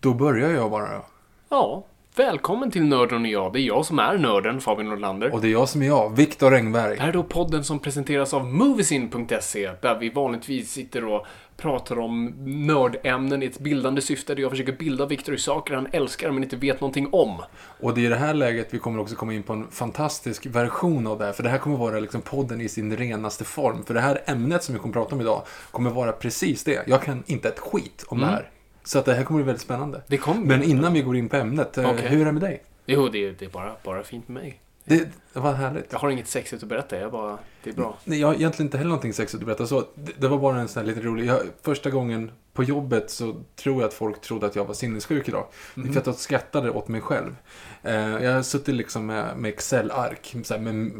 Då börjar jag bara. Ja, välkommen till Nörden och jag. Det är jag som är nörden, Fabian Nordlander. Och det är jag som är jag, Viktor Engberg. Det här är då podden som presenteras av Moviesin.se där vi vanligtvis sitter och pratar om nördämnen i ett bildande syfte där jag försöker bilda Viktor i saker han älskar men inte vet någonting om. Och det är i det här läget vi kommer också komma in på en fantastisk version av det här. För det här kommer vara liksom podden i sin renaste form. För det här ämnet som vi kommer prata om idag kommer vara precis det. Jag kan inte ett skit om Mm. det här. Så att det här kommer bli väldigt spännande. Det kommer Men innan vi går in på ämnet, eh, Okej. hur är det med dig? Jo, det är, det är bara, bara fint med mig. Det, det var härligt. Jag har inget sexigt att berätta, jag bara, det är bra. Nej, jag har egentligen inte heller någonting sexigt att berätta. Så det, det var bara en sån här lite rolig... Jag, första gången på jobbet så tror jag att folk trodde att jag var sinnessjuk idag. Mhm. För att jag skrattade åt mig själv. Eh, jag har suttit liksom med, med Excel-ark, med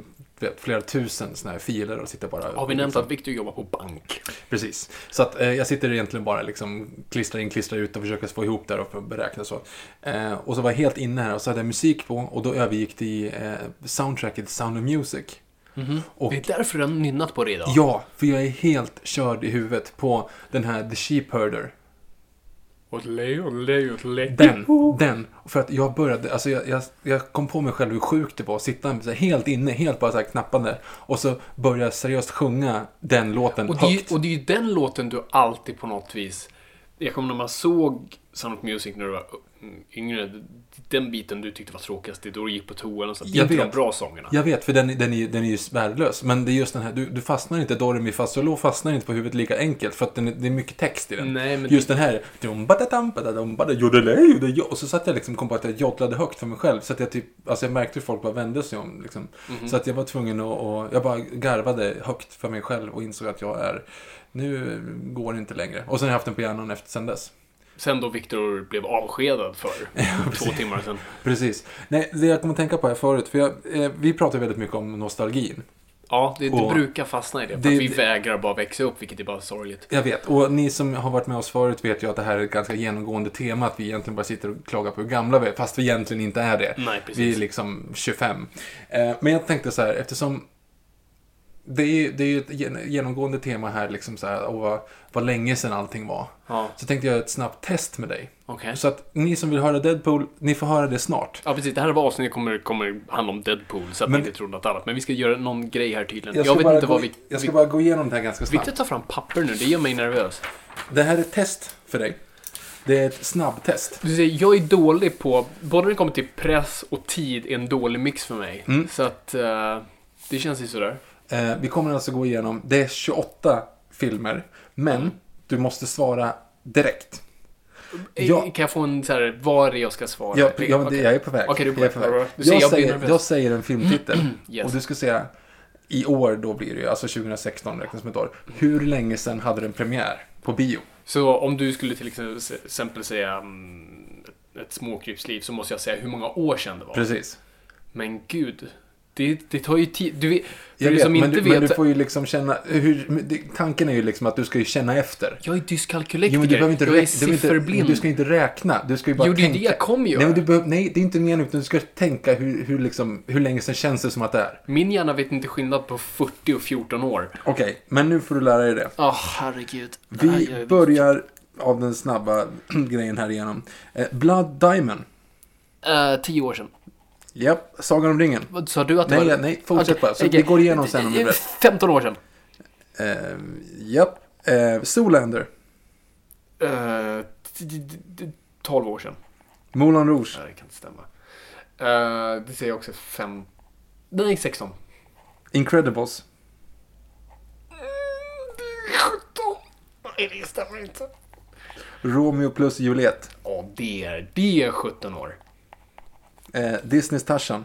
vet, flera tusen såna här filer och sitter bara... Har vi nämnt att Viktor jobbar på bank? Precis. Så att eh, jag sitter egentligen bara liksom klistrar in, klistrar ut och försöker få ihop det och beräkna så. Eh, och så var jag helt inne här och så hade jag musik på och då övergick det i eh, soundtracket Sound of Music. Och Det är därför du har nynnat på det idag. Ja, för jag är helt körd i huvudet på den här The Sheep Herder. Olé, olé, olé. Den, den. För att jag började, alltså jag, jag, jag kom på mig själv hur sjukt det var att sitta här helt inne, helt bara så här knappande. Och så började jag seriöst sjunga den låten Och det, högt. och det är ju den låten du alltid på något vis... Jag kommer när man såg Sound of Music när du var mm, yngre. Den biten du tyckte var tråkigast, det är då du gick på toan och så. Det är inte de bra sångerna. Jag vet, för den, den, är, den är ju värdelös. Men det är just den här, du, du fastnar inte, do, re, mi, fa, sol, la fastnar inte på huvudet lika enkelt. För att den, det är mycket text i den. Nej, men Just den här, och så satt jag liksom kom på att jag joddlade högt för mig själv. Så att jag typ, alltså jag märkte hur folk bara vände sig om. Liksom. Mhm. Så att jag var tvungen att, och jag bara garvade högt för mig själv och insåg att jag är, nu går det inte längre. Och sen har jag haft den på hjärnan efter sen dess. Sen då Viktor blev avskedad för två timmar sedan. Precis. Nej, det jag kommer att tänka på här förut, för jag, eh, vi pratar väldigt mycket om nostalgin. Ja, det, det brukar fastna i det. För Det- att vi vägrar bara växa upp, vilket är bara sorgligt. Jag vet, och ni som har varit med oss förut vet ju att det här är ett ganska genomgående tema, att vi egentligen bara sitter och klagar på hur gamla vi är, fast vi egentligen inte är det. Nej, precis. Vi är liksom 25. Eh, men jag tänkte så här, eftersom det är, det är ju ett gen- genomgående tema här, liksom så här, och vad, vad länge sedan allting var. Ja, Så tänkte jag göra ett snabbt test med dig. okej. Så att ni som vill höra Deadpool, ni får höra det snart. Ja, precis. Det här avsnittet kommer, kommer handla om Deadpool, så att Men- ni inte tror något annat. Men vi ska göra någon grej här tydligen. Jag, ska vet inte gå, vad vi... Jag ska vi bara gå igenom det här ganska snabbt. Viktor tar fram papper nu, det gör mig nervös. Det här är ett test för dig. Det är ett snabbtest. Du ser, jag är dålig på, både när det kommer till press och tid, är en dålig mix för mig. Mm. Så att, eh, det känns ju sådär. Eh, vi kommer alltså gå igenom, det är 28 filmer, men du måste svara direkt. Eh, Kan jag få en så här, var är jag ska svara? Ja, ja det, Okej. jag är på väg. Okej, du är på jag, är väg. Du ser, jag, jag säger, jag säger en filmtitel. Yes. Och du ska säga, i år då blir det ju, alltså 2016 räknas som ett år. Hur länge sedan hade den premiär på bio? Så om du skulle till exempel säga mm, ett småkrypsliv så måste jag säga hur många år sedan det var. Precis. Men gud, Det, det tar ju tid. Du vet, Jag vet, som men, inte du, men vet. du får ju liksom känna, hur, men tanken är ju liksom att du ska ju känna efter. Jag är dyskalkylektiker. Jo, men du behöver inte jag är sifferblind. men du ska inte räkna, du ska ju bara Jo, det är tänka. det jag kommer göra. Nej, men du behöver, nej, det är inte meningen, utan du ska tänka hur, hur, liksom, hur länge sedan känns det som att det är. Min hjärna vet inte skillnad på 40 och 14 år. Okej, men nu får du lära dig det. Åh, herregud. Vi börjar av den snabba grejen här igenom. Eh, Blood Diamond. Uh, 10 år sedan. Japp, Sagan om ringen. Vad Sa du att det Nej, var... nej, fortsätt Okej, bara. Så okej. vi går igenom sen om du rätt. 15 år sedan. Eh, japp. Eh, Zoolander. Uh, 12 år sedan. Moulin Rouge. Nej, det kan inte stämma. Uh, det säger jag också 5... Nej, 16. Incredibles. 17. Nej, det stämmer inte. Romeo plus Juliet. Ja, det är, det är 17 år. Eh, Disneys Tarzan.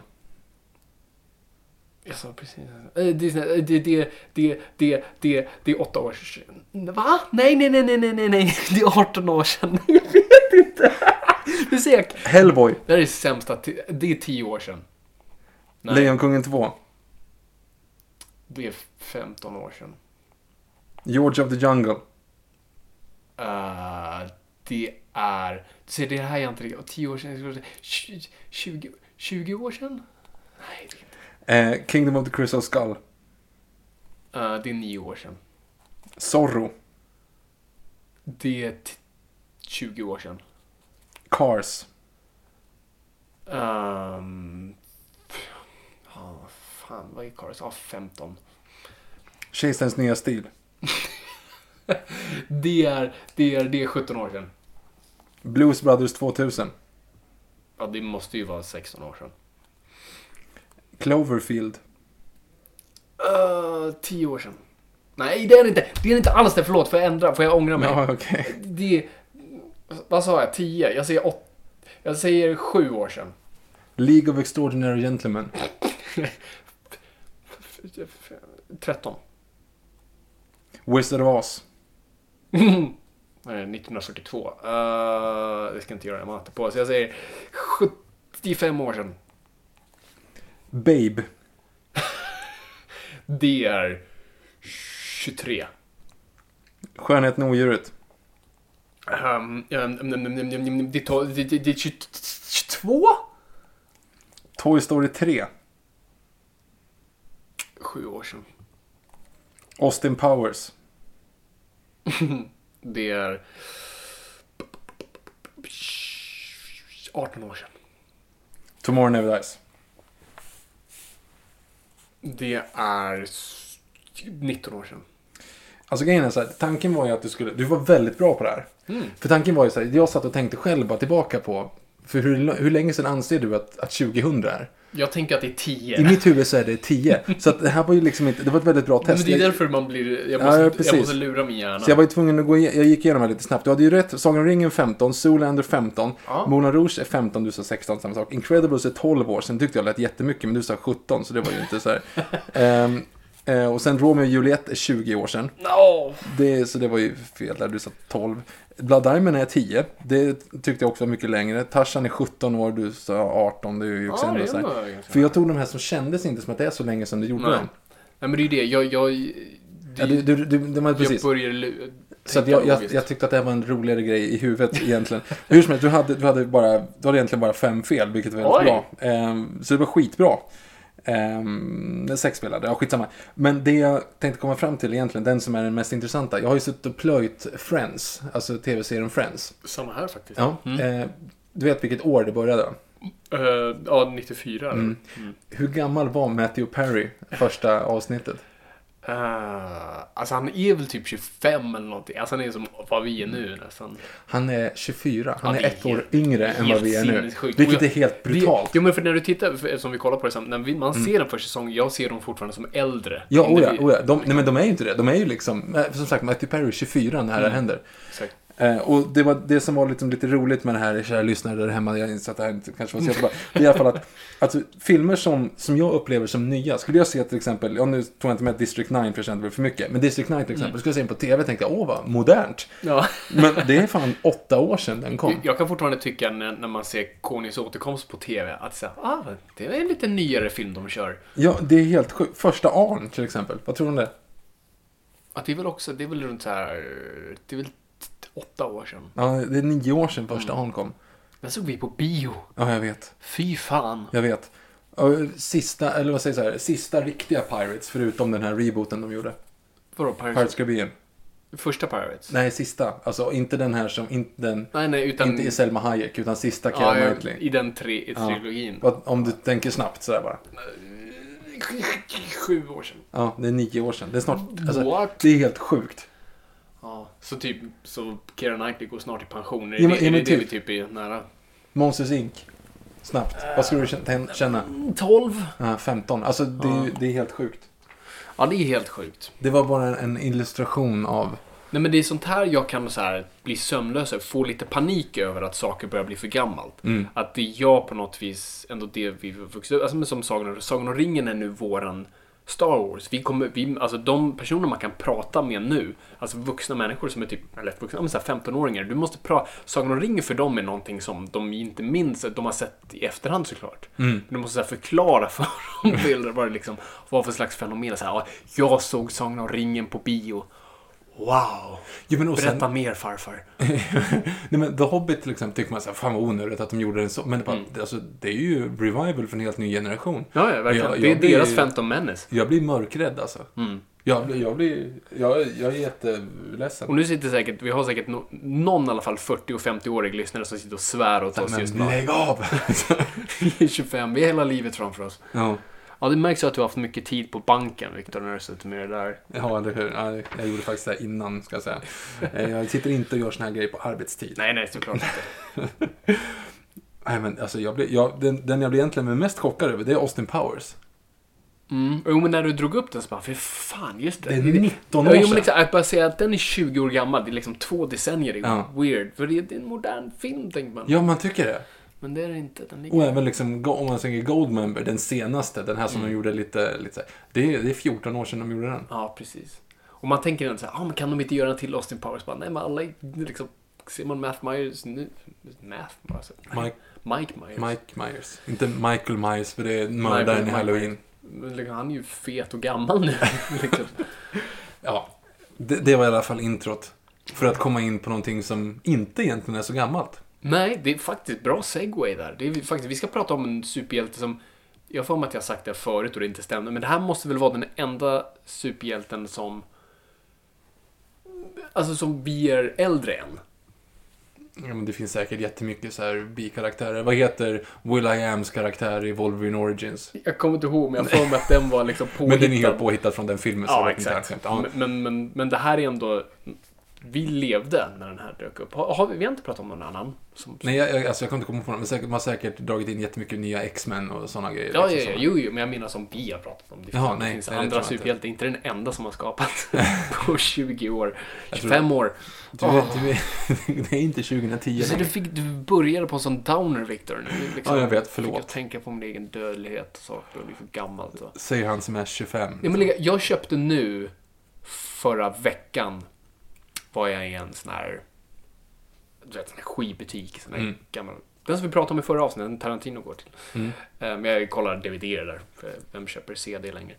Jag sa precis. Eh, Disney, eh, det, det, det, det, det, det är 8 år sedan. Va? Nej, nej, nej, nej, nej, nej, nej. Det är 18 år sedan. Jag vet inte. Du ser, Hellboy. det här är sämsta. Det är 10 år sedan. Nej. Lejonkungen 2. Det är 15 år sedan. George of the Jungle. Uh, det är... Du ser, det här är inte riktigt... 10 år sedan. 20, 20, 20 år sedan? Nej, det är inte. Eh, Kingdom of the Crystal Skull. Uh, det är 9 år sedan. Zorro. Det är t- 20 år sedan. Cars. Um, ja, fan, vad är Cars? Ja, 15. Kejsarens nya stil. Det är, det är, det är 17 år sedan. Blues Brothers 2000. Ja, det måste ju vara 16 år sedan. Cloverfield. Uh, 10 år sedan. Nej, det är det inte. Det är inte alls det. Förlåt, får jag ändra? Får jag ångra mig? Ja, okej. Det... Vad sa jag? 10? Jag säger 8. Jag säger 7 år sedan. League of Extraordinary Gentlemen. 13. Wizard of Oz. Nej, 1942. Uh, det ska inte göra jag matte på. Så jag säger 75 år sedan. Babe. Det är 23. Skönheten och odjuret. Um, um, det, det är 22? Toy Story 3. Sju år sedan. Austin Powers. Det är 18 år sedan. Tomorrow Never Dies. Det är 19 år sedan. Alltså grejen är så här, tanken var ju att du skulle, du var väldigt bra på det här. För tanken var ju så här, jag satt och tänkte själv bara tillbaka på, för hur, hur länge sedan anser du att, att 2000 är? Jag tänker att det är 10. I mitt huvud så är det 10. Så att det här var ju liksom inte, det var ett väldigt bra Men test. det är därför man blir... Jag Ja, måste, ja, jag måste lura min hjärna. Så jag var ju tvungen att gå igenom, jag gick igenom det lite snabbt. Du hade ju rätt, Sagan om ringen 15, Zoolander 15, Ja. Moulin Rouge är 15, du sa 16, samma sak. Incredibles är 12 år, sen tyckte jag lät jättemycket, men du sa 17, så det var ju inte så här. Eh, och sen Romeo och Juliet är 20 år sedan. No. Det, så det var ju fel där, du sa 12. Blood Diamond är 10, det tyckte jag också var mycket längre. Tarzan är 17 år, du sa 18, det är ju också Ja, det ändå så här. För jag tog de här som kändes inte som att det är så länge sedan du gjorde Nej. dem. Nej, men det är ju det. Jag... jag Ja, du, du, du, det var jag precis. börjar lu- Så jag, jag, jag tyckte att det här var en roligare grej i huvudet egentligen. Hur som helst, du hade, du hade, bara, du hade egentligen bara fem fel, vilket var väldigt Oj. bra. Ehm, så det var skitbra. Um, sex spelade, ja skitsamma. Men det jag tänkte komma fram till egentligen, den som är den mest intressanta. Jag har ju suttit och plöjt Friends, alltså tv-serien Friends. Samma här faktiskt. Ja, eh, du vet vilket år det började? Eh, ja, 94. Mm. Hur gammal var Matthew Perry första avsnittet? Uh, alltså han är väl typ 25 eller någonting. Alltså han är som vad vi är nu nästan. Han är 24, han Ja, är det är ett år yngre än vad vi är nu. sinnessjukt. Vilket är helt brutalt. Det, jo men för när du tittar, för, som vi kollar på det, sen, när vi, man Mm. ser den första säsongen, jag ser dem fortfarande som äldre. Ja, oja, blir- oja. De, nej men de är ju inte det. De är ju liksom, som sagt, Matthew Perry är 24 när det här händer. Exakt. Eh, och det var det som var liksom lite roligt med det här, kära lyssnare där hemma, jag inser att det här inte kanske var så jättebra. Det är i alla fall att alltså, filmer som, som jag upplever som nya, skulle jag se till exempel, ja nu tog jag inte med District 9 för jag kände det för mycket, men District 9 till exempel, skulle jag se den på tv och tänkte åh vad modernt. Ja. Men det är fan åtta år sedan den kom. Jag kan fortfarande tycka när, när man ser Konings återkomst på TV att här, ah, det är en lite nyare film de kör. Ja, det är helt sjukt. Första Arn till exempel, vad tror du om det? Att det är väl också, det är väl runt så här, det är väl åtta år sedan. Ja, det är nio år sedan första Arn kom. Den såg vi på bio. Ja, jag vet. Fy fan. Jag vet. Sista, eller vad säger jag så här, sista riktiga Pirates, förutom den här rebooten de gjorde. Vadå, Pirates? Pirates Caribbean. Första Pirates? Nej, sista. Alltså inte den här som, inte den, nej, nej utan... inte i Selma Hayek, utan sista ja, Keira ja, Knightley. I den tre, i Ja. trilogin. Vad- Om du tänker snabbt sådär bara. Sju år sedan. Ja, det är nio år sedan. Det är snart, alltså, What? det är helt sjukt. Så typ, så Keira Knightley går snart i pension. Är Ja, det, men- är ja, det, men det typ. vi typ är nära? Monsters Inc. Snabbt. Vad skulle du känna- känna? 12? Ja, 15. Alltså det, är ju- det är helt sjukt. Ja, det är helt sjukt. Det var bara en, illustration av... Nej men det är sånt här jag kan så här bli sömnlös över, få lite panik över att saker börjar bli för gammalt. Mm. Att det är jag på något vis, ändå det vi vuxit upp, alltså men som Sagan, Sagan om ringen är nu våran Star Wars. Vi kommer, vi, alltså de personer man kan prata med nu, alltså vuxna människor som är typ, eller vuxna, men så här 15-åringar, du måste prata, Sagan om ringen för dem är någonting som de inte minns, de har sett i efterhand såklart. Mm. Men du måste så förklara för dem vad det liksom var för slags fenomen. Så här, "Ja, jag såg Sagan om ringen på bio. Wow! Jo, men och sen, Berätta mer farfar. nej, men The Hobbit till exempel tycker man så här, fan vad onödigt att de gjorde den så. Men det, bara, Mm. alltså, det är ju revival för en helt ny generation. Ja, ja verkligen. Jag- det är jag blir- deras Phantom Menace. Jag blir mörkrädd alltså. Mm. Jag, blir- jag blir... Jag, jag är jätteledsen. Och nu sitter säkert, vi har säkert no, någon i alla fall 40 och 50-årig lyssnare som sitter och svär åt oss just Men nu. lägg av! Vi är 25, vi har hela livet framför oss. ja, Ja, det märks ju att du har haft mycket tid på banken, Viktor, när du suttit med det där. ja, eller hur? Ja, jag gjorde faktiskt det innan, ska jag säga. Eh, Jag sitter inte och gör såna här grejer på arbetstid. Nej, nej, såklart inte. Nej, men alltså, jag blir, jag, den, den jag blir egentligen mest chockad över, det är Austin Powers. Mm. Jo, men när du drog upp den så bara, för fan, just det. Det är 19 år Ja, jo, men sedan. liksom, att bara säga att den är 20 år gammal, det är liksom två decennier, det är Ja. weird. För det är, det är en modern film, tänker man. Ja, man tycker det. Men det är det inte. Den ligger... Och även liksom, om man tänker Goldmember, den senaste, den här som Mm. de gjorde lite, lite det, är, det är 14 år sedan de gjorde den. Ja, precis. Och man tänker ändå så här, ah, men kan de inte göra en till Austin Powers? Bara, nej, men alla liksom, ser man Math Myers nu? Math? Alltså, Mike, Mike Myers. Mike Myers. Inte Michael Myers, för det är mördaren i Halloween. Liksom, Han är ju fet och gammal nu. liksom. Ja, det, det var i alla fall introt. För att komma in på någonting som inte egentligen är så gammalt. Nej, det är faktiskt bra segway där. Det är faktiskt, vi ska prata om en superhjälte som... Jag för mig att jag sagt det förut och det inte stämde, men det här måste väl vara den enda superhjälten som... Alltså som vi är äldre än. Ja, men det finns säkert jättemycket så här bikaraktärer. Vad heter Will I Ams karaktär i Wolverine Origins? Jag kommer inte ihåg, men jag för mig att den var liksom påhittad. Men den är helt påhittad från den filmen. så Ja, exakt. Men, men, men, men det här är ändå... Vi levde när den här dök upp. Har, har vi, vi har inte pratat om någon annan? Som, Nej, jag, jag, alltså jag kan inte komma på någon, men säkert, man har säkert dragit in jättemycket nya X-Men och sådana grejer. Ja, ja, liksom ja, så. jo, jo, men jag menar som vi har pratat om. Det, Jaha, fan, det nej, finns nej, andra inte. superhjältar, inte den enda som har skapat på 20 år. Jag tror 25 år. Du, vet, du vet, det är inte 2010 Så du, fick, du började på en sån downer, Victor. Nu, liksom, Ja, jag vet, förlåt. Fick jag tänka på min egen dödlighet och saker och bli för gammal. Så. Säger han som är 25. Ja, men jag köpte nu, förra veckan, var jag i en sån här, du vet, sån här skivbutik. Sån här Mm. gammal, den som vi pratade om i förra avsnittet, den Tarantino går till. Mm. Eh, Men jag kollar DVD där, för vem köper CD längre?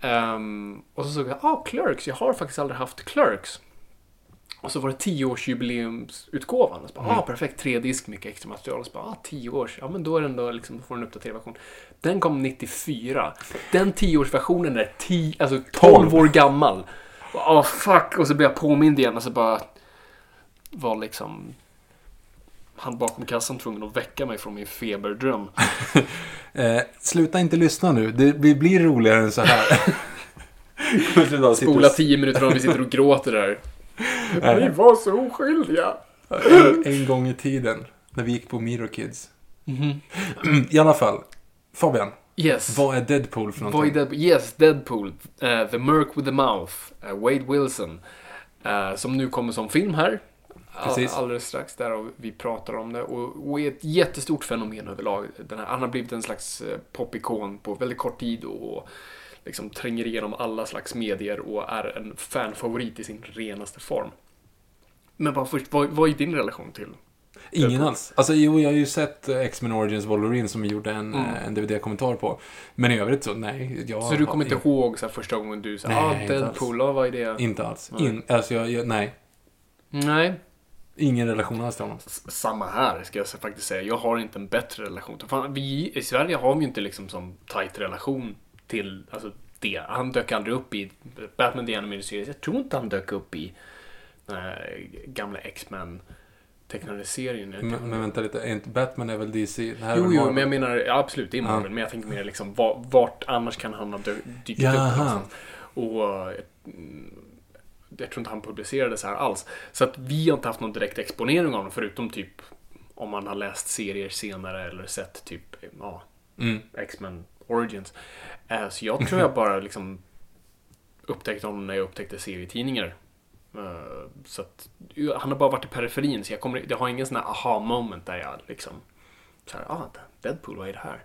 Ehm, och så såg jag, ah, Clerks, jag har faktiskt aldrig haft Clerks. Och så var det 10-årsjubileumsutgåvan. Och så bara, Mm. ah, perfekt, tre disk, mycket extra material. Och så bara, ah, 10 års, ja men då är den då liksom, då får den uppdaterad version. Den kom 94. Den 10-årsversionen är 10, alltså 12 år gammal. Ah, fuck, och så blev jag påmind igen och så bara var liksom han bakom kassan tvungen att väcka mig från min feberdröm. Eh, sluta inte lyssna nu, det blir, blir roligare än så här. Spola 10 minuter om vi sitter och gråter där. Nej. var så oskyldiga. en, en gång i tiden, när vi gick på Miro Kids. I alla fall, Fabian, Yes. vad är Deadpool för Vad någonting? är Deadpool? Yes, Deadpool. Eh, the Merc with the Mouth. eh, Wade Wilson. eh, som nu kommer som film här. Precis. alldeles strax där och vi pratar om det. Och, och är ett jättestort fenomen överlag. Den här, han har blivit en slags popikon på väldigt kort tid och liksom tränger igenom alla slags medier och är en fanfavorit i sin renaste form. Men bara först, vad, vad är din relation till? Ingen Deadpool. alls. Alltså jo, jag har ju sett eh, X-Men Origins Wolverine som vi gjorde en, Mm. eh, en DVD-kommentar på. Men i övrigt så, nej. Jag, Så du kommer inte jag, ihåg så här, första gången du sa ah, Deadpool, ah, vad är det? Inte alls. Nej. In, alltså jag, jag, nej. Nej, Ingen relation alls till honom. Samma här, ska jag faktiskt säga. Jag har inte en bättre relation. Fan, vi, I Sverige har vi ju inte liksom som tight relation till alltså, det. Han dök aldrig upp i Batman The Animated Series. Jag tror inte han dök upp i den här gamla X-Men tecknade serien. Men, men vänta lite, inte Batman är väl DC? Det här är Jo, jo, men jag menar, ja, absolut, det är Marvel. Men jag tänker mer liksom, va- vart annars kan han ha dykt upp någonstans? Och mm, jag tror inte han publicerade så här alls. Så att vi har inte haft någon direkt exponering av honom, förutom typ om man har läst serier senare eller sett typ, ja, Mm. X-Men Origins. Eh, Så jag tror jag bara liksom upptäckte honom när jag upptäckte serietidningar. Eh, Så att han har bara varit i periferin, så jag, kommer, jag har ingen sån här aha-moment där jag liksom så här, ah, Deadpool, vad är det här?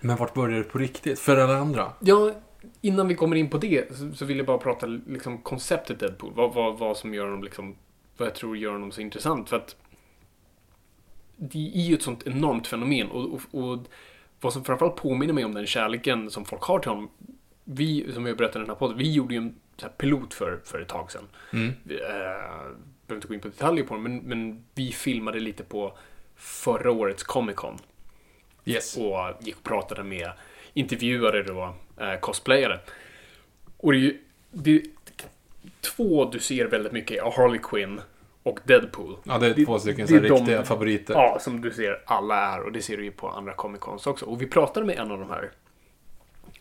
Men vart började det på riktigt? För alla andra? Ja, innan vi kommer in på det så, så vill jag bara prata liksom konceptet Deadpool. Vad, vad, vad som gör honom liksom, vad jag tror gör honom så intressant. För att det är ju ett sånt enormt fenomen och, och, och vad som framförallt påminner mig om den kärleken som folk har till honom. Vi, som jag berättade i den här podden, vi gjorde ju en pilot för, för ett tag sedan. Mm. Vi, eh, behöver inte gå in på detaljer på det, men, men vi filmade lite på förra årets Comic Con Yes. och gick och pratade med intervjuare då, eh, cosplayare. Och det är ju det är två du ser väldigt mycket är Harley Quinn och Deadpool. Ja, det är Det- två stycken det här är de- riktiga favoriter. Ja, som du ser alla är och det ser du ju på andra Comic Cons också. Och vi pratade med en av de här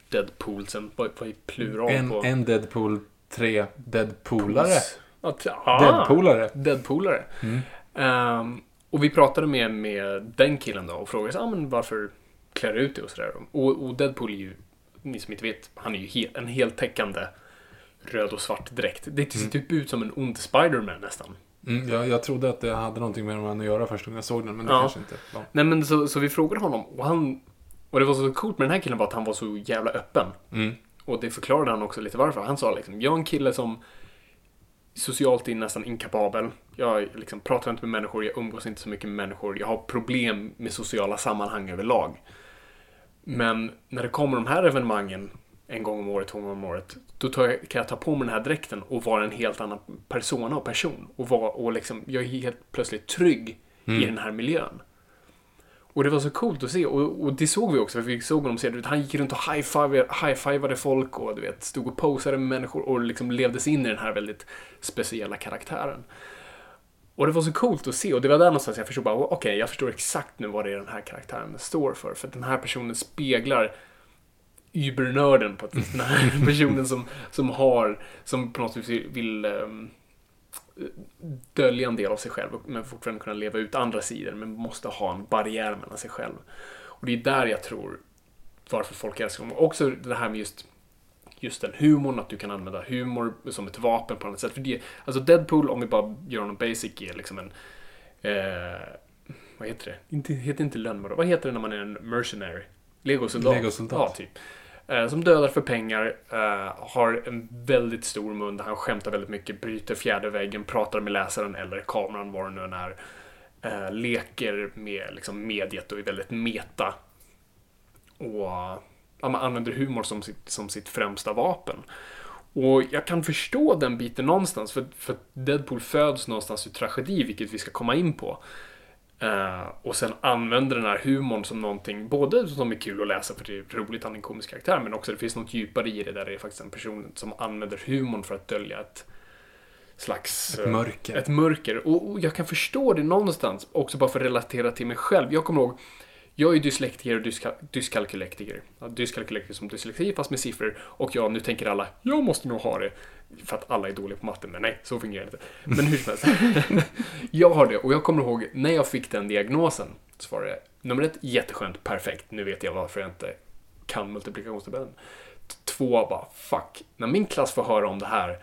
Deadpoolsen, vad, vad är plural En, på? en Deadpool, tre Deadpoolare. Ah, Deadpoolare. Deadpoolare. Mm. Ehm, och vi pratade med, med den killen då och frågade så, ah, men varför klär du ut dig och sådär. Och, och Deadpool är ju, ni som inte vet, han är ju he, en heltäckande röd och svart dräkt. Det ser typ ut som en ond Spiderman nästan. Mm, jag, jag trodde att det hade någonting med den att göra första gången jag såg den, men det Ja. kanske inte. Ja. Nej men så, så vi frågade honom och han och det var så coolt med den här killen var att han var så jävla öppen. Mm. Och det förklarade han också lite varför. Han sa liksom, jag är en kille som socialt är nästan inkapabel. Jag liksom pratar inte med människor, jag umgås inte så mycket med människor. Jag har problem med sociala sammanhang överlag. Men när det kommer de här evenemangen en gång om året, två gånger om året, då jag, kan jag ta på mig den här dräkten och vara en helt annan persona och person. Och, vara, och liksom, jag är helt plötsligt trygg i den här miljön. Och det var så coolt att se och, och det såg vi också, för vi såg honom se, du vet, han gick runt och high-fivade, high folk och du vet, stod och posade med människor och liksom levde sig in i den här väldigt speciella karaktären. Och det var så coolt att se och det var där någonstans jag förstod bara, okej, jag förstår exakt nu vad det är den här karaktären står för. För att den här personen speglar übernörden på ett vis. Den här personen som, som har, som på något vis vill um, dölja en del av sig själv men fortfarande kunna leva ut andra sidor men måste ha en barriär mellan sig själv. Och det är där jag tror varför folk älskar honom. Också det här med just just den humorn, att du kan använda humor som ett vapen på något sätt. För det, alltså Deadpool, om vi bara gör honom basic, är liksom en... Eh, vad heter det? Inte, heter inte lönnmördare. Vad heter det när man är en mercenary? Legosoldat. Legosoldat. Ja, typ. Eh, som dödar för pengar, eh, har en väldigt stor mun, där han skämtar väldigt mycket, bryter fjärde väggen, pratar med läsaren eller kameran, vad det nu än är. Eh, leker med liksom, mediet och är väldigt meta. Och ja, man använder humor som sitt, som sitt främsta vapen. Och jag kan förstå den biten någonstans, för, för Deadpool föds någonstans ur tragedi, vilket vi ska komma in på. Eh, och sen använder den här humorn som någonting, både som är kul att läsa för det är roligt, han är en komisk karaktär, men också det finns något djupare i det där det är faktiskt en person som använder humorn för att dölja ett slags... Ett eh, mörker. Ett mörker. Och, och jag kan förstå det någonstans, också bara för att relatera till mig själv. Jag kommer ihåg, jag är dyslektiker och dyska, dyskalkylektiker. Ja, dyskalkylektiker som dyslexi fast med siffror. Och ja, nu tänker alla, jag måste nog ha det. För att alla är dåliga på matte. men nej, så fungerar det inte. Men hur som helst. jag har det och jag kommer ihåg när jag fick den diagnosen. Så var det nummer ett, jätteskönt, perfekt. Nu vet jag varför jag inte kan multiplikationstabellen. Två, bara fuck. När min klass får höra om det här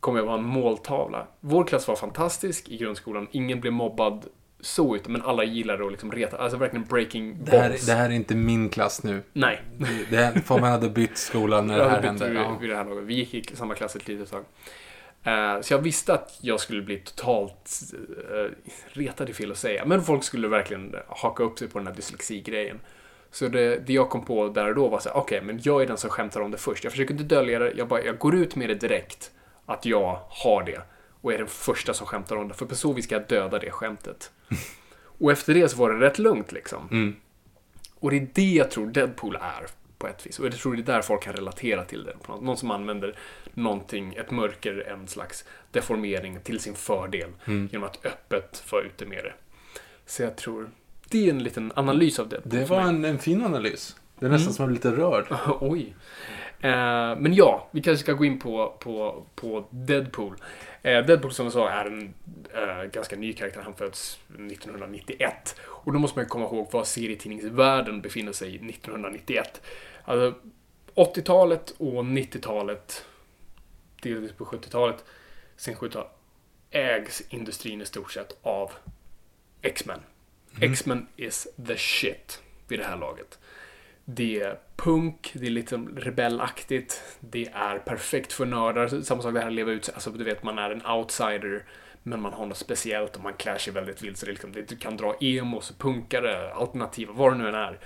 kommer jag vara en måltavla. Vår klass var fantastisk i grundskolan. Ingen blev mobbad så ut, men alla gillade att liksom reta. Alltså verkligen breaking Det här, det här är inte min klass nu. Nej. Det här, Fabian hade bytt skola när det här hände. Ja. vid det här laget. Vi gick i samma klass ett litet tag. Eh, Så jag visste att jag skulle bli totalt uh, retad, är fel att säga. Men folk skulle verkligen haka upp sig på den här dyslexi-grejen. Så det, det jag kom på där och då var så okej, men jag är den som skämtar om det först. Jag försöker inte dölja det, jag, bara, jag går ut med det direkt. Att jag har det. Och är den första som skämtar om det. För på så vis ska jag döda det skämtet. Och efter det så var det rätt lugnt liksom. Mm. Och det är det jag tror Deadpool är på ett vis. Och jag tror det är där folk kan relatera till det. Någon som använder någonting, ett mörker, en slags deformering till sin fördel. Mm. Genom att öppet få ut det med det. Så jag tror det är en liten analys av Deadpool. Det var en, en fin analys. Det är nästan som att jag blir lite rörd. Oj. Eh, men ja, vi kanske ska gå in på, på, på Deadpool. Eh, Deadpool som jag sa är en eh, ganska ny karaktär. Han föds 1991. Och då måste man komma ihåg var serietidningsvärlden befinner sig 1991. Alltså, 80-talet och 90-talet, delvis på 70-talet, sen 70-talet, ägs industrin i stort sett av X-Men. X-Men is the shit vid det här laget. Det är punk, det är lite rebellaktigt, det är perfekt för nördar. Samma sak det här att leva ut sig. Alltså, du vet, man är en outsider, men man har något speciellt och man klär sig väldigt vilt. Så det liksom, det, du kan dra emos, punkare, alternativa, vad det nu än är.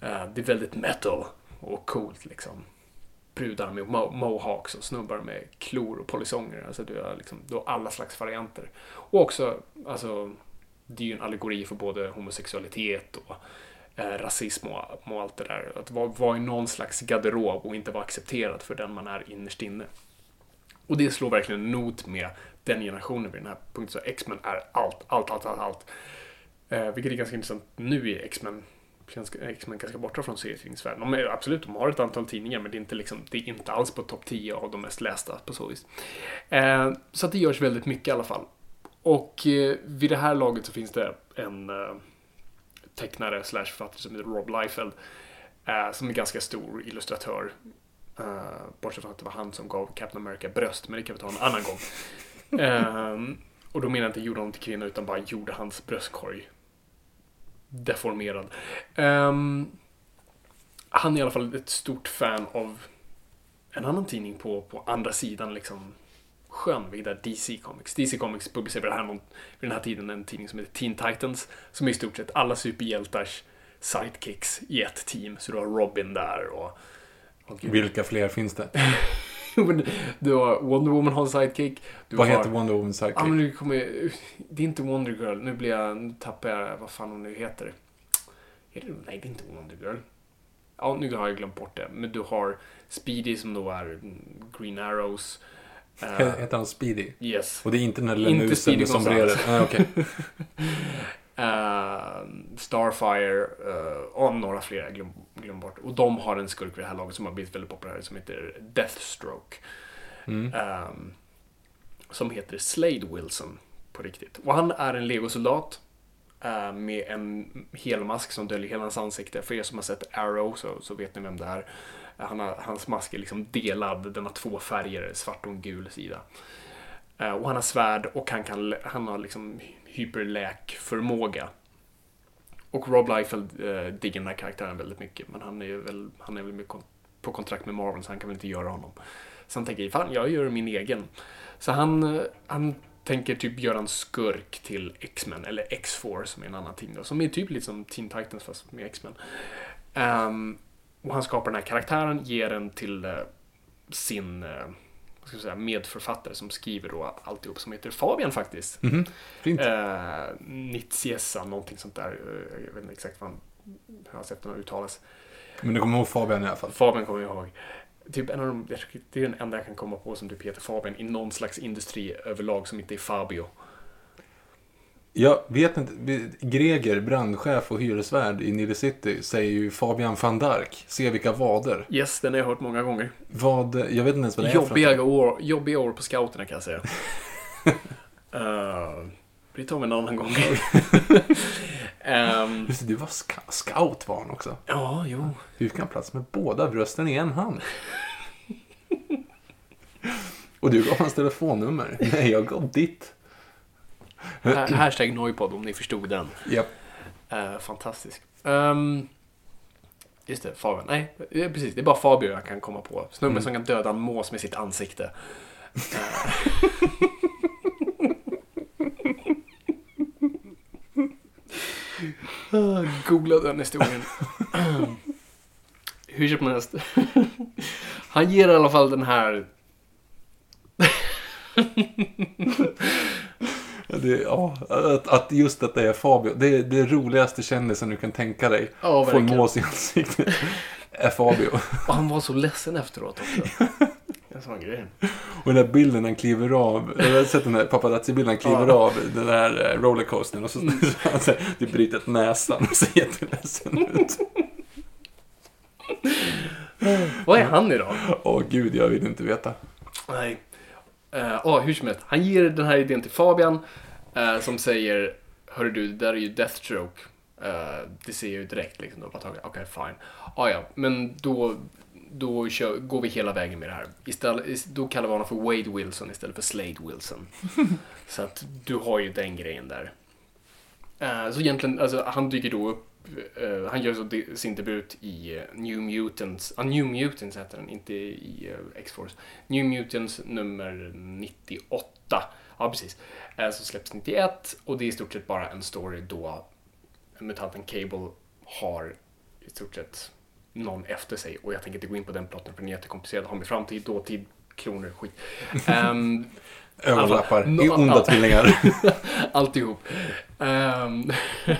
Eh, det är väldigt metal och coolt liksom. Brudar med mo- mohawks och snubbar med klor och polisonger. Alltså du har, liksom, du har alla slags varianter. Och också, alltså, det är ju en allegori för både homosexualitet och eh, rasism och, och allt det där. Att vara, vara i någon slags garderob och inte vara accepterad för den man är innerst inne. Och det slår verkligen not med den generationen vid den här punkten. Så X-Men är allt, allt, allt, allt, allt. Eh, vilket är ganska intressant. Nu är X-Men ganska, X-Men ganska borta från serietidningsvärlden. De är, absolut, de har ett antal tidningar, men det är inte, liksom, det är inte alls på topp 10 av de mest lästa på så vis. Eh, så att det görs väldigt mycket i alla fall. Och eh, vid det här laget så finns det en eh, tecknare slash författare som heter Rob Liefeld. Eh, som är ganska stor illustratör. Eh, bortsett från att det var han som gav Captain America bröst, men det kan vi ta en annan gång. Ehm, och då menar jag inte gjorde honom till kvinna, utan bara gjorde hans bröstkorg deformerad. Ehm, han är i alla fall ett stort fan av en annan tidning på, på andra sidan liksom sjön, vilket är DC Comics. DC Comics det här, någon- vid den här tiden en tidning som heter Teen Titans, som är i stort sett alla superhjältars sidekicks i ett team. Så du har Robin där och... och. Vilka fler finns det? Du har Wonder Woman har en sidekick. Du Vad har, heter Wonder Woman sidekick? Ja, men nu kommer Det är inte Wonder Girl. Nu blir jag... Nu tappar jag vad fan hon nu heter. Är det, nej, det är inte Wonder Girl. Ja, nu har jag glömt bort det. Men du har Speedy som då är Green Arrows. He- Heter han Speedy? yes. Och det är inte den där lilla Inte musen med sombrero? Gonzales. Nej, okej. Eh, Starfire eh, och några fler, jag glöm, glöm bort. Och de har en skurk vid det här laget som har blivit väldigt populär som heter Deathstroke. Mm. Ehm, som heter Slade Wilson på riktigt. Och han är en legosoldat eh, med en helmask som döljer hela hans ansikte. För er som har sett Arrow så, så vet ni vem det är. Han har, hans mask är liksom delad, den har två färger, svart och en gul sida. Eh, och han har svärd och han, kan, han har liksom hyperläkförmåga. Och Rob Liefeld eh, diggar den här karaktären väldigt mycket. Men han är väl, han är väl med kon- på kontrakt med Marvel så han kan väl inte göra honom. Så han tänker, fan jag gör min egen. Så han, eh, han tänker typ göra en skurk till X-Men, eller X-Force som är en annan ting. då, som är typ lite som Teen Titans fast med X-Men. Um, och han skapar den här karaktären, ger den till eh, sin eh, säga, medförfattare som skriver då alltihop som heter Fabian faktiskt. Mhm. Fint. Eh, Nitsiesa, någonting sånt där. Eh, Jag vet inte exakt vad han, hur hans efternamn uttalas. Men du kommer ihåg Fabian i alla fall? Fabian kommer jag ihåg. Typ en av de, det är den enda jag kan komma på som typ heter Fabian i någon slags industri överlag som inte är Fabio. Jag vet inte. Greger, brandchef och hyresvärd i Nile City, säger ju Fabian van Dark. Se vilka vader. Yes, den har jag hört många gånger. Vad, jag vet inte ens vad det är för Jobbiga år, jobbiga år på scouterna kan jag säga. uh, det tar vi en annan gång. Ehm, Just du var scout var han också. ja, jo. Hur kan plats med båda brösten i en hand? Och du gav hans telefonnummer. Nej, jag gav ditt. Ha- Hashtag Noipod om ni förstod den. Japp. Eh, fantastisk. Ehm, just det, Fabian. Nej, eh, precis. Det är bara Fabio jag kan komma på. Snubben Mm. som kan döda en mås med sitt ansikte. Ah, Googla den historien. Hur som helst. Han ger i alla fall den här... Det, ja, att, att just att det är Fabio. Det är det roligaste kändisen du kan tänka dig. Ja, Få en mås i ansiktet. Är Fabio. Och han var så ledsen efteråt också. En sån grej. Och den där bilden han kliver av. Jag har sett den där paparazzi-bilden han kliver Ja. av den där eh, rollercoastern. Och så, så han bryter ett näsan och ser jätteledsen ut. Vad är han idag? Åh gud, jag vill inte veta. Nej. Uh, oh, hur som helst. Han ger den här idén till Fabian eh, som säger Hörru du, det där är ju Deathstroke. Eh, det ser jag ju direkt liksom. Bara okej fine. Ah, ja, men då, då kör, går vi hela vägen med det här. Istället, is- då kallar vi honom för Wade Wilson istället för Slade Wilson. Så att du har ju den grejen där. Eh, så egentligen, alltså han dyker då upp eh, han gör så de, sin debut i eh, New Mutants, ah, New Mutants heter den, inte i eh, X-Force. New Mutants nummer 98. Ja, precis. Som släpps 91 och det är i stort sett bara en story då mutanten Cable har i stort sett någon efter sig och jag tänker inte gå in på den plotten för den är jättekomplicerad. Har med framtid, dåtid, kloner, skit. Ehm, Överlappar. I onda tvillingar. Alltihop. Ehm,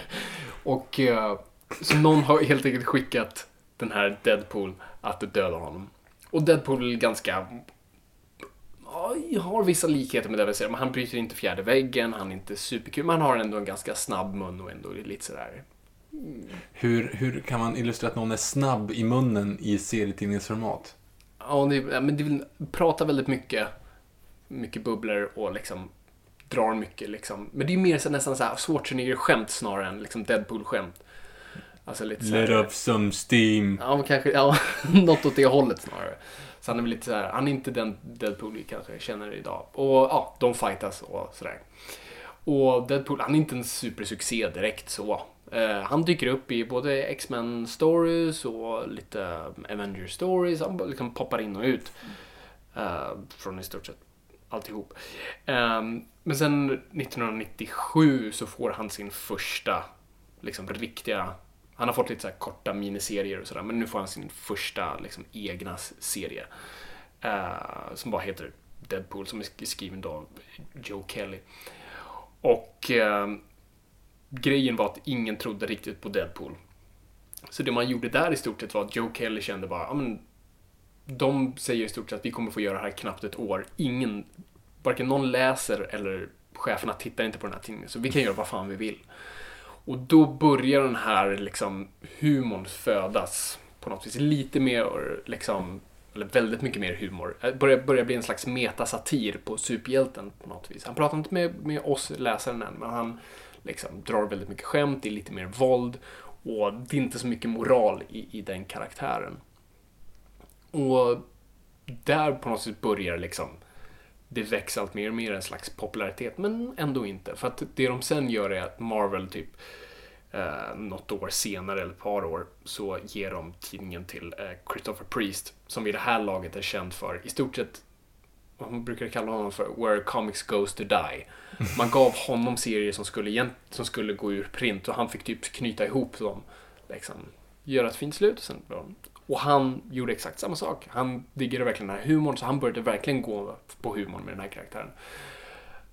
och eh, så någon har helt enkelt skickat den här Deadpool att döda honom. Och Deadpool är ganska... har vissa likheter med det säga, men han bryter inte fjärde väggen, han är inte superkul, men han har ändå en ganska snabb mun och ändå lite sådär... Hur, hur kan man illustrera att någon är snabb i munnen i serietidningsformat? Ja, det, men det vill, pratar väldigt mycket, mycket bubblor och liksom drar mycket liksom. Men det är mer så nästan så här Schwarzenegger-skämt snarare än liksom Deadpool-skämt. Alltså lite så här, Let up some steam. Ja, men kanske, ja, något åt det hållet snarare. Så han är väl lite så här, han är inte den Deadpool vi kanske känner idag. Och ja, de fightas och sådär. Och Deadpool, han är inte en supersuccé direkt så. Eh, han dyker upp i både X-Men stories och lite Avengers stories. Han liksom poppar in och ut. Eh, från i stort sett alltihop. Um, men sen 1997 så får han sin första liksom riktiga han har fått lite så här korta miniserier och sådär, men nu får han sin första liksom, egna serie. Uh, som bara heter Deadpool, som är skriven av Joe Kelly. Och uh, grejen var att ingen trodde riktigt på Deadpool. Så det man gjorde där i stort sett var att Joe Kelly kände bara, ja men de säger i stort sett att vi kommer få göra det här knappt ett år. Ingen, varken någon läser eller cheferna tittar inte på den här tidningen, så vi kan göra vad fan vi vill. Och då börjar den här liksom humorn födas på något vis. Lite mer liksom, eller väldigt mycket mer humor. Det börjar, börjar bli en slags metasatir på superhjälten på något vis. Han pratar inte med, med oss läsaren än, men han liksom drar väldigt mycket skämt, det är lite mer våld och det är inte så mycket moral i, i den karaktären. Och där på något sätt börjar liksom det växer allt mer och mer en slags popularitet, men ändå inte. För att det de sen gör är att Marvel typ eh, något år senare, eller ett par år, så ger de tidningen till eh, Christopher Priest, som vid det här laget är känd för, i stort sett, vad man brukar kalla honom för, Where Comics Goes to Die. Man gav honom serier som skulle, som skulle gå ur print och han fick typ knyta ihop dem, liksom, göra ett fint slut och sen och han gjorde exakt samma sak. Han diggade verkligen den här humorn, så han började verkligen gå på humorn med den här karaktären.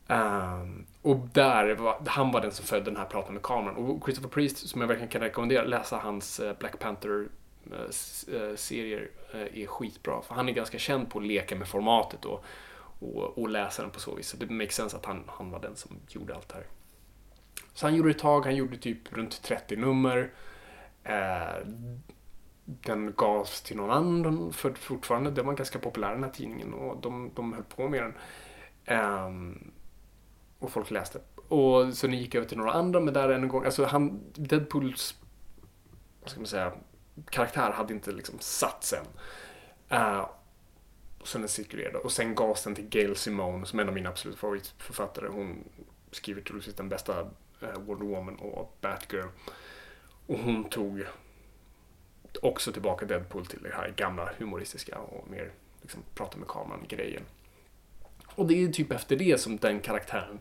Um, och där var, han var den som födde den här pratan med kameran. Och Christopher Priest, som jag verkligen kan rekommendera, läsa hans eh, Black Panther-serier eh, eh, är skitbra. För han är ganska känd på att leka med formatet och, och, och läsa den på så vis. Så det makes sense att han, han var den som gjorde allt det här. Så han gjorde ett tag, han gjorde typ runt 30 nummer. Eh, den gavs till någon annan för fortfarande, den var ganska populär den här tidningen och de, de höll på med den. Um, och folk läste. Och så den gick över till några andra, men där en gång, alltså han, Deadpools, vad ska man säga, karaktär hade inte liksom satt sen. Ehm, uh, så sen den cirkulerade. Och sen gavs den till Gail Simone som är en av mina absolut favoritförfattare. Hon skriver troligtvis den bästa uh, Wonder Woman och Batgirl. Och hon tog också tillbaka Deadpool till det här gamla humoristiska och mer liksom, prata med kameran-grejen. Och det är typ efter det som den karaktären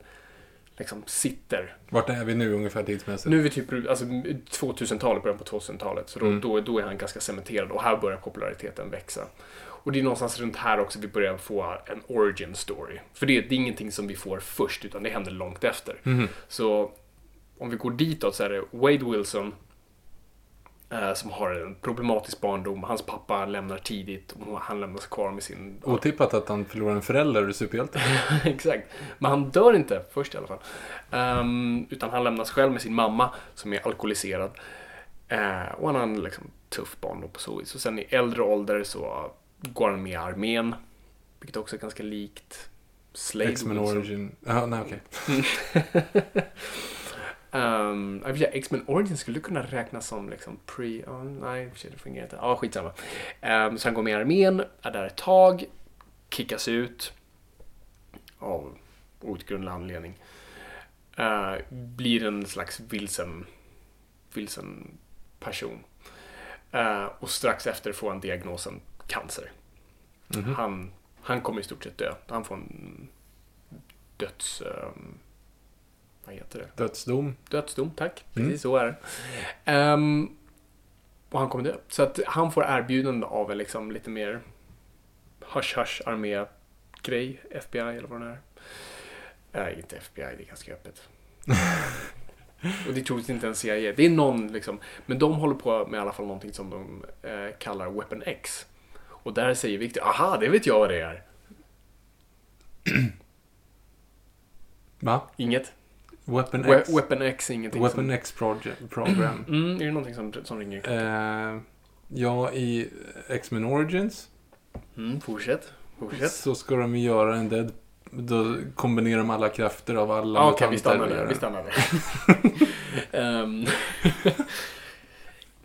liksom sitter. Vart är vi nu ungefär tidsmässigt? Nu är vi typ alltså, 2000-talet, början på 2000-talet. Så då, mm. då, då, är han ganska cementerad och här börjar populariteten växa. Och det är någonstans runt här också vi börjar få en origin story. För det, det är ingenting som vi får först, utan det händer långt efter. Mm. Så om vi går ditåt så är det Wade Wilson som har en problematisk barndom. Hans pappa lämnar tidigt och han lämnas kvar med sin... Otippat att han förlorar en förälder och är superhjälte. Exakt. Men han dör inte först i alla fall. Um, utan han lämnas själv med sin mamma som är alkoholiserad. Uh, och han har en liksom, tuff barndom på så vis. Och sen i äldre ålder så går han med i armén. Vilket också är ganska likt Slade. X-Men Origin. Jaha, nej okej. Okay. Um, X-Men Origin skulle kunna räknas som liksom pre... Oh, nej, det fungerar inte. Ja, skitsamma. Um, så han går med i armén, är där ett tag, kickas ut av outgrundlig anledning. Uh, blir en slags vilsen, vilsen person. Uh, och strax efter får han diagnosen cancer. Mm -hmm. han, han kommer i stort sett dö. Han får en döds... Um, vad heter det? Dödsdom. Dödsdom, tack. Mm. Precis så är det. Um, och han kommer dö. Så att han får erbjudande av en liksom lite mer hush-hush armé-grej. FBI eller vad det är. Nej, inte FBI, det är ganska öppet. och det är troligtvis inte en CIA. Det är någon liksom. Men de håller på med i alla fall någonting som de eh, kallar Weapon X. Och där säger Victor, aha, det vet jag vad det är. Va? Inget. Weapon X. Weapon X ingenting Weapon som... X Program. Mm, är det någonting som, som ringer uh, Ja, i X-Men Origins. Mm, fortsätt. fortsätt. Så ska de göra en dead... Då kombinerar de alla krafter av alla ah, Okej, okay, vi stannar där. Vi stannar där. um,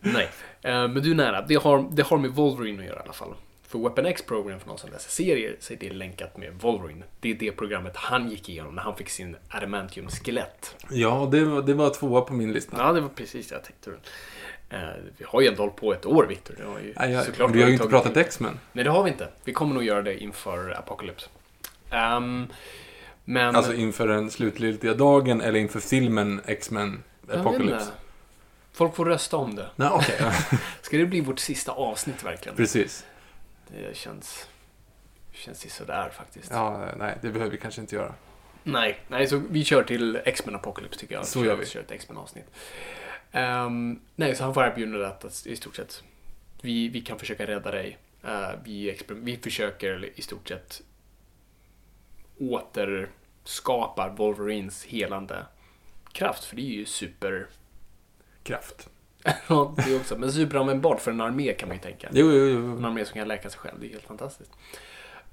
nej, uh, men du är nära. Det har, det har med Wolverine att göra i alla fall. För Weapon X program för någon som läser serier så är det länkat med Wolverine. Det är det programmet han gick igenom när han fick sin adamantium-skelett. Ja, det var, det var tvåa på min lista. Ja, det var precis det jag tänkte. Uh, vi har ju ändå hållit på ett år, Victor. Det har ju ja, ja, vi har ju inte pratat X-Men. Nej, det har vi inte. Vi kommer nog göra det inför Apocalypse. Um, men... Alltså inför den slutgiltiga dagen eller inför filmen X-Men Apocalypse? Folk får rösta om det. Nej, okay. Ska det bli vårt sista avsnitt verkligen? Precis. Det känns, känns sådär faktiskt. Ja, nej, det behöver vi kanske inte göra. Nej, nej så vi kör till X-Men Apocalypse tycker jag. Så gör vi. kör ett X-Men avsnitt. Um, nej, så han får erbjudandet att i stort sett vi, vi kan försöka rädda dig. Uh, vi, vi försöker i stort sett återskapa Wolverines helande kraft, för det är ju super... Ja, det också. Men superanvändbart för en armé kan man ju tänka. Jo, jo, jo. En armé som kan läka sig själv. Det är helt fantastiskt.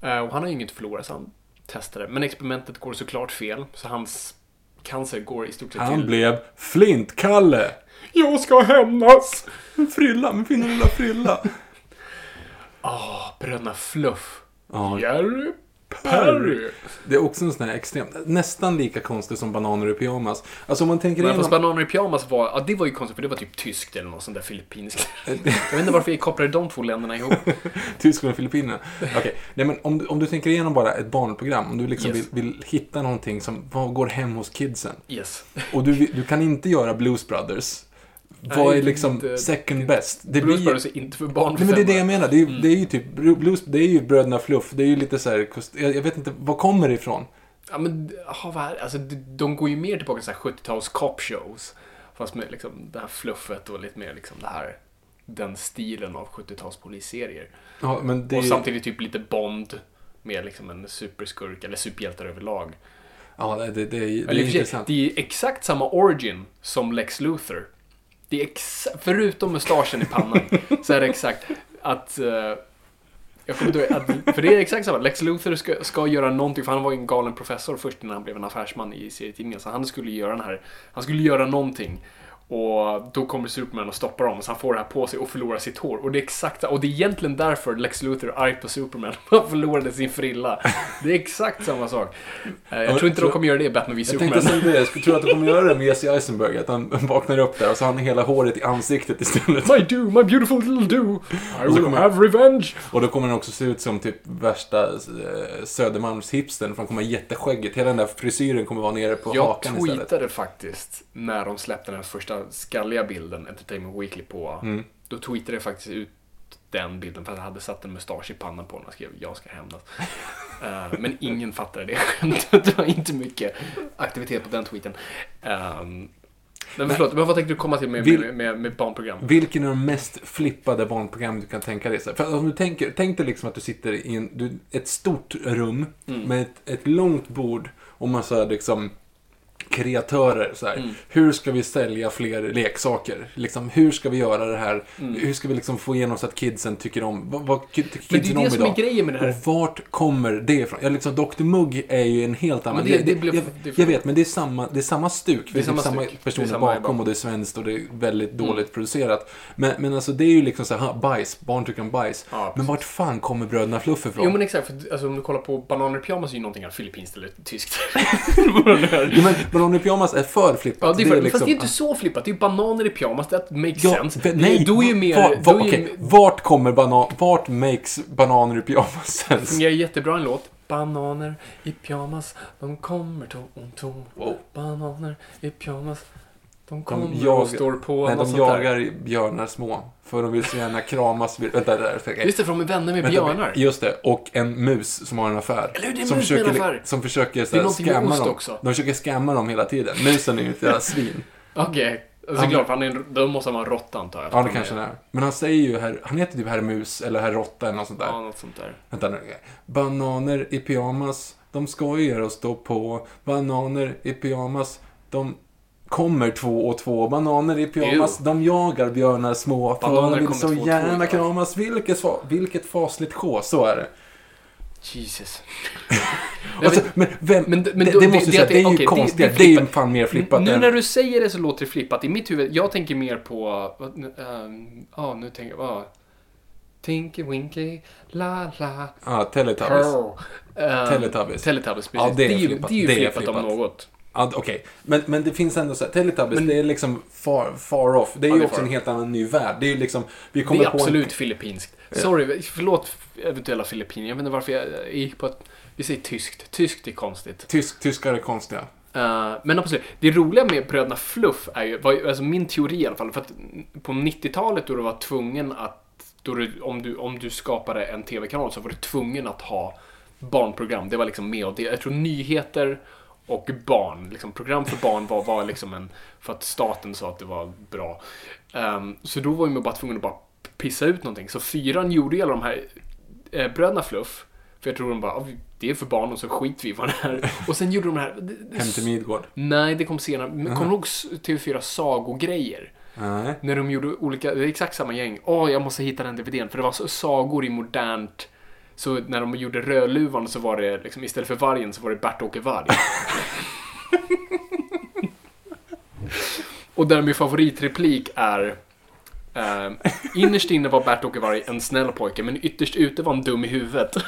Uh, och han har ju inget att förlora så han testade. Men experimentet går såklart fel. Så hans cancer går i stort sett Han till... blev Flint-Kalle. Jag ska hämnas. Frilla, min fina lilla Frilla. Ah, oh, bröderna Fluff. Oh. Jerry Perry. Det är också en sån här extrem, nästan lika konstig som bananer i pyjamas. Alltså om man tänker Men igenom... fast bananer i pyjamas var, ja det var ju konstigt för det var typ tyskt eller något sånt där filippinskt. jag vet inte varför vi kopplade de två länderna ihop. Tyskland och Filippinerna. Okej, okay. nej men om, om du tänker igenom bara ett barnprogram, om du liksom yes. vill, vill, hitta någonting som går hem hos kidsen. Yes. och du, du kan inte göra Blues Brothers. Vad är liksom inte, second best? Det Blues blir... Brothers är inte för barn Nej, men det är det jag menar. Det är, mm. det är ju typ, Blues, det är ju Bröderna Fluff. Det är ju lite så här, jag, vet inte, vad kommer det ifrån? Ja men, aha, vad är, alltså, de går ju mer tillbaka till 70-tals cop shows. Fast med liksom det här fluffet och lite mer liksom det här, den stilen av 70-tals polisserier. Ja, men det... Och samtidigt typ lite Bond med liksom en superskurk, eller superhjältar överlag. Ja, det, det, det, är, det är intressant. Det är exakt samma origin som Lex Luthor. Det är förutom mustaschen i pannan, så är det exakt att... Uh, jag kommer att, för det är exakt samma. Lex Luthor ska, ska göra någonting, för han var en galen professor först innan han blev en affärsman i serietidningen. Så han skulle göra den här, han skulle göra någonting. Och då kommer Superman och stoppar dem, så han får det här på sig och förlorar sitt hår. Och det är exakt och det är egentligen därför Lex Luthor är arg på Superman. Han förlorade sin frilla. Det är exakt samma sak. Eh, Jag tror inte tror- de kommer göra det i Batman v Jag Superman. tänkte säga det, jag skulle tro att de kommer göra det med Jesse Eisenberg, att han vaknar upp där och så har han hela håret i ansiktet istället. My do, my beautiful little do. I will kommer- have revenge. Och då kommer han också se ut som typ värsta eh, Södermalms-hipstern, för han kommer ha jätteskägget. Hela den där frisyren kommer vara nere på Jag hakan istället. tweetade faktiskt när de släppte den här första skalliga bilden, Entertainment Weekly, på... Mm. Då tweetade jag faktiskt ut den bilden för att jag hade satt en mustasch i pannan på den och skrev jag ska hämnas. Eh, men ingen fattade det skämtet. Det var inte mycket aktivitet på den tweeten. Um, men förlåt, men vad tänkte du komma till med, Vill- med, med, med barnprogram? Vilken är de mest flippade barnprogram du kan tänka dig? För om du tänker, tänk dig liksom att du sitter i en, du, ett stort rum Mm. med ett, ett långt bord och massa liksom kreatörer. Så här. Mm. Hur ska vi sälja fler leksaker? Liksom, hur ska vi göra det här? Mm. Hur ska vi liksom få igenom så att kidsen tycker om, vad, vad ty- tycker Men det kidsen är om det som är idag? grejen med det här. Och vart kommer det ifrån? Ja, liksom, Dr. Mugg är ju en helt annan... det- det blev- jag, det- jag vet, men det är samma, det är samma stuk. Det är samma samma personer är samma bakom och det är svenskt och det är väldigt dåligt producerat. Men, men alltså det är ju liksom så här, bajs, barn tycker om bajs. Ja, men vart fan kommer bröderna Fluff ifrån? Jo men exakt, för alltså, om du kollar på Bananer i pyjamas är ju någonting av filippinskt eller tyskt. Men Bananer i pyjamas är för flippat. Ja, det är för, liksom- fast det är inte så flippat. Det är bananer i pyjamas. That makes Ja, sense. Det- nej, då är ju mer... var, var, är ju, vart kommer banan... Vart makes bananer i pyjamas sense? fungerar jättebra en låt. Bananer i pyjamas, de kommer tom, tom. Wow. Bananer i pyjamas, de kommer jagar- och står på. Nej, de sånt där. jagar björnar små. För de vill så gärna kramas. Vänta, där. okej. Just det, för de är vänner med Vänta, björnar. Just det, och en mus som har en affär. Eller hur, det är som mus med en försöker, affär. Som försöker så här, ost dem. också. De försöker scamma dem hela tiden. Musen är ju ett jävla svin. Okej. Alltså, Han- klart, han är då måste han vara en råtta antar jag. Ja, det kanske han är. Men han säger ju här, han heter typ herr mus eller herr råtta eller något sånt där. Ja, något sånt där. Vänta nu. Bananer i pyjamas, de skojar och står på. Bananer i pyjamas, de kommer två och två. Bananer i pyjamas, Ew. de jagar björnar små. Bananer vill så två två, gärna ja. kramas. Vilket, fa- vilket fasligt sjå, så är det. Jesus. Alltså, men vem, Men- men det, då- det det- måste det- säga, det är ju det- konstigt. det Det, är ju flippat. fan mer flippat Nu än... när du säger det så låter det flippat. I mitt huvud, jag tänker mer på... ehm, Ja, nu tänker jag... vad? Tinky Winky, la la. Ja, Teletubbies. Pearl. Ehm, Teletubbies. Teletubbies, precis. Ja, det är det är flippat. det är ju Det är flippat, om flippat. något. Ja, Okej, men, men det finns ändå så här, Teletubbies, Men- det är liksom far, far off. Det är ju det också en helt annan ny värld. Det är ju liksom, vi Det kommer är på absolut en... filippinskt. Sorry, förlåt eventuella filippiner. Jag vet inte varför jag jag gick på att... Vi säger tyskt. Tyskt är konstigt. Tysk, tyskar är konstiga. Eh, men absolut, det roliga med Bröderna Fluff är ju, var ju, alltså min teori i alla fall, för att på 90-talet då du var tvungen att, då du, om, du, om du skapade en tv-kanal så var du tvungen att ha barnprogram. Det var liksom med och det, jag tror nyheter och barn, liksom program för barn var, var liksom en, för att staten sa att det var bra. Ehm, så då var man bara tvungen att bara pissa ut någonting. Så fyran gjorde ju alla de här eh, Bröderna Fluff, för jag tror de bara, "Ah, det är för barn och så skiter vi vad det är. Och sen gjorde de här... Hem till Midgård. Nej, det kom senare. Men kommer du ihåg s- TV4 sagogrejer? Nej. När de gjorde olika, det är exakt samma gäng. Åh, jag måste hitta den DVDn. För det var så sagor i modernt. Så när de gjorde Rödluvan så var det liksom, istället för vargen så var det Bert-Åke Varg. Och där min favoritreplik är eh, Innerst inne var Bert-Åke Varg en snäll pojke, men ytterst ute var han dum i huvudet.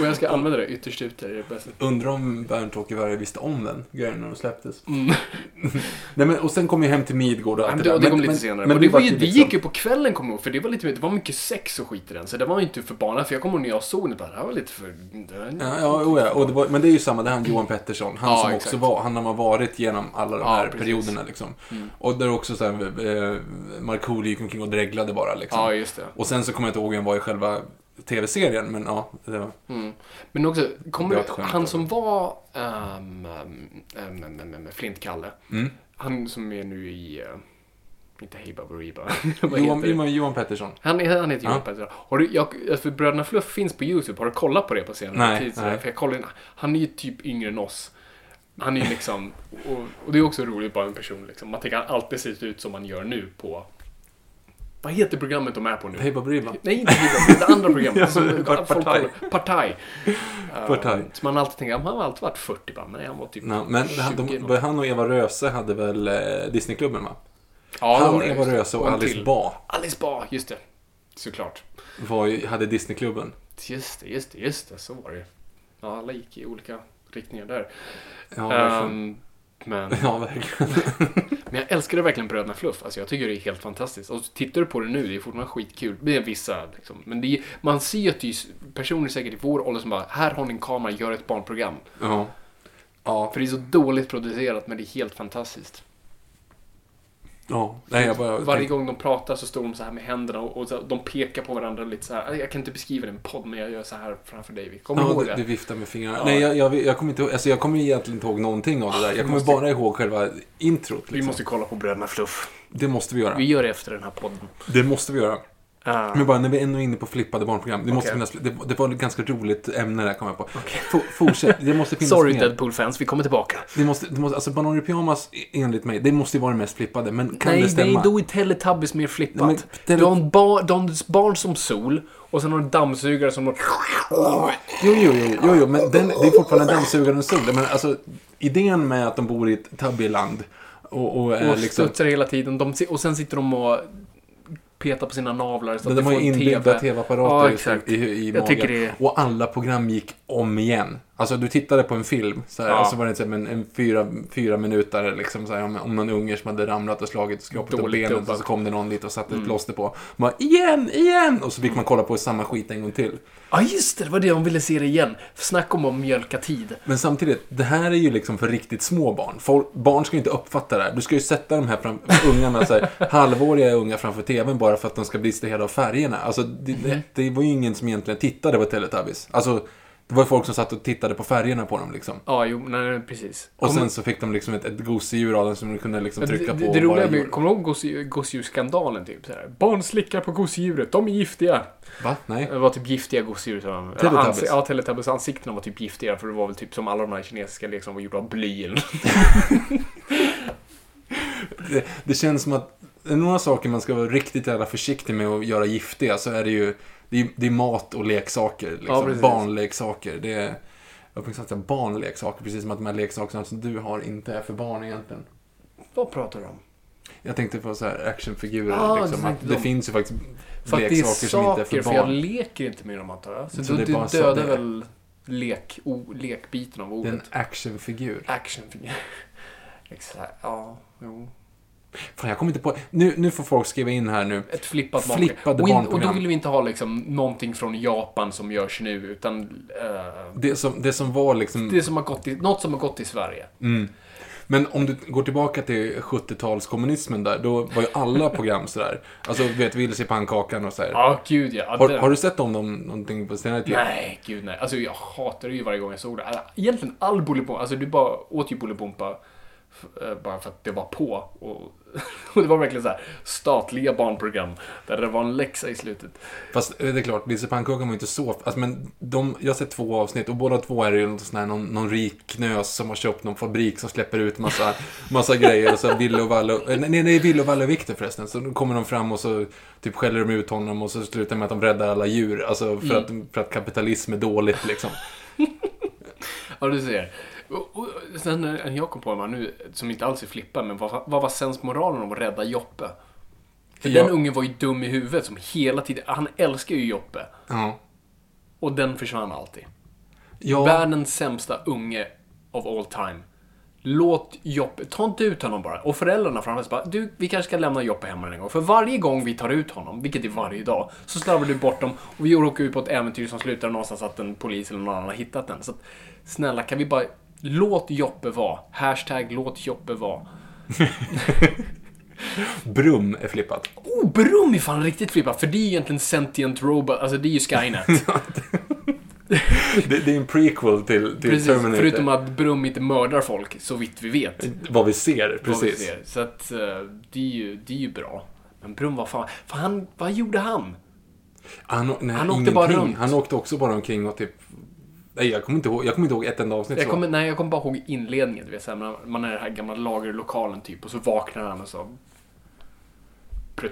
Och jag ska använda det, ytterst ute är det bästa. Undrar om Bernt-Åke Varg visste om den grejen när de släpptes. Mm. Nej, men, och sen kom ju Hem till Midgård och allt det det, där. det kom Men- lite men- senare. Men och det, var ju, det liksom- gick ju på kvällen kommer jag ihåg, för det var, lite, det var mycket sex och skit i den. Så det var ju inte för barnen, för jag kommer ihåg när jag såg bara, det här var lite för... Ja, ja, oh ja. Och det var, men det är ju samma, det är han Johan Pettersson. Han Ja, som exakt. också var, han har varit genom alla de Ja, här precis. perioderna liksom. Mm. Och där också så här, eh, Markoolio gick omkring och dreglade bara liksom. Ja, just det. Och sen så kommer jag inte ihåg vem var i själva tv-serien, men ja. Det var, Mm. Men också, kommer du, han som var um, um, um, Flintkalle, mm. han som är nu i, uh, inte Hey Baberiba, vad Johan? Johan, Johan Pettersson. Han, är- han heter Johan Ja. Pettersson. Har du, jag, för Bröderna Fluff finns på YouTube. Har du kollat på det på senare Nej, tid? nej. För jag kollade, han är ju typ yngre än oss. Han är ju liksom, och, och det är också roligt bara en person liksom. Man tänker han alltid ser ut som han gör nu på Vad heter programmet de är på nu? Hej Baberiba. Nej, inte Hibba, det andra programmet. Ja, som men folk Partaj. Partaj. Uh, Partaj. Så man alltid tänker, han har alltid varit 40 bara, men han var typ Ja, men 20 han, de, han och Eva Röse hade väl eh, Disneyklubben va? Ja, han, Eva. Röse och en Alice till. Ba Alice Ba, just det. Såklart. var ju, hade Disneyklubben. Just det, just det, just det. Så var det Ja, alla gick i olika riktningar där. Ja, verkligen. Men, Ja, verkligen. men jag älskade verkligen Bröderna Fluff. Alltså, jag tycker det är helt fantastiskt. Och tittar du på det nu, det är fortfarande skitkul. Det är vissa, liksom. Men är, man ser ju att det är personer säkert i vår ålder som bara, här har ni en kamera, gör ett barnprogram. Ja. Ja, För det är så dåligt producerat, men det är helt fantastiskt. Ja. Nej, jag bara... Varje gång de pratar så står de så här med händerna och, och så, de pekar på varandra lite så här. Jag kan inte beskriva det i en podd, men jag gör så här framför dig. Kommer du Ja, ihåg du, det? du viftar med fingrarna. Ja. Nej, jag, jag, jag kommer inte ihåg, alltså jag kommer egentligen inte ihåg någonting av det där. Jag kommer måste- bara ihåg själva introt. Vi Liksom. måste kolla på Bröderna Fluff. Det måste vi göra. Vi gör det efter den här podden. Det måste vi göra. Ah. Men bara när vi ändå är inne på flippade barnprogram. Det, måste Okej. finnas, det, det var ett ganska roligt ämne där, kom jag på. F- fortsätt, det måste finnas Sorry mer. Deadpool-fans, vi kommer tillbaka. Det måste, det måste, alltså Bananer i pyjamas, enligt mig, det måste ju vara det mest flippade. Men kan nej, det stämma? nej, då är Teletubbies mer flippat. Men Tele- Du har en bar, en barn som sol och sen har du en dammsugare som... Jo, jo, jo, jo, jo men den, det är fortfarande dammsugaren sol. Men alltså, idén med att de bor i ett tabbyland och, och Och liksom... studsar hela tiden. De, och sen sitter de och petar på sina navlar så att De har ju inbyggda TV. tv-apparater Ja, i- i, i, magen. det Och alla program gick om igen. Alltså du tittade på en film så här, Ja. och så var det här, men en fyra, fyra minuter liksom, så här, om, om någon unge som hade ramlat och slagit skrapet upp Dåligt benet och så kom det någon dit och satte Mm. ett plåster på. Bara, igen, igen! Och så fick man kolla på samma skit en gång till. Ja, just det. Det var det de ville se det igen. Snacka om att mjölka tid. Men samtidigt, det här är ju liksom för riktigt små barn. Folk, barn ska ju inte uppfatta det här. Du ska ju sätta de här fram, ungarna, så här, halvåriga unga framför tvn bara för att de ska bli distraherade av färgerna. Alltså, det, det, det var ju ingen som egentligen tittade på Teletubbies. Alltså, det var ju folk som satt och tittade på färgerna på dem liksom. Ja, jo, nej, precis. Och Kommer- sen så fick de liksom ett, ett gosedjur av den som de kunde liksom trycka det, på det, roliga gjorde. kommer du ihåg gosedjur- gosedjursskandalen typ? Så här, Barn slickar på gosedjuret, de är giftiga. Va? Nej? Det var typ giftiga gosedjur. Teletubbies. ansi- Ja, Teletubbies ansiktena var typ giftiga för det var väl typ som alla de här kinesiska leksakerna var gjorda av bly eller Det, det känns som att det är några saker man ska vara riktigt jävla försiktig med att göra giftiga så är det ju det är, det är mat och leksaker. Ja, Liksom. precis. Barnleksaker. Det är, jag får säga barnleksaker, precis som att de här leksakerna som du har inte är för barn egentligen. Vad pratar du om? Jag tänkte på så här actionfigurer. Ah, liksom, du att tänkte det de. finns ju faktiskt För det leksaker som inte är för för jag barn. leker inte med dem antar jag. Så, Så du, det du dödar det är. väl lek, o, lekbiten av Det är ordet. en actionfigur. Actionfigur. Exakt, ja, jo. Fan, jag kommer inte på... Nu, nu får folk skriva in här nu. Ett flippat Flippade barnprogram. Och, in, och då vill vi inte ha liksom någonting från Japan som görs nu, utan eh, Det som, det som var liksom... det som har gått i, något som har gått i Sverige. Mm. Men om du går tillbaka till 70-talskommunismen där, då var ju alla program sådär. Alltså, du vet, Vilse i pannkakan och sådär. Ja, gud ja. Har, har du sett om dem någonting på senare tid? Nej, gud nej. Alltså jag hatar det ju varje gång jag såg det. Alltså, Egentligen all Bolibompa, alltså du bara åt ju Bolibompa eh, bara för att det var på. Och, och det var verkligen så här statliga barnprogram där det var en läxa i slutet. Fast eh, det är klart, Vilse i pannkakan var inte så... Alltså, men de, jag har sett två avsnitt och båda två är det ju någon, sån här, någon, någon rik knös som har köpt någon fabrik som släpper ut massa, massa grejer. Och så Ville och Valle... eh, Nej, nej, Ville och Valle och Viktor förresten. Så kommer de fram och så typ skäller de ut honom och så slutar det med att de räddar alla djur. Alltså för, att, för att kapitalism är dåligt liksom. Ja, du ser. Och, och, sen när jag kom på en nu, som inte alls är flippa, men vad, vad var sensmoralen om att rädda Joppe? För Ja. den ungen var ju dum i huvudet som hela tiden, han älskar ju Joppe. Ja. Och den försvann alltid. Ja, Världens sämsta unge of all time. Låt Joppe, ta inte ut honom bara. Och föräldrarna framför bara, du, vi kanske ska lämna Joppe hemma en gång. För varje gång vi tar ut honom, vilket är varje dag, så slarvar du bort dem och vi åker ut på ett äventyr som slutar någonstans att en polis eller någon annan har hittat den. Så att, snälla, kan vi bara, låt Joppe vara. Hashtag låt Joppe vara. Brum är flippat. Oh, Brum är fan riktigt flippat, för det är ju egentligen sentient robot, alltså det är ju Skynet. Det, det är en prequel till, till Precis, Terminator. förutom att Brum inte mördar folk, så vitt vi vet. Vad vi ser, vad vi precis. ser. Så att eh, det, är ju, det är ju bra. Men Brum var fan... fan han, vad gjorde han? Han, nej, Han åkte bara runt. Han åkte också bara omkring och typ... Nej, jag kommer inte ihåg, jag kommer inte ihåg ett enda avsnitt Jag kommer, nej, jag kommer bara ihåg inledningen. Du vet, så här, man, man är i den här gamla lagerlokalen typ och så vaknar han och så...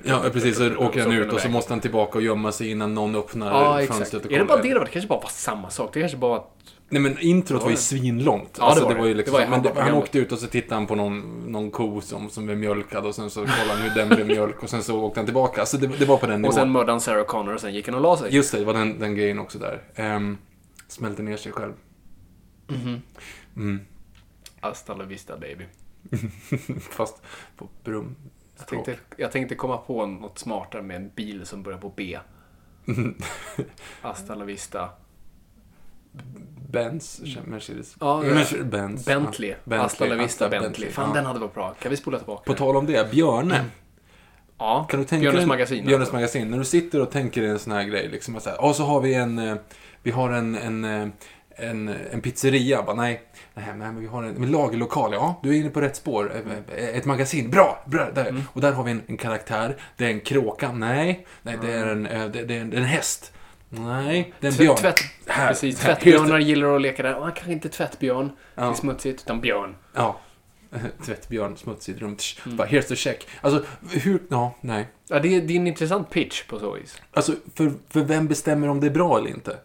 Ja, precis. Så åker han ut och så måste han tillbaka och gömma sig innan någon öppnar Ja, fönstret och Är det bara det? Det kanske bara var samma sak. Det kanske bara var att... Nej men introt var ju svinlångt. Ja, alltså, det var det var ju liksom, Det var men han åkte ut och så tittade han på någon, någon ko som, som är mjölkad och sen så kollade han hur den blev mjölk och sen så åkte han tillbaka. Alltså det, det var på den nivån. Och sen mördade han Sarah Connor och sen gick han och la sig. Just det, det var den, den grejen också där. Um, smälter ner sig själv. Mm. Hasta la vista baby. Fast på brum. Jag tänkte, jag tänkte komma på något smartare med en bil som börjar på B. Hasta la vista. Benz, Mercedes. Ja, Mercedes Benz. Bentley. Ja, Bentley. Hasta la vista Hasta Bentley. Fan, ja. den hade varit bra. Kan vi spola tillbaka? På tal om det, Björne. ja, Kan du tänka Björnes magasin. Björnes magasin. När du sitter och tänker dig en sån här grej, liksom, att så här, ja, så har vi en, eh, vi har en, en, eh, en, en pizzeria. Bara, nej, nej, men vi har en, en lagerlokal. Ja, du är inne på rätt spår. Eh, eh, Ett magasin. Bra! bra där. Mm. Och där har vi en, en karaktär. Det är en kråka. Nej, nej det, är en, eh, det, det är en, en häst. Nej, det är en björn. Tvätt, Här, precis, här, tvättbjörnar gillar att leka där. Och kanske inte tvättbjörn. Det är Ja. smutsigt, utan björn. Ja. Tvättbjörn, smutsigt rum. Tsch, Mm. Bara, here's the check. Alltså, hur... Ja, nej. Ja, det är, det är en intressant pitch på så vis. Alltså, för, för vem bestämmer om det är bra eller inte?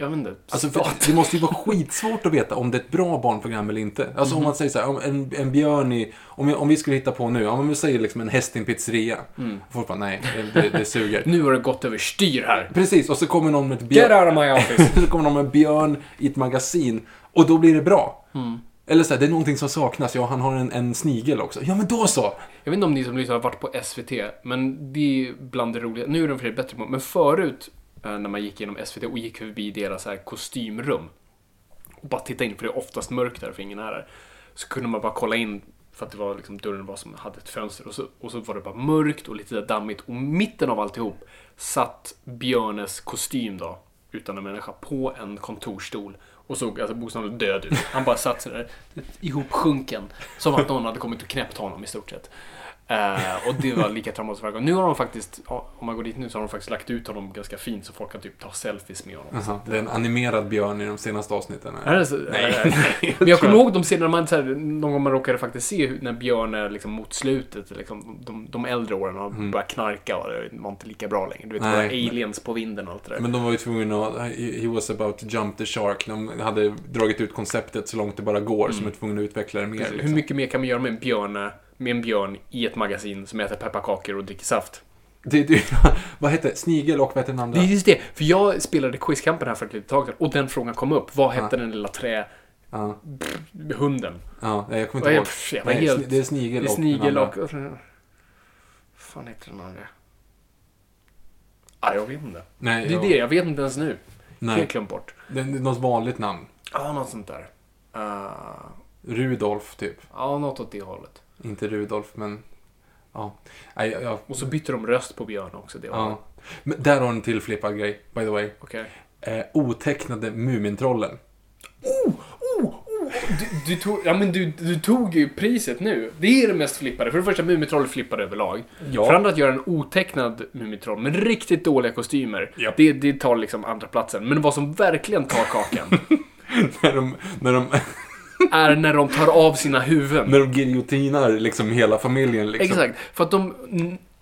Jag vet inte. Alltså, det måste ju vara skitsvårt att veta om det är ett bra barnprogram eller inte. Alltså om man säger så här, om en, en björn i... Om vi, om vi skulle hitta på nu, om vi säger liksom en häst i en pizzeria. Folk bara, nej, det, det, suger. Nu har det gått över styr här. Precis, och så kommer någon med ett Get björn... out of my office. så kommer någon med en björn i ett magasin. Och då blir det bra. Eller så här, det är någonting som saknas. Ja, han har en, en snigel också. Ja, men då så! Jag vet inte om ni som lyssnar har varit på SVT, men det är bland det roliga. Nu är de för bättre på, men förut Eh, när man gick genom SVT och gick förbi deras här kostymrum och bara titta in, för det är oftast mörkt där för ingen är där. Så kunde man bara kolla in för att det var liksom dörren var som hade ett fönster och så, och så var det bara mörkt och lite dammigt och mitten av alltihop satt Björnes kostym då, utan en människa, på en kontorsstol och såg alltså bokstavligen död ut. Han bara satt sådär ihopsjunken, som att någon hade kommit och knäppt honom i stort sett. Eh, och det var lika traumatiskt varje gång. Nu har de faktiskt, om man går dit nu så har de faktiskt lagt ut honom ganska fint så folk kan typ ta selfies med honom. Aha, det är en animerad björn i de senaste avsnitten. Det så? Nej. Men jag kommer ihåg de scenerna man, så här, någon gång man råkade faktiskt se när Björn är liksom mot slutet, liksom, de, de äldre åren, och Mm. börjar knarka och det var inte lika bra längre. Du vet, Nej. aliens på vinden och allt det där. Men de var ju tvungna att... He was about to jump the shark. De hade dragit ut konceptet så långt det bara går, så de är tvungna att utveckla det mer. Liksom. Hur mycket mer kan man göra med en björn, med en björn i ett magasin som äter pepparkakor och dricker saft? Det, det, vad hette Snigel och vad hette den andra? Det är just det, för jag spelade Quizkampen här för ett litet tag sedan och den frågan kom upp. Vad hette den lilla trähunden? Ja, ja, nej, jag kommer inte ihåg. jag Nej, helt- det är Snigel Det är och snigel och... andra. fan heter den andra? Ah, jag vet inte. Nej, Det är ja, det, jag vet inte ens nu. Nej, Helt glömt bort. det är något vanligt namn. Ja, något sånt där. Uh, Rudolf, typ. ja, något åt det hållet. Inte Rudolf, men... Ja. Nej, ja, Och så bytte de röst på Björn också. Det var ja. Men där har en till flippad grej, by the way. Okej. Eh, otecknade Mumintrollen. Du, du, tog, ja, men du, du tog ju priset nu. Det är det mest flippade. För det första, Mumintroll flippade överlag. Ja. För andra att göra en otecknad Mumintroll med riktigt dåliga kostymer. Japp. Det, det tar liksom andra platsen. Men vad som verkligen tar kakan när de, när de, är när de tar av sina huvuden. när de giljotinar liksom hela familjen. Liksom. Exakt. För att de,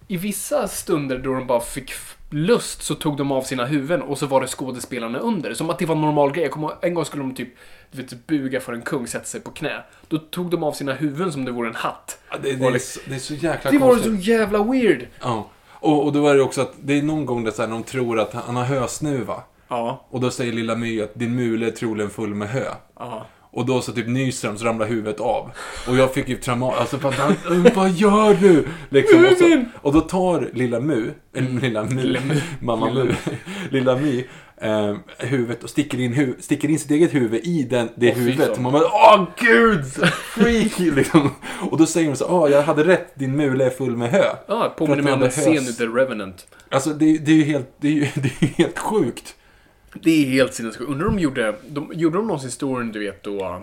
i vissa stunder då de bara fick lust så tog de av sina huvuden och så var det skådespelarna under. Som att det var en normal grej. Jag kommer, en gång skulle de typ du vet, buga för en kung, sätta sig på knä. Då tog de av sina huvuden som det vore en hatt. Ja, det, det, är, så- det är så jäkla Det var konstigt. så jävla weird. Ja. Och, och då är det också att det är någon gång där så här, de tror att han har hösnuva. Ja. Och då säger lilla My att din mule är troligen full med hö. Ja. Och då så typ nyser de så ramlar huvudet av. Och jag fick ju trauma, alltså för han, vad gör du? Liksom, och, så, och då tar lilla Mu, eller lilla Mu, mamma Mu, lilla My, eh, huvudet och sticker in, hu, sticker in sitt eget huvud i den, det fy huvudet. Och man bara, åh gud! Freaky liksom. Och då säger de så, åh jag hade rätt, din mule är full med hö. Ja, påminner För mig om en scen i The Revenant. Alltså det, det är ju helt, det är det är helt sjukt. Det är helt sinnessjukt. Undrar om de gjorde, de, gjorde de någonsin historien, du vet, då,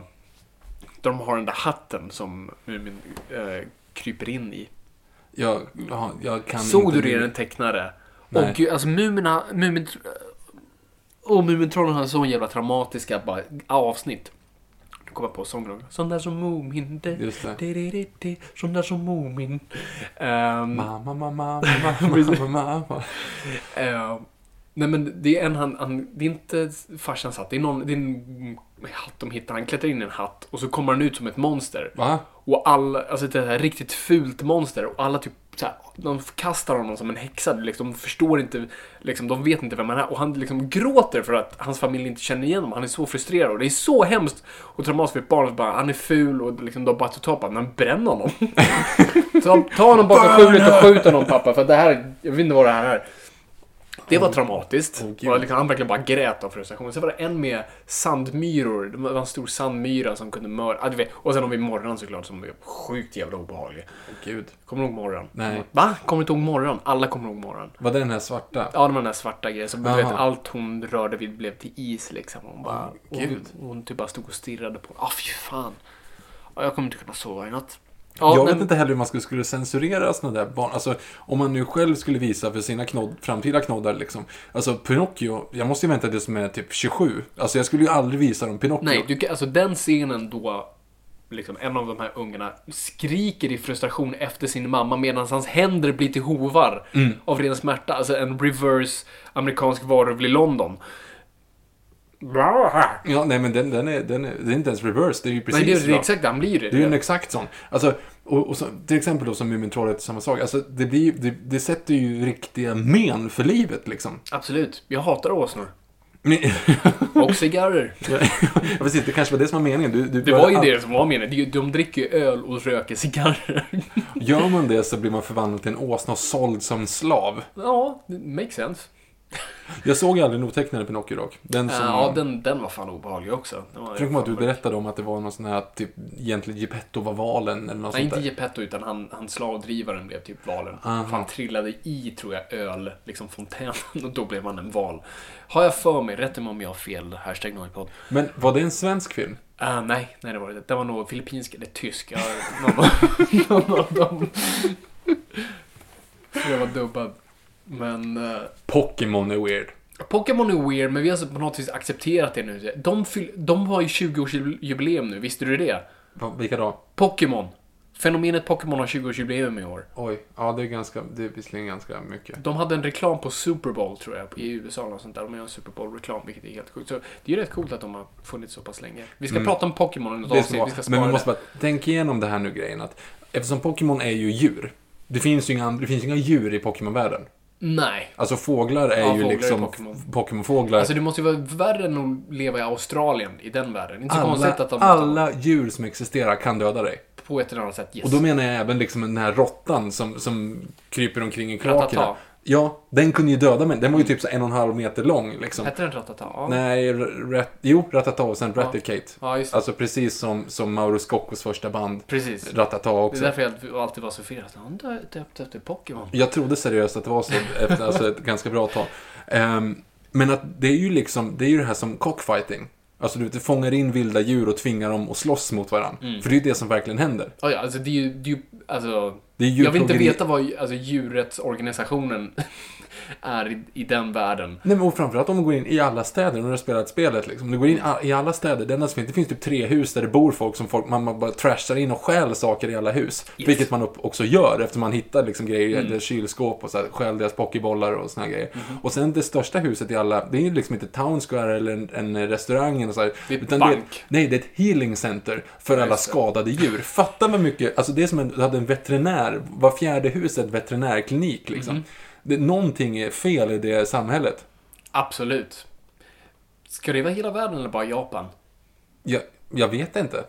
då de har den där hatten som Mumin äh, kryper in i. Jag, ja, jag kan Såg inte du det, den tecknare? Nej. Och gud, alltså Mumina, Mumin... Och Mumintrollen har så jävla traumatiska bara, avsnitt. komma på sången. Sån där som de, Sån där som Mumin. Ehm, Mamma, mamma, mamma, mamma, mamma. Eh, nej men det är en han, han, det är inte farsans hatt, det är någon, det är en hatt de hittar. Han klättrar in i en hatt och så kommer han ut som ett monster. Va? Och alla, alltså det här riktigt fult monster och alla typ så här, de kastar honom som en häxa. Liksom, de förstår inte, liksom, de vet inte vem han är. Och han liksom gråter för att hans familj inte känner igen honom. Han är så frustrerad och det är så hemskt och traumatiskt för ett barn. att Bara, han är ful och liksom, de bara på honom. Men bränn honom. ta, ta honom bakom skjulet och skjut honom pappa. För det här, jag vet inte vad det här är. Det var traumatiskt. Gud. och liksom, han verkligen bara grät av frustration. Sen var det en med sandmyror. Det var en stor sandmyra som kunde mörda. Ah. Och sen har vi morgon såklart som var sjukt jävla obehaglig. Gud. Kommer du ihåg morgon? Nej. Va? Kommer du inte ihåg morgon? Alla kommer ihåg morgon. Var det den här svarta? Ja, det var den där svarta grejen. Så vet, allt hon rörde vid blev till is liksom. Hon bara... Åh, gud. hon, hon typ bara stod och stirrade på... Ah, fy fan. Ja, jag kommer inte kunna sova i natt. Jag men- vet inte heller hur man skulle, skulle censurera sådana där barn. Alltså, om man nu själv skulle visa för sina knodd, framtida knoddar liksom. Alltså, Pinocchio, jag måste ju vänta tills som är typ 27. Alltså, jag skulle ju aldrig visa dem Pinocchio. Nej, du, alltså den scenen då liksom, en av de här ungarna skriker i frustration efter sin mamma medan hans händer blir till hovar Mm. av ren smärta. Alltså en reverse amerikansk varulv i London. Ja, nej men den, den, är, den är, det är inte ens reverse, det är ju precis Nej, det är, det exakt han blir det. Det är ju en exakt sån. Alltså, och, och så, till exempel då som Mumintrollet, samma sak. Alltså, det, blir, det, det sätter ju riktiga men för livet liksom. Absolut. Jag hatar åsnor. Och cigarrer. ja, precis, det kanske var det som var meningen. Du, du Det var ju det som var meningen. De- De dricker ju öl och röker cigarrer. Gör man det så blir man förvandlad till en åsna och såld som slav. Ja, det makes sense. Jag såg aldrig den otecknade Pinocchio dock. Den som... Ja, den, den var fan obehaglig också. Var Jag tror att du berättade om att det var någon sån här, typ, egentligen Geppetto var valen eller något Nej, inte. Geppetto, utan han, han slavdrivaren blev typ valen. Aha. Han trillade i, tror jag, öl, liksom fontänen, och då blev han en val. Har jag för mig, rätta mig om jag har fel, hashtag Noipod. Men var det en svensk film? Uh, nej, nej det var det. Det var nog filippinsk eller tysk. Någon, av- dem. För det var dubbad. Men... eh, Pokémon är weird. Pokémon är weird, men vi har alltså på något vis accepterat det nu. De, fyll, de har ju 20-årsjubileum nu, visste du det? Vilka då? Pokémon. Fenomenet Pokémon har 20-årsjubileum i år. Oj, ja det är ganska, det är visserligen ganska mycket. De hade en reklam på Super Bowl, tror jag, i USA och sånt där. De gör en Super Bowl-reklam, vilket är helt sjukt. Så det är ju rätt coolt att de har funnits så pass länge. Vi ska Mm. prata om Pokémon i något avsnitt. Vi ska spara men vi måste bara tänka igenom det här nu grejen att eftersom Pokémon är ju djur. Det finns ju inga, det finns inga djur i Pokémon-världen. Nej. Alltså fåglar är Ja, ju fåglar liksom Pokémon. Pokémon-fåglar. Alltså det måste ju vara värre än att leva i Australien, i den världen. Inte så alla, konstigt att de alla djur som existerar kan döda dig. på ett eller annat sätt, yes. Och då menar jag även liksom den här råttan som, som kryper omkring i kloakerna. Ja, den kunde ju döda mig. Den var ju typ så en och en halv meter lång liksom. Hette den Ratata? Ja. Nej, rat, jo, Ratata och sen Raticate. Ja, just det. Alltså precis som, som Mauro Scoccos första band. Precis. Ratata Det är också. därför jag alltid var så firad. Han dö- döpte efter Pokémon. Jag trodde seriöst att det var så efter alltså ett ganska bra tag. Ehm, men att det är ju liksom, det är ju det här som cockfighting. Alltså du vet, fångar in vilda djur och tvingar dem att slåss mot varandra. Mm. För det är ju det som verkligen händer. Ja, ja, alltså det är ju, det är ju alltså, Det är Jag vill inte veta vad alltså, djurrättsorganisationen är i, i den världen. Nej, men och framförallt om man går in i alla städer, när du har spelat spelet liksom. Du går in i alla städer, det enda som finns, det finns typ tre hus där det bor folk som folk, man bara trashar in och stjäl saker i alla hus. Yes. Vilket man också gör efter man hittar liksom grejer, Mm. mm. kylskåp och så här, stjäl deras pokébollar och såna här grejer. Mhm. Och sen det största huset i alla, det är ju liksom inte Town Square eller en, en restaurang och så här, Det är ett bank. Det, nej, det är ett healing center för alla skadade djur. Fatta vad mycket, alltså det är som en, du hade en veterinär, var fjärde hus är ett veterinärklinik liksom. Mhm. Det, någonting är fel i det samhället. Absolut. Ska det vara hela världen eller bara Japan? Jag, jag vet inte.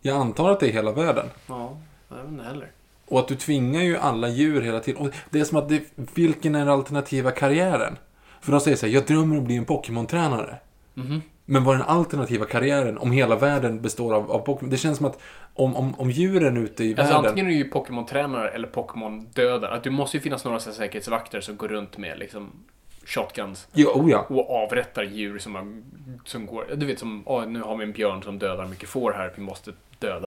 Jag antar att det är hela världen. Ja, jag vet inte heller. Och att du tvingar ju alla djur hela tiden. Och det är som att det, vilken är den alternativa karriären? För de säger så här, jag drömmer om att bli en Pokémon-tränare. Mhm. Men vad är den alternativa karriären om hela världen består av, av Pokémon? Det känns som att om, om, om djuren ute i Alltså världen... antingen är du ju Pokémon-tränare eller Pokémon-dödare. Att det måste ju finnas några säkerhetsvakter som går runt med liksom shotguns Ja, oh ja. och avrättar djur som, som går... Du vet som, "Åh, nu har vi en björn som dödar mycket får här, vi måste döda.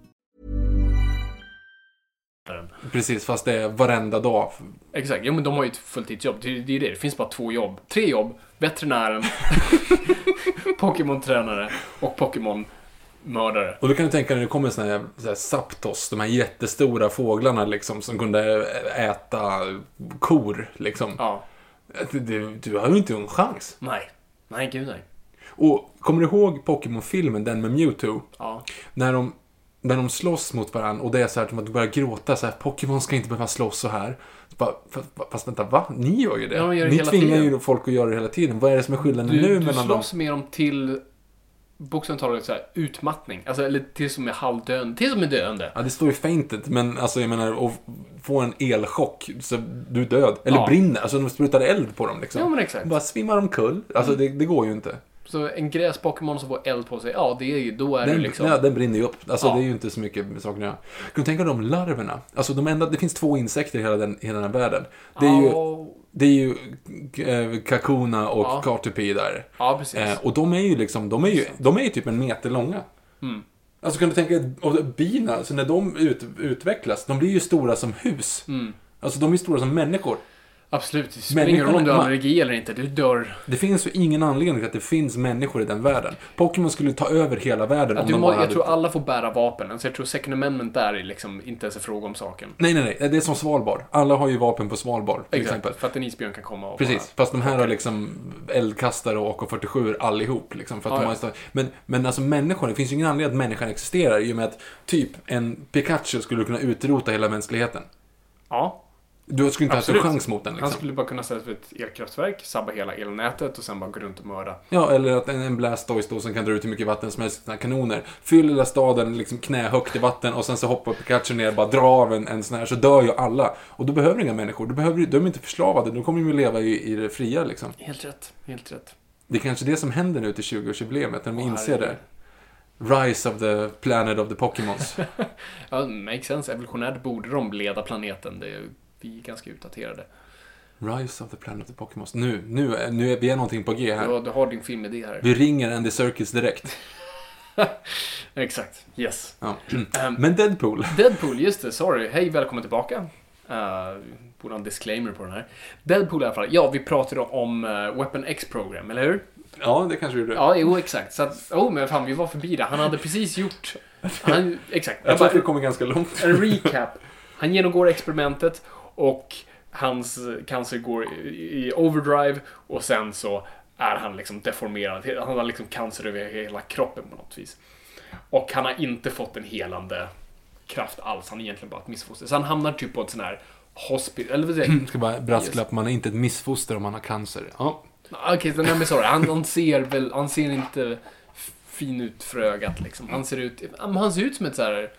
Precis, fast det är varenda dag. Exakt, jo men de har ju ett fulltidsjobb. Det är det. Det finns bara två jobb. Tre jobb. Veterinären, Pokémon-tränare och Pokémon-mördare. Och då kan du tänka när det kommer såna här, så här Zapdos, de här jättestora fåglarna liksom, som kunde äta kor, liksom. Ja. Du, du, du har ju inte en chans. Nej. Nej, gud nej. Och kommer du ihåg Pokémon-filmen, den med Mewtwo? Ja. När de, när de slåss mot varandra och det är så här att du börjar gråta så här, Pokémon ska inte behöva slåss så här. Bara, fast, vänta, va? Ni gör ju det. Ja, gör det Ni tvingar tiden. ju folk att göra det hela tiden. Vad är det som är skillnaden Du, nu du mellan dem? slåss med dem till bokstavligt talat så här, utmattning. Alltså, eller till som är halvdöende. Till som är döende. Ja, det står ju fainted, men alltså jag menar att få en elchock så du är död. Eller Ja. brinner, alltså de sprutar eld på dem liksom. Ja, men exakt. Bara svimmar omkull. Alltså det, det går ju inte. Så en gräs-Pokémon som får eld på sig, ja det är ju, då är det Den, liksom... ja, den brinner ju upp. Alltså Ja. det är ju inte så mycket med göra. Kan du tänka dig de larverna? Alltså de enda, det finns två insekter i hela den, hela den här världen. Det är ju, Ja, det är ju eh, Kakuna och Ja. Caterpie där. ja precis. Eh, och de är ju liksom, de är ju, de är ju typ en meter långa. Mm. Alltså kan du tänka dig, bina, alltså när de ut, utvecklas, de blir ju stora som hus. Mm. Alltså de är stora som människor. Absolut, det spelar ingen roll om du har Människan- allergi eller inte, du dör. Det finns ju ingen anledning till att det finns människor i den världen. Pokémon skulle ta över hela världen Ja, om du de må, bara jag hade... tror alla får bära vapen. Alltså, jag tror second amendment där är liksom inte ens en fråga om saken. Nej, nej, nej. Det är som Svalbard. Alla har ju vapen på Svalbard, till exempel. För att en isbjörn kan komma och Precis, fast de här har liksom eldkastare och AK47 allihop. Liksom, för att Ja, de har men, men alltså människor, det finns ju ingen anledning att människan existerar i och med att typ en Pikachu skulle kunna utrota hela mänskligheten. Ja, Du skulle inte ha Absolut. en chans mot den han liksom. skulle bara kunna ställa sig ett elkraftverk, sabba hela elnätet och sen bara gå runt och mörda. Ja, eller att en, en Blastoise då som kan dra ut hur mycket vatten som helst, såna här kanoner. Fyll hela staden liksom knähögt i vatten och sen så hoppar Pikachu ner och bara drar av en, en sån här, så dör ju alla. Och då behöver du inga människor. Du behöver, de är inte förslavade, de kommer ju leva i, i det fria liksom. Helt rätt, helt rätt. Det är kanske det som händer nu till 20-årsjubileet, när de Åh, inser det. Rise of the planet of the Pokémons. Ja, makes sense. Evolutionärt borde de leda planeten. Det vi är ganska utdaterade. Rise of the planet of the Pokémons. Nu, nu, nu är vi någonting på G här. Du, har- du har din filmidé här. Vi ringer Andy Serkis direkt. Exakt, yes. Ja. Ehm, Men Deadpool. Deadpool, just det, sorry. Hej, välkommen tillbaka. Uh, borde ha en disclaimer på den här. Deadpool i alla fall. Ja, vi pratade om uh, Weapon X Program, eller hur? Ja, det kanske du gjorde. Ja, jo, exakt. Så att, oh, men fan, vi var förbi det. Han hade precis gjort... Han, exakt. Jag tror att vi kommer ganska långt. en recap. Han genomgår experimentet och hans cancer går i, overdrive och sen så är han liksom deformerad. Han har liksom cancer över hela kroppen på något vis. Och han har inte fått en helande kraft alls. Han är egentligen bara ett missfoster. Så han hamnar typ på ett sån här hospital, eller vad säger jag? Jag ska bara brasklapp, man är inte ett missfoster om man har cancer. Ja. Okej, så nej men sorry. Han, han ser väl, han ser inte fin ut för ögat liksom. Han ser ut, han ser ut som ett så här.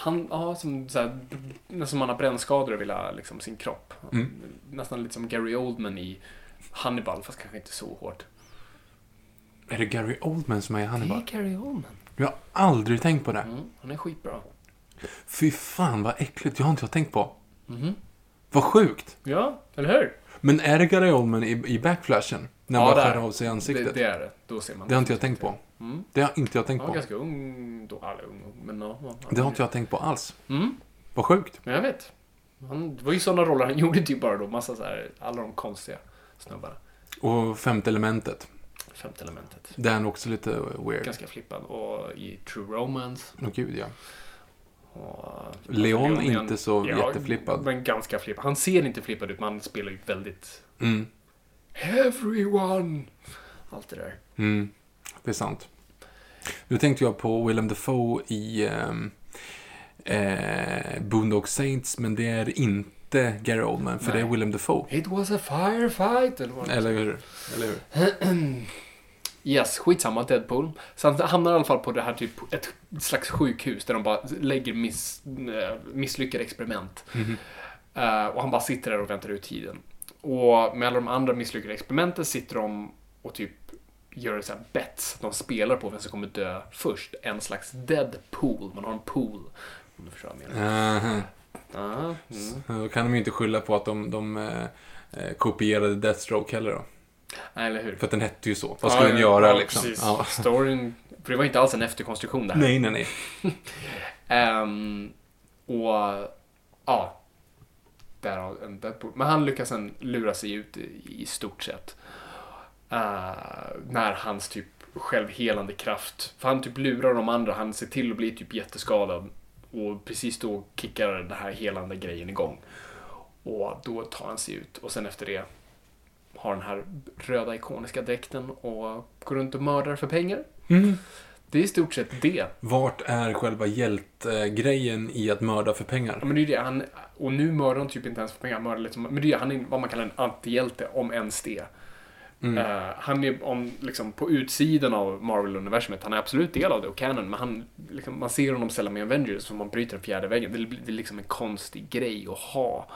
Han, ja, som så här, nästan man har brännskador över hela liksom, sin kropp. Mm. Nästan lite som Gary Oldman i Hannibal, fast kanske inte så hårt. Är det Gary Oldman som är i Hannibal? Det är Gary Oldman. Jag har aldrig tänkt på det. Mm, han är skitbra. Fy fan vad äckligt, jag har inte jag tänkt på. Mhm. Vad sjukt. Ja, eller hur? Men är det Gary Oldman i, i backflashen? När han bara skär av sig ansiktet. Det, Det, det är det. Då ser man har inte jag tänkt på. Mm. Det har inte jag tänkt Han på. var ganska ung då. Eller ung, men ja. ja. Det har inte jag tänkt på alls. Mm. Vad sjukt. Men jag vet. Han, det var ju sådana roller han gjorde typ bara då. Massa så här, alla de konstiga snubbarna. Och femte elementet. Femte elementet. Det är han också lite weird. Ganska flippad. Och i True Romance. Åh gud ja. Och, Leon är inte så jätteflippad. Men ganska flippad. Han ser inte flippad ut, men han spelar ju väldigt... Mm. Everyone! Allt det där. Mm. Det är sant. Nu tänkte jag på Willem Dafoe i ehm, eh, Boondock Saints, men det är inte Gary Oldman, för det är Nej. Willem Dafoe. It was a firefight, eller vad det Eller hur? Eller hur? Yes, skitsamma, Deadpool. Så han hamnar i alla fall på det här typ, ett slags sjukhus där de bara lägger miss, eh, misslyckade experiment. Eh, och han bara sitter där och väntar ut tiden. Och med alla de andra misslyckade experimenten sitter de och typ gör så här bets. De spelar på vem som kommer dö först. En slags Deadpool. Man har en pool. Om du förstår vad jag menar. Aha. Ah, mm. Då kan de ju inte skylla på att de, de eh, eh, kopierade Deathstroke heller då. Nej, eller hur? För att den hette ju så. Vad skulle ja, göra ja, liksom? Precis. Ja. Storyn, för det var inte alls en efterkonstruktion det här. Nej, nej, nej. Ehm, och ja, därav en Deadpool. Men han lyckas sen lura sig ut i, i stort sett. Eh, när hans typ självhelande kraft, för han typ lurar de andra, han ser till att bli typ jätteskadad. Och precis då kickar den här helande grejen igång. Och då tar han sig ut och sen efter det har den här röda ikoniska dräkten och går runt och mördar för pengar. Det är i stort sett det. Vart är själva hjältegrejen i att mörda för pengar? Ja, men det är det. Han, och nu mördar han typ inte ens för pengar. Han mördar lite som, men det är han är vad man kallar en antihjälte, om ens det. Eh, han är om, liksom, på utsidan av Marvel-universumet. Han är absolut del av det och canon, men han, liksom, man ser honom sällan med Avengers som man bryter den fjärde väggen. Det, det är liksom en konstig grej att ha.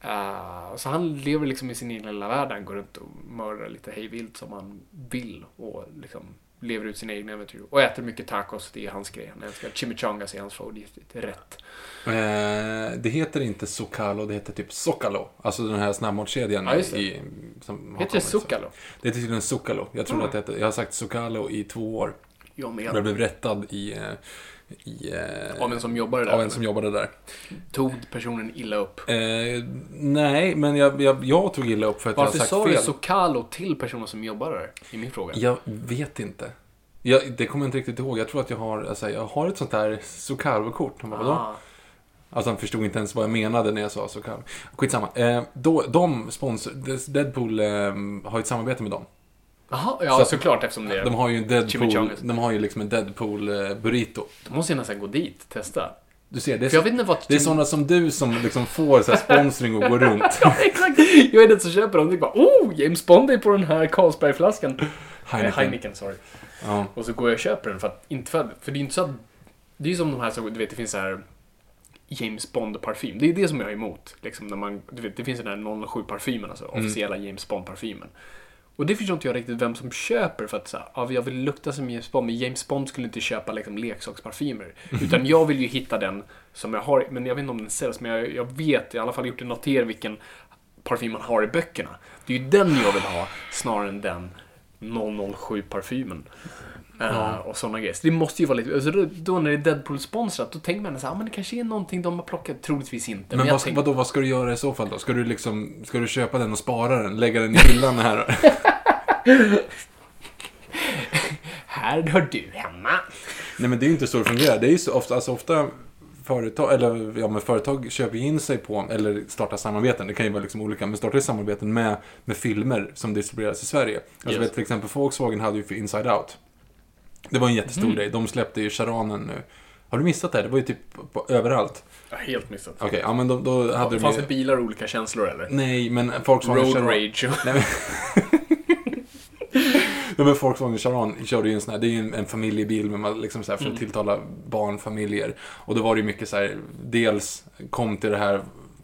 Eh, så han lever liksom i sin egen lilla värld. Han går runt och mördar lite hejvilt som han vill. Och liksom lever ut sina egna äventyr. Och äter mycket tacos, det är hans grej. Han älskar chimichangas, är hans favoriträtt. Eh, det heter inte Socalo, det heter typ Socalo. Alltså den här snabbmatskedjan. Ja, det. i, som Heter det. Zuccalo? Det heter tydligen Socalo. Jag trodde Ah. att det hette, jag har sagt Socalo i två år. Jag Jag med. blev rättad i, eh, i eh, Av en som jobbade där? av en som jobbade där. Tog personen illa upp? Eh, nej, men jag, jag, jag tog illa upp för att Varför jag sa har du sagt fel. Socalo till personen som jobbade där? I min fråga. Jag vet inte. Jag, det kommer jag inte riktigt ihåg. Jag tror att jag har, alltså, jag har ett sånt där Socalo-kort. Ah. Alltså han förstod inte ens vad jag menade när jag sa Socalo. Skitsamma. Eh, då, de sponsor, Deadpool eh, har ett samarbete med dem. Jaha, ja Så- såklart eftersom det är... De har ju en Deadpool, de har ju liksom en Deadpool eh, burrito. Då måste jag nästan gå dit, testa. Du ser, det är, jag vet inte vad... det är sådana som du som liksom får så sponsring och går runt. Ja, exakt! Jag är den som köper dem. Det är bara oh, James Bond är på den här Carlsbergflaskan. Heineken. Heineken. Heineken, sorry. Ja. Och så går jag och köper den för att, inte för för det är inte så att, det är ju som de här, så, du vet, det finns så här James Bond-parfym. Det är det som jag är emot. Liksom när man, du vet, det finns den här 007-parfymen, alltså officiella James Bond-parfymen. Och det förstår inte jag riktigt vem som köper för att så här, ja, jag vill lukta som James Bond, men James Bond skulle inte köpa liksom, leksaksparfymer. Utan jag vill ju hitta den som jag har, men jag vet inte om den säljs, men jag, jag vet, i alla fall gjort en notering vilken parfym man har i böckerna. Det är ju den jag vill ha, snarare än den 007-parfymen. Uh, och sådana grejer. Så det måste ju vara lite... Alltså då, när det är Deadpool-sponsrat, då tänker man så här, ah, men det kanske är någonting de har plockat. Troligtvis inte. Men jag vad, tänker- vadå, vad ska du göra i så fall då? Ska du liksom, ska du köpa den och spara den? Lägga den i hyllan här? Här hör du hemma. Nej men det är ju inte så det fungerar. Det är ju så ofta, alltså ofta företag, eller ja men företag köper in sig på, eller startar samarbeten, det kan ju vara liksom olika, men startar samarbeten med, med filmer som distribueras i Sverige. Alltså Yes. vet till exempel Volkswagen hade ju för Inside Out. Det var en jättestor Mm. grej. De släppte ju Charanen nu. Har du missat det? Det var ju typ på, överallt. Jag har helt missat. Okej, ja men då, då hade de Fanns det bilar och olika känslor eller? Nej, men Volkswagen Road Charan... rage. Nej, men... Nej, men Volkswagen Charan körde ju en sån här, det är ju en, en familjebil men man liksom så här för Mm. att tilltala barnfamiljer. Och då var det ju mycket så här, dels kom till det här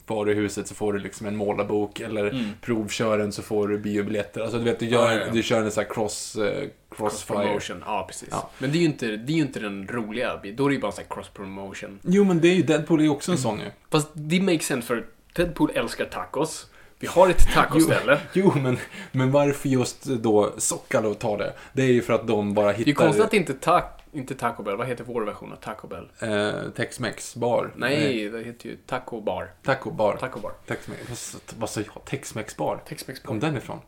varuhuset så får du liksom en målarbok eller provkör den så får du biobiljetter. Alltså du vet, du, gör, Mm. Ja, ja, ja. du kör en sån här cross, eh, crossfire. promotion. Ja, precis. Men det är ju inte, det är ju inte den roliga. Då är det ju bara en sån här cross promotion. Jo men det är ju, Deadpool är ju också en sån ju. Fast det makes sense för Deadpool älskar tacos. Vi har ett tacoställe. Jo, men, men varför just då Soccalo tar det? Det är ju för att de bara hittar... Det är konstigt att inte, ta inte Taco Bell, vad heter vår version av Taco Bell? Eh, Tex-Mex bar. Nej, det heter ju Taco Bar. Taco bar. Taco Bar. Tex-Mex. Vad- sa jag? Tex-Mex bar? Tex-Mex Kom Bar. den ifrån?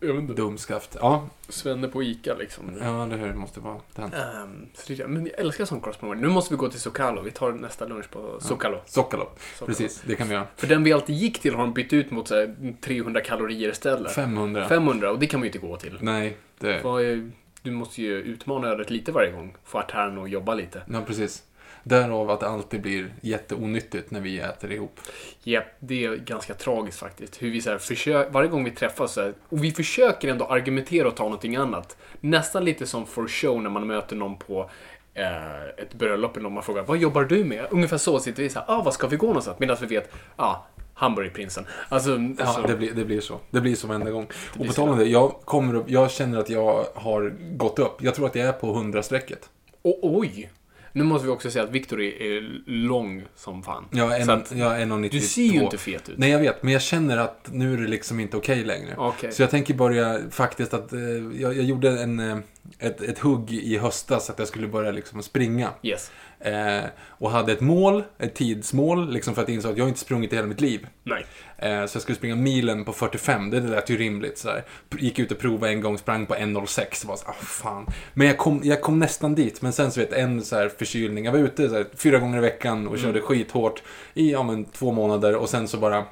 Jag vet inte. Dumskaft. Ja, Svenne på Ica liksom. ja det här måste vara den. Ehm, så det, men jag älskar sån cross promotion. Nu måste vi gå till Socalo. Vi tar nästa lunch på Socalo. Soccalo. Precis, det kan vi göra. För den vi alltid gick till har de bytt ut mot så här, 300 kalorier istället. 500. 500 och det kan man ju inte gå till. Nej, det... Vad är- Du måste ju utmana ödet lite varje gång. Få artären att jobba lite. Ja, precis. Därav att det alltid blir jätteonyttigt när vi äter ihop. Japp, det är ganska tragiskt faktiskt. Hur vi så här försöker, varje gång vi träffas så här, och vi försöker ändå argumentera och ta någonting annat. Nästan lite som for show när man möter någon på eh, ett bröllop eller någon man frågar vad jobbar du med? Ungefär så sitter vi så här, ah, vad ska vi gå någonstans? Medan vi vet, ah, Hamburgerprinsen. Alltså, Ja, alltså det blir, det blir så. Det blir så varenda gång. Och på så. tal om det, jag, kommer upp, jag känner att jag har gått upp. Jag tror att jag är på 100-strecket. och, oj! Nu måste vi också säga att Victor är, lång som fan. Så en, att är 1,92. du ser ju inte fet ut. Nej, jag vet. Men jag känner att nu är det liksom inte okej längre. Okej. Så jag tänker börja faktiskt att... Eh, jag, jag gjorde en, eh, ett, ett hugg i höstas att jag skulle börja liksom springa. Yes. Eh, och hade ett mål, ett tidsmål, liksom för att inse att jag inte sprungit i hela mitt liv. Nej. Eh, så jag skulle springa milen på 45, det lät ju rimligt. Sådär. Gick ut och provade en gång, sprang på 1.06. Var så, ah, fan. Men jag kom, jag kom nästan dit. Men sen så vet en så här förkylning. Jag var ute så här, fyra gånger i veckan och körde skithårt i ja, men, två månader. Och sen så bara...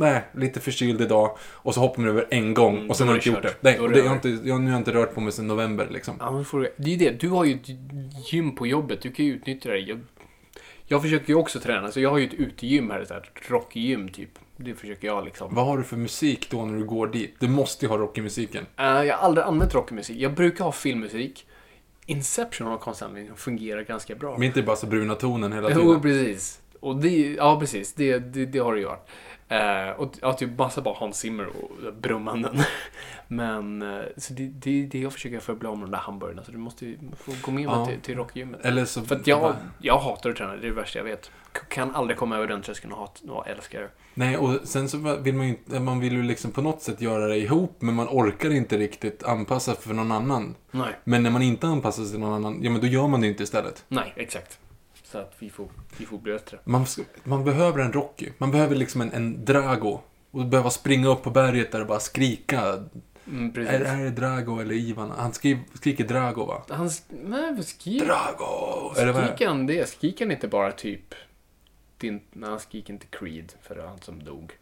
Nej, lite förkyld idag. Och så hoppar man över en gång Mm, och sen har jag det inte gjort det. Nej, det jag, har inte, jag, nu har jag inte rört på mig sedan november liksom. Ja, men får du, det är det. Du har ju ett gym på jobbet. Du kan ju utnyttja det. Jag, jag försöker ju också träna. Så jag har ju ett utegym här. Ett här rockgym typ. Det försöker jag liksom. Vad har du för musik då när du går dit? Du måste ju ha rockmusiken. Eh, jag har aldrig använt rockmusik. Jag brukar ha filmmusik. Inception har konstant fungerar ganska bra. Men inte bara så bruna tonen hela tiden. Jo, precis. Och det, ja, precis. Det, det, det har det ju varit. Eh, och ja, typ massa bara Hans Zimmer och brummanden. Men, eh, så det, det, det jag försöker för att bli av med de där hamburgarna. Så du måste ju få gå med mig Ja. till, till rockgymmet. Eller så... För att jag, jag hatar att träna, det är det värsta jag vet. Kan aldrig komma över den tröskeln och, hat, och älska det. Nej, och sen så vill man ju man vill ju liksom på något sätt göra det ihop, men man orkar inte riktigt anpassa för någon annan. Nej. Men när man inte anpassar sig till någon annan, ja men då gör man det inte istället. Nej, exakt. Så att vi får, vi får bli bättre. Man, man behöver en Rocky. Man behöver liksom en, en Drago. Och behöva springa upp på berget där och bara skrika. Mm. Är, är det Drago eller Ivan? Han skri, skriker Drago va? Han, nej, vad skriker Drago! Skriker han det? Skriker han inte bara typ... Din, nej, han skriker inte Creed, för det var han som dog.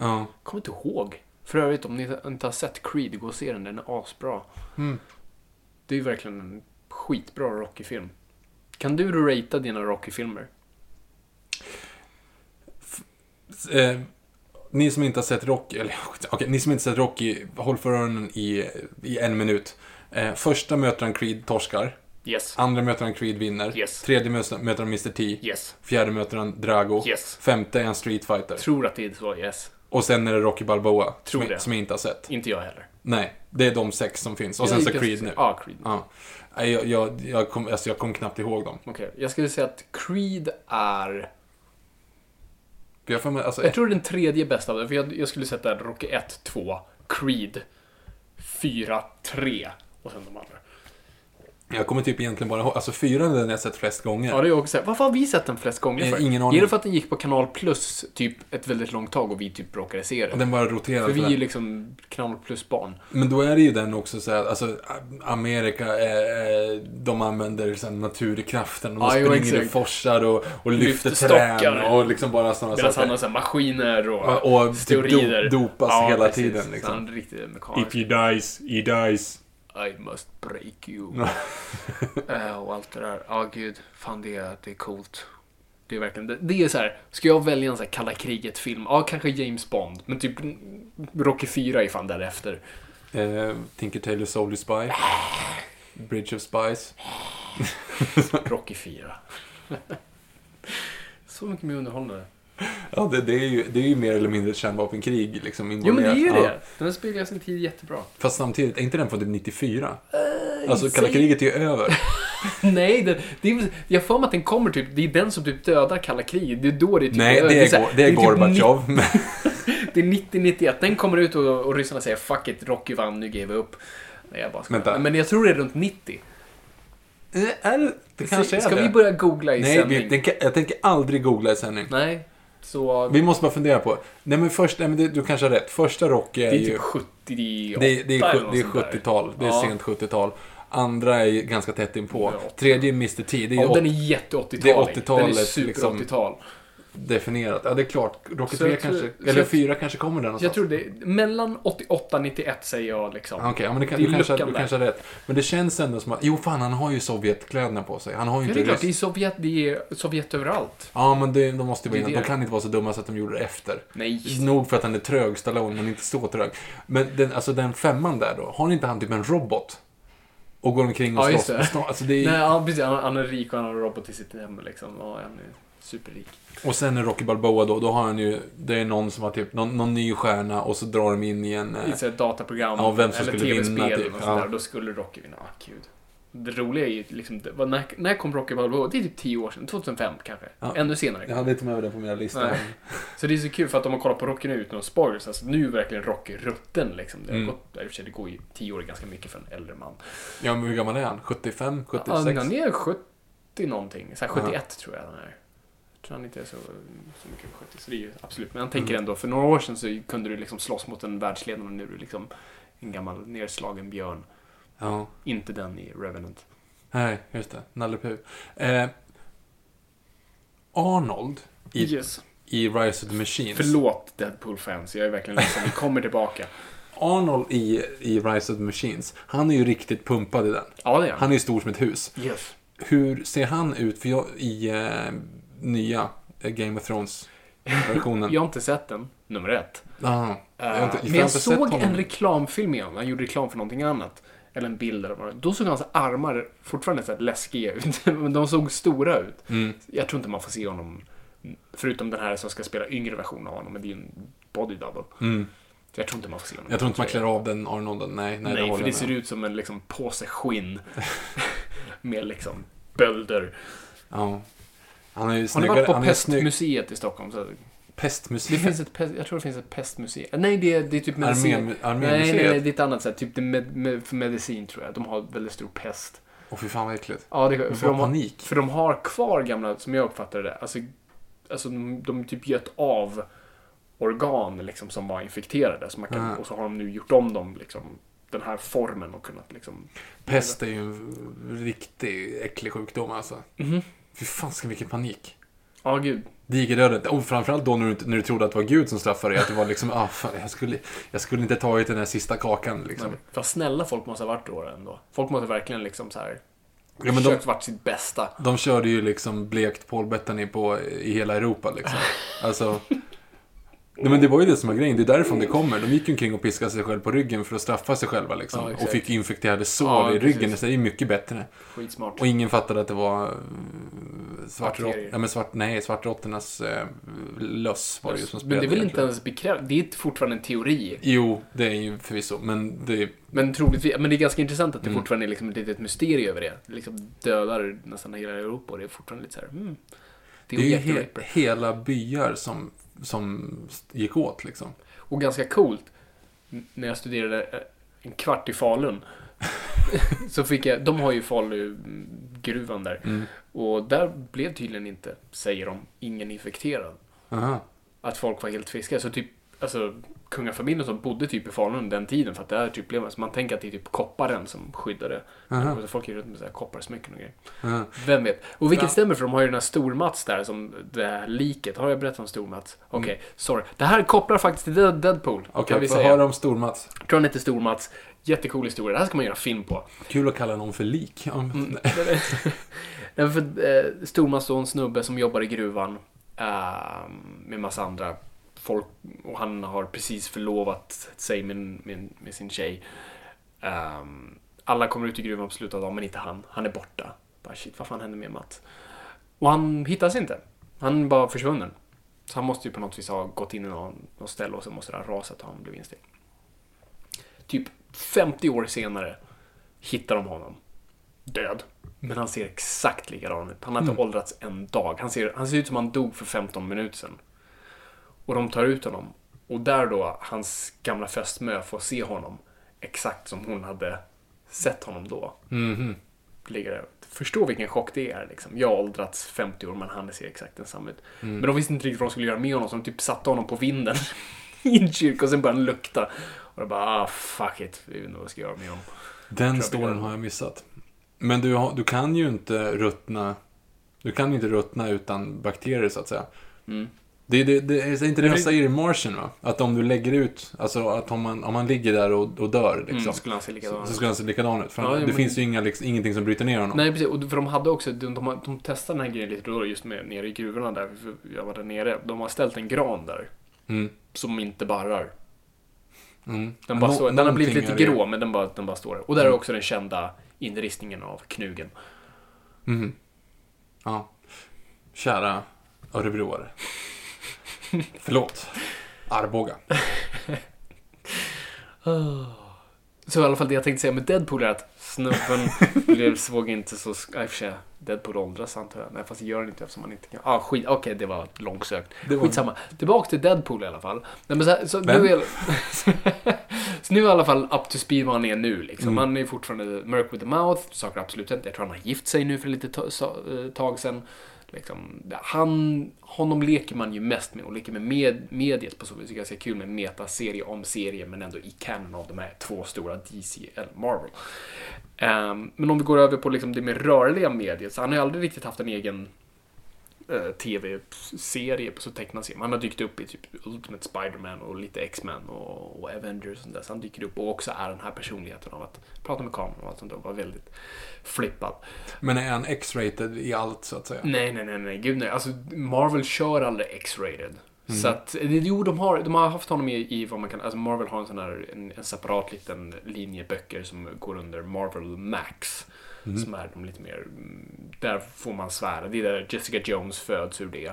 Ja. Kommer inte ihåg. För övrigt, om ni inte har sett Creed, gå och se den. Den är asbra. Mm. Det är ju verkligen en skitbra Rocky-film. Kan du ratea dina Rocky-filmer? Eh, ni som inte har sett Rocky, eller okej, ni som inte sett Rocky, håll för öronen i, i en minut. Eh, första möter han Creed, torskar. Yes. Andra möter han Creed, vinner. Yes. Tredje möter han Mr T. Yes. Fjärde möter han Drago. Yes. Femte är han Street Fighter. Tror att det är så, yes. Och sen är det Rocky Balboa. Tror som, det. som jag inte har sett. Inte jag heller. Nej, det är de sex som finns. Och sen Jag så gick Creed nu. Ja, Creed. Ja. Nej, Jag, jag, jag, kom, alltså jag kom knappt ihåg dem. Okej, jag skulle säga att Creed är... För Jag, får alltså, Jag tror det är den tredje bästa av det, för jag, jag skulle sätta Rocky 1, 2, Creed 4, 3 och sen de andra. Jag kommer typ egentligen bara ihåg, alltså fyran är den jag sett flest gånger. Ja, det är jag också. Varför har vi sett den flest gånger för? ingen aning. Är det för att den gick på Kanal Plus typ ett väldigt långt tag och vi typ råkade se Och den? den bara roterar. För vi är ju den. liksom Kanal Plus-barn. Men då är det ju den också så här, alltså Amerika, eh, de använder så här, naturkraften och de Ja, springer och exakt. forsar och, och lyfter, Lyfter trän och liksom bara sådana Medan han saker. har så här maskiner och, Ja, och typ steroider. do- dopas hela precis. tiden, Så liksom. Han är riktigt mekanisk. he dies, he dies. I must break you. Eh, och allt det där. Ja, gud. Fan, det är, det är coolt. Det är verkligen, det, det är så här, ska jag välja en så här kalla kriget-film? Ja, kanske James Bond. Men typ Rocky 4 är fan därefter. Eh, Tinker Tailor Soldier Spy. Bridge of Spies. Rocky 4. så mycket mer underhållande. Ja, det, det, är ju, det är ju mer eller mindre ett kärnvapenkrig liksom Jo, men det är ju det. Den speglar sin tid jättebra. Fast samtidigt, är inte den från typ 94? Eh, alltså, kalla kriget är ju över. Nej, det, det är, jag har för mig att den kommer typ, det är den som typ dödar kalla kriget. Det är då det är typ Nej, det är, det är typ Gorbatjov. men- Det är 90-91. Den kommer ut och, och ryssarna säger fuck it, Rocky vann, nu ger vi upp. Nej, jag bara skojar. Vänta. Men jag tror det är runt 90. Eh, Är det, det kanske är Ska det. vi börja googla i Nej, sändning? kan- jag tänker aldrig googla i sändning. Nej, så... Vi måste bara fundera på. Nej men först, nej, men det, du kanske har rätt. Första Rocky är, det är ju... typ 78 det, är- det är, det är sånt där. 70-tal. Det är Ja. sent 70-tal. Andra är ganska tätt inpå. 80. Tredje är Mr T. Det är, Ja, åt- den är jätte 80-talig. det är 80-talet, Den är super liksom. 80-tal. definierat. Ja, det är klart. Rocky Så 3 jag tror- kanske, eller jag- 4 kanske kommer där någonstans. Jag tror det mellan 88 och 91 säger jag liksom. Ja, Okej, ja, men det kan, Det du, kanske, du kanske har rätt. Men det känns ändå som att, jo fan han har ju Sovjetkläderna på sig. Han har ju Ja, inte det är klart, det är Sovjet, det är Sovjet överallt. Ja, men det, de måste ju vara. De kan inte vara så dumma så att de gjorde det efter. Nej. Nog för att han är trög, Stallone, men inte så trög. Men den, alltså den femman där då, har inte han typ en robot? Och går omkring och Ja, slåss med snart. Alltså det är, Nej, ja, precis. Han, han är rik och han har en robot i sitt hem liksom. Ja, han är superrik. Och sen är Rocky Balboa då, då har han ju, det är någon som har typ, någon, någon ny stjärna och så drar de in i en... I ett dataprogram Ja, vem som eller skulle vinna, typ. och Ja. sådär. Då skulle Rocky vinna. Ah, gud. Det roliga är ju liksom, var, när, när kom Rocky Balboa? Det är typ 10 år sedan. 2005 kanske. Ja. Ännu senare. jag hade inte med det på mina listor. Nej. Så det är så kul för att de har kollat på Rocky nu utan någon spoilers. Alltså nu är verkligen Rocky rutten liksom. Det, har Mm. gått, det går ju 10 år ganska mycket för en äldre man. Ja, men hur gammal är han? 75? 76? Ja, han är 70 någonting. Så här 71 tror jag han är. Tror han inte är så, så mycket över 70. Så det är ju absolut. Men jag tänker Mm. ändå, för några år sedan så kunde du liksom slåss mot en världsledare och nu är du liksom en gammal nedslagen björn. Ja. Inte den i Revenant. Nej, just det. Nalle. Eh, Arnold i, Yes. i Rise of the Machines. Förlåt Deadpool-fans, jag är verkligen ledsen. Vi kommer tillbaka. Arnold i, i Rise of the Machines, han är ju riktigt pumpad i den. Ja, det är han. Han är ju stor som ett hus. Yes. Hur ser han ut för jag, i eh, nya eh, Game of Thrones-versionen? Jag har inte sett den, nummer ett. Aha. Jag har inte- för men jag såg en reklamfilm med honom. Han gjorde reklam för någonting annat. Eller en bild eller vad. Då såg hans armar fortfarande så läskiga ut. Men de såg stora ut. Mm. Jag tror inte man får se honom, förutom den här som ska spela yngre version av honom, men det är ju en body double. Mm. Jag tror inte man får se honom. Jag tror inte man klär av den Arnolden. Nej, nej, Nej, det för det jag ser med. ut som en liksom påse skinn. med liksom bölder. Ja. Han är ju Har ni varit på. Pestmuseet i Stockholm? Så det Pestmuseet? finns ett, pest, jag tror det finns ett pestmuseum. Nej, det är, det är typ medicin. Armén, Nej, nej, nej, det är ett annat sätt. Typ det med, med, för medicin tror jag. De har väldigt stor pest. Åh fy fan vad äckligt. Ja, det, för, får de har, panik. för de har kvar gamla, som jag uppfattar det, alltså, alltså de, de typ gött av organ liksom som var infekterade. Så kan. Och så har de nu gjort om dem, liksom, den här formen och kunnat liksom... Pest är ju en riktig äcklig sjukdom alltså. Mhm. Fy fan ska vilken panik. Ja, gud. Digerdöden. Och framförallt då när du, när du trodde att det var Gud som straffade dig. Att det var liksom, ah, fan, jag, skulle, jag skulle inte tagit den här sista kakan liksom. Men vad snälla folk måste ha varit då ändå. Folk måste verkligen liksom så här Ja, men de, försökt vart sitt bästa. de körde ju liksom blekt Paul Bettany på i hela Europa liksom. Alltså. Nej men det var ju det som var grejen, det är därifrån det kommer. De gick ju omkring och piskade sig själv på ryggen för att straffa sig själva liksom. Ja, och fick infekterade sår Ja, i ryggen, precis. det är ju mycket bättre. Skitsmart. Och ingen fattade att det var svartrott, Bakterier. ja, men svart, nej, svartråttornas eh, löss var det ju som Men det är väl inte ens bekräftat. Det är fortfarande en teori. Jo, det är ju förvisso, men det... Men troligtvis, men det är ganska intressant att det Mm. fortfarande är liksom ett litet mysterium över det. Det liksom dödar nästan hela Europa och det är fortfarande lite så här, mm. Det är ju he hela byar som, som gick åt liksom. Och ganska coolt, när jag studerade eh, en kvart i Falun, så fick jag, de har ju Falu-gruvan där. Mm. Och där blev tydligen inte, säger de, ingen infekterad. Aha. Att folk var helt friska. Så typ, alltså kungafamiljen som bodde typ i Falun den tiden, för att det här typ blev, alltså man tänker att det är typ kopparen som skyddade. Och så folk är runt med så här kopparsmycken och grejer. Aha. Vem vet? Och vilket Ja. stämmer, för de har ju den här Stormats där, som det här liket. Har jag berättat om Stormats? Okej, Mm. sorry. Det här kopplar faktiskt till Dead- Deadpool, Okej, kan vi säga. höra om Stormats. Jag tror han heter Stormats. Jättecool historia. Det här ska man göra film på. Kul att kalla någon för lik. Mm. Nej, för, eh, Stormats och en snubbe som jobbar i gruvan eh, med massa andra folk och han har precis förlovat sig med, med, med sin tjej. Ehm, alla kommer ut i gruvan på slutet av dagen, men inte han. Han är borta. Bara shit, vad fan hände med Matt? Och han hittas inte. Han är bara försvunnen. Så han måste ju på något vis ha gått in i någon, någon ställe och så måste det ha rasat och han blev inställd. Typ 50 år senare hittar de honom. Död. Men han ser exakt likadan ut. Han har inte Mm. åldrats en dag. Han ser, han ser ut som han dog för 15 minuter sedan. Och de tar ut honom. Och där då, hans gamla fästmö får se honom exakt som hon hade sett honom då. Mhm. Ligger där. Förstå vilken chock det är. Liksom. Jag har åldrats 50 år men han ser exakt densamma ut. Mm. Men de visste inte riktigt vad de skulle göra med honom så de typ satte honom på vinden i en kyrka och sen började han lukta. Och jag bara, ah fuck it, vi vet inte vad vi ska göra med honom. Den storyn har jag missat. Men du, har, du kan ju inte ruttna Du kan inte ruttna utan bakterier så att säga. Mm. Det, det, det är inte det de säger i Martian va? Att om du lägger ut, alltså att om man, om man ligger där och, och dör liksom. Mm, skulle han se så, likadant så ut. skulle han se likadan ut. För Ja, det men- finns ju inga, liksom, ingenting som bryter ner honom. Nej precis, och för de hade också, de, de, de testade den här grejen lite då just med, nere i gruvorna där, jag var där nere. De har ställt en gran där, Mm. som inte barrar. Mm. Den, bara Nå- står, den har blivit lite grå, men den bara, den bara står där. Och där är också den kända inristningen av knugen. Mhm. Ja. Kära örebroare. Förlåt. Arboga. Så i alla fall det jag tänkte säga med Deadpool är att snubben blev, såg inte så... Och för sig, Deadpool åldras antar jag. Nej, fast det gör han inte eftersom han inte kan... Ah, skit. Okej, det var långsökt. Det var- Skitsamma. Tillbaka till Deadpool i alla fall. Nej, men så, här- så, Vem? nu är, så nu är i alla fall up to speed vad han är nu. Liksom. Mm. Han är fortfarande mörk with the mouth. Saker absolut inte. Jag tror han har gift sig nu för lite eh, tag sedan. Liksom, han, honom leker man ju mest med och leker med, med mediet på så vis. Det är ganska kul med metaserie om serie men ändå i canon av de här två stora DC eller Marvel. Um, men om vi går över på liksom det mer rörliga mediet så han har ju aldrig riktigt haft en egen tv-serie på så tecknad serie. Han har dykt upp i typ Ultimate Spider-Man och lite X-Men och, och Avengers och sånt där. Så han dyker upp och också är den här personligheten av att prata med kameran och allt sånt där. Var väldigt flippad. Men är han X-rated i allt så att säga? Nej, nej, nej, nej, gud nej. Alltså, Marvel kör aldrig X-rated. Så att, eh, jo, de har, de har haft honom i, i vad man kan, alltså Marvel har en sån här, en, en separat liten linje böcker som går under Marvel Max. Som är de lite mer, mm, där får man svära. Det är där Jessica Jones föds ur det.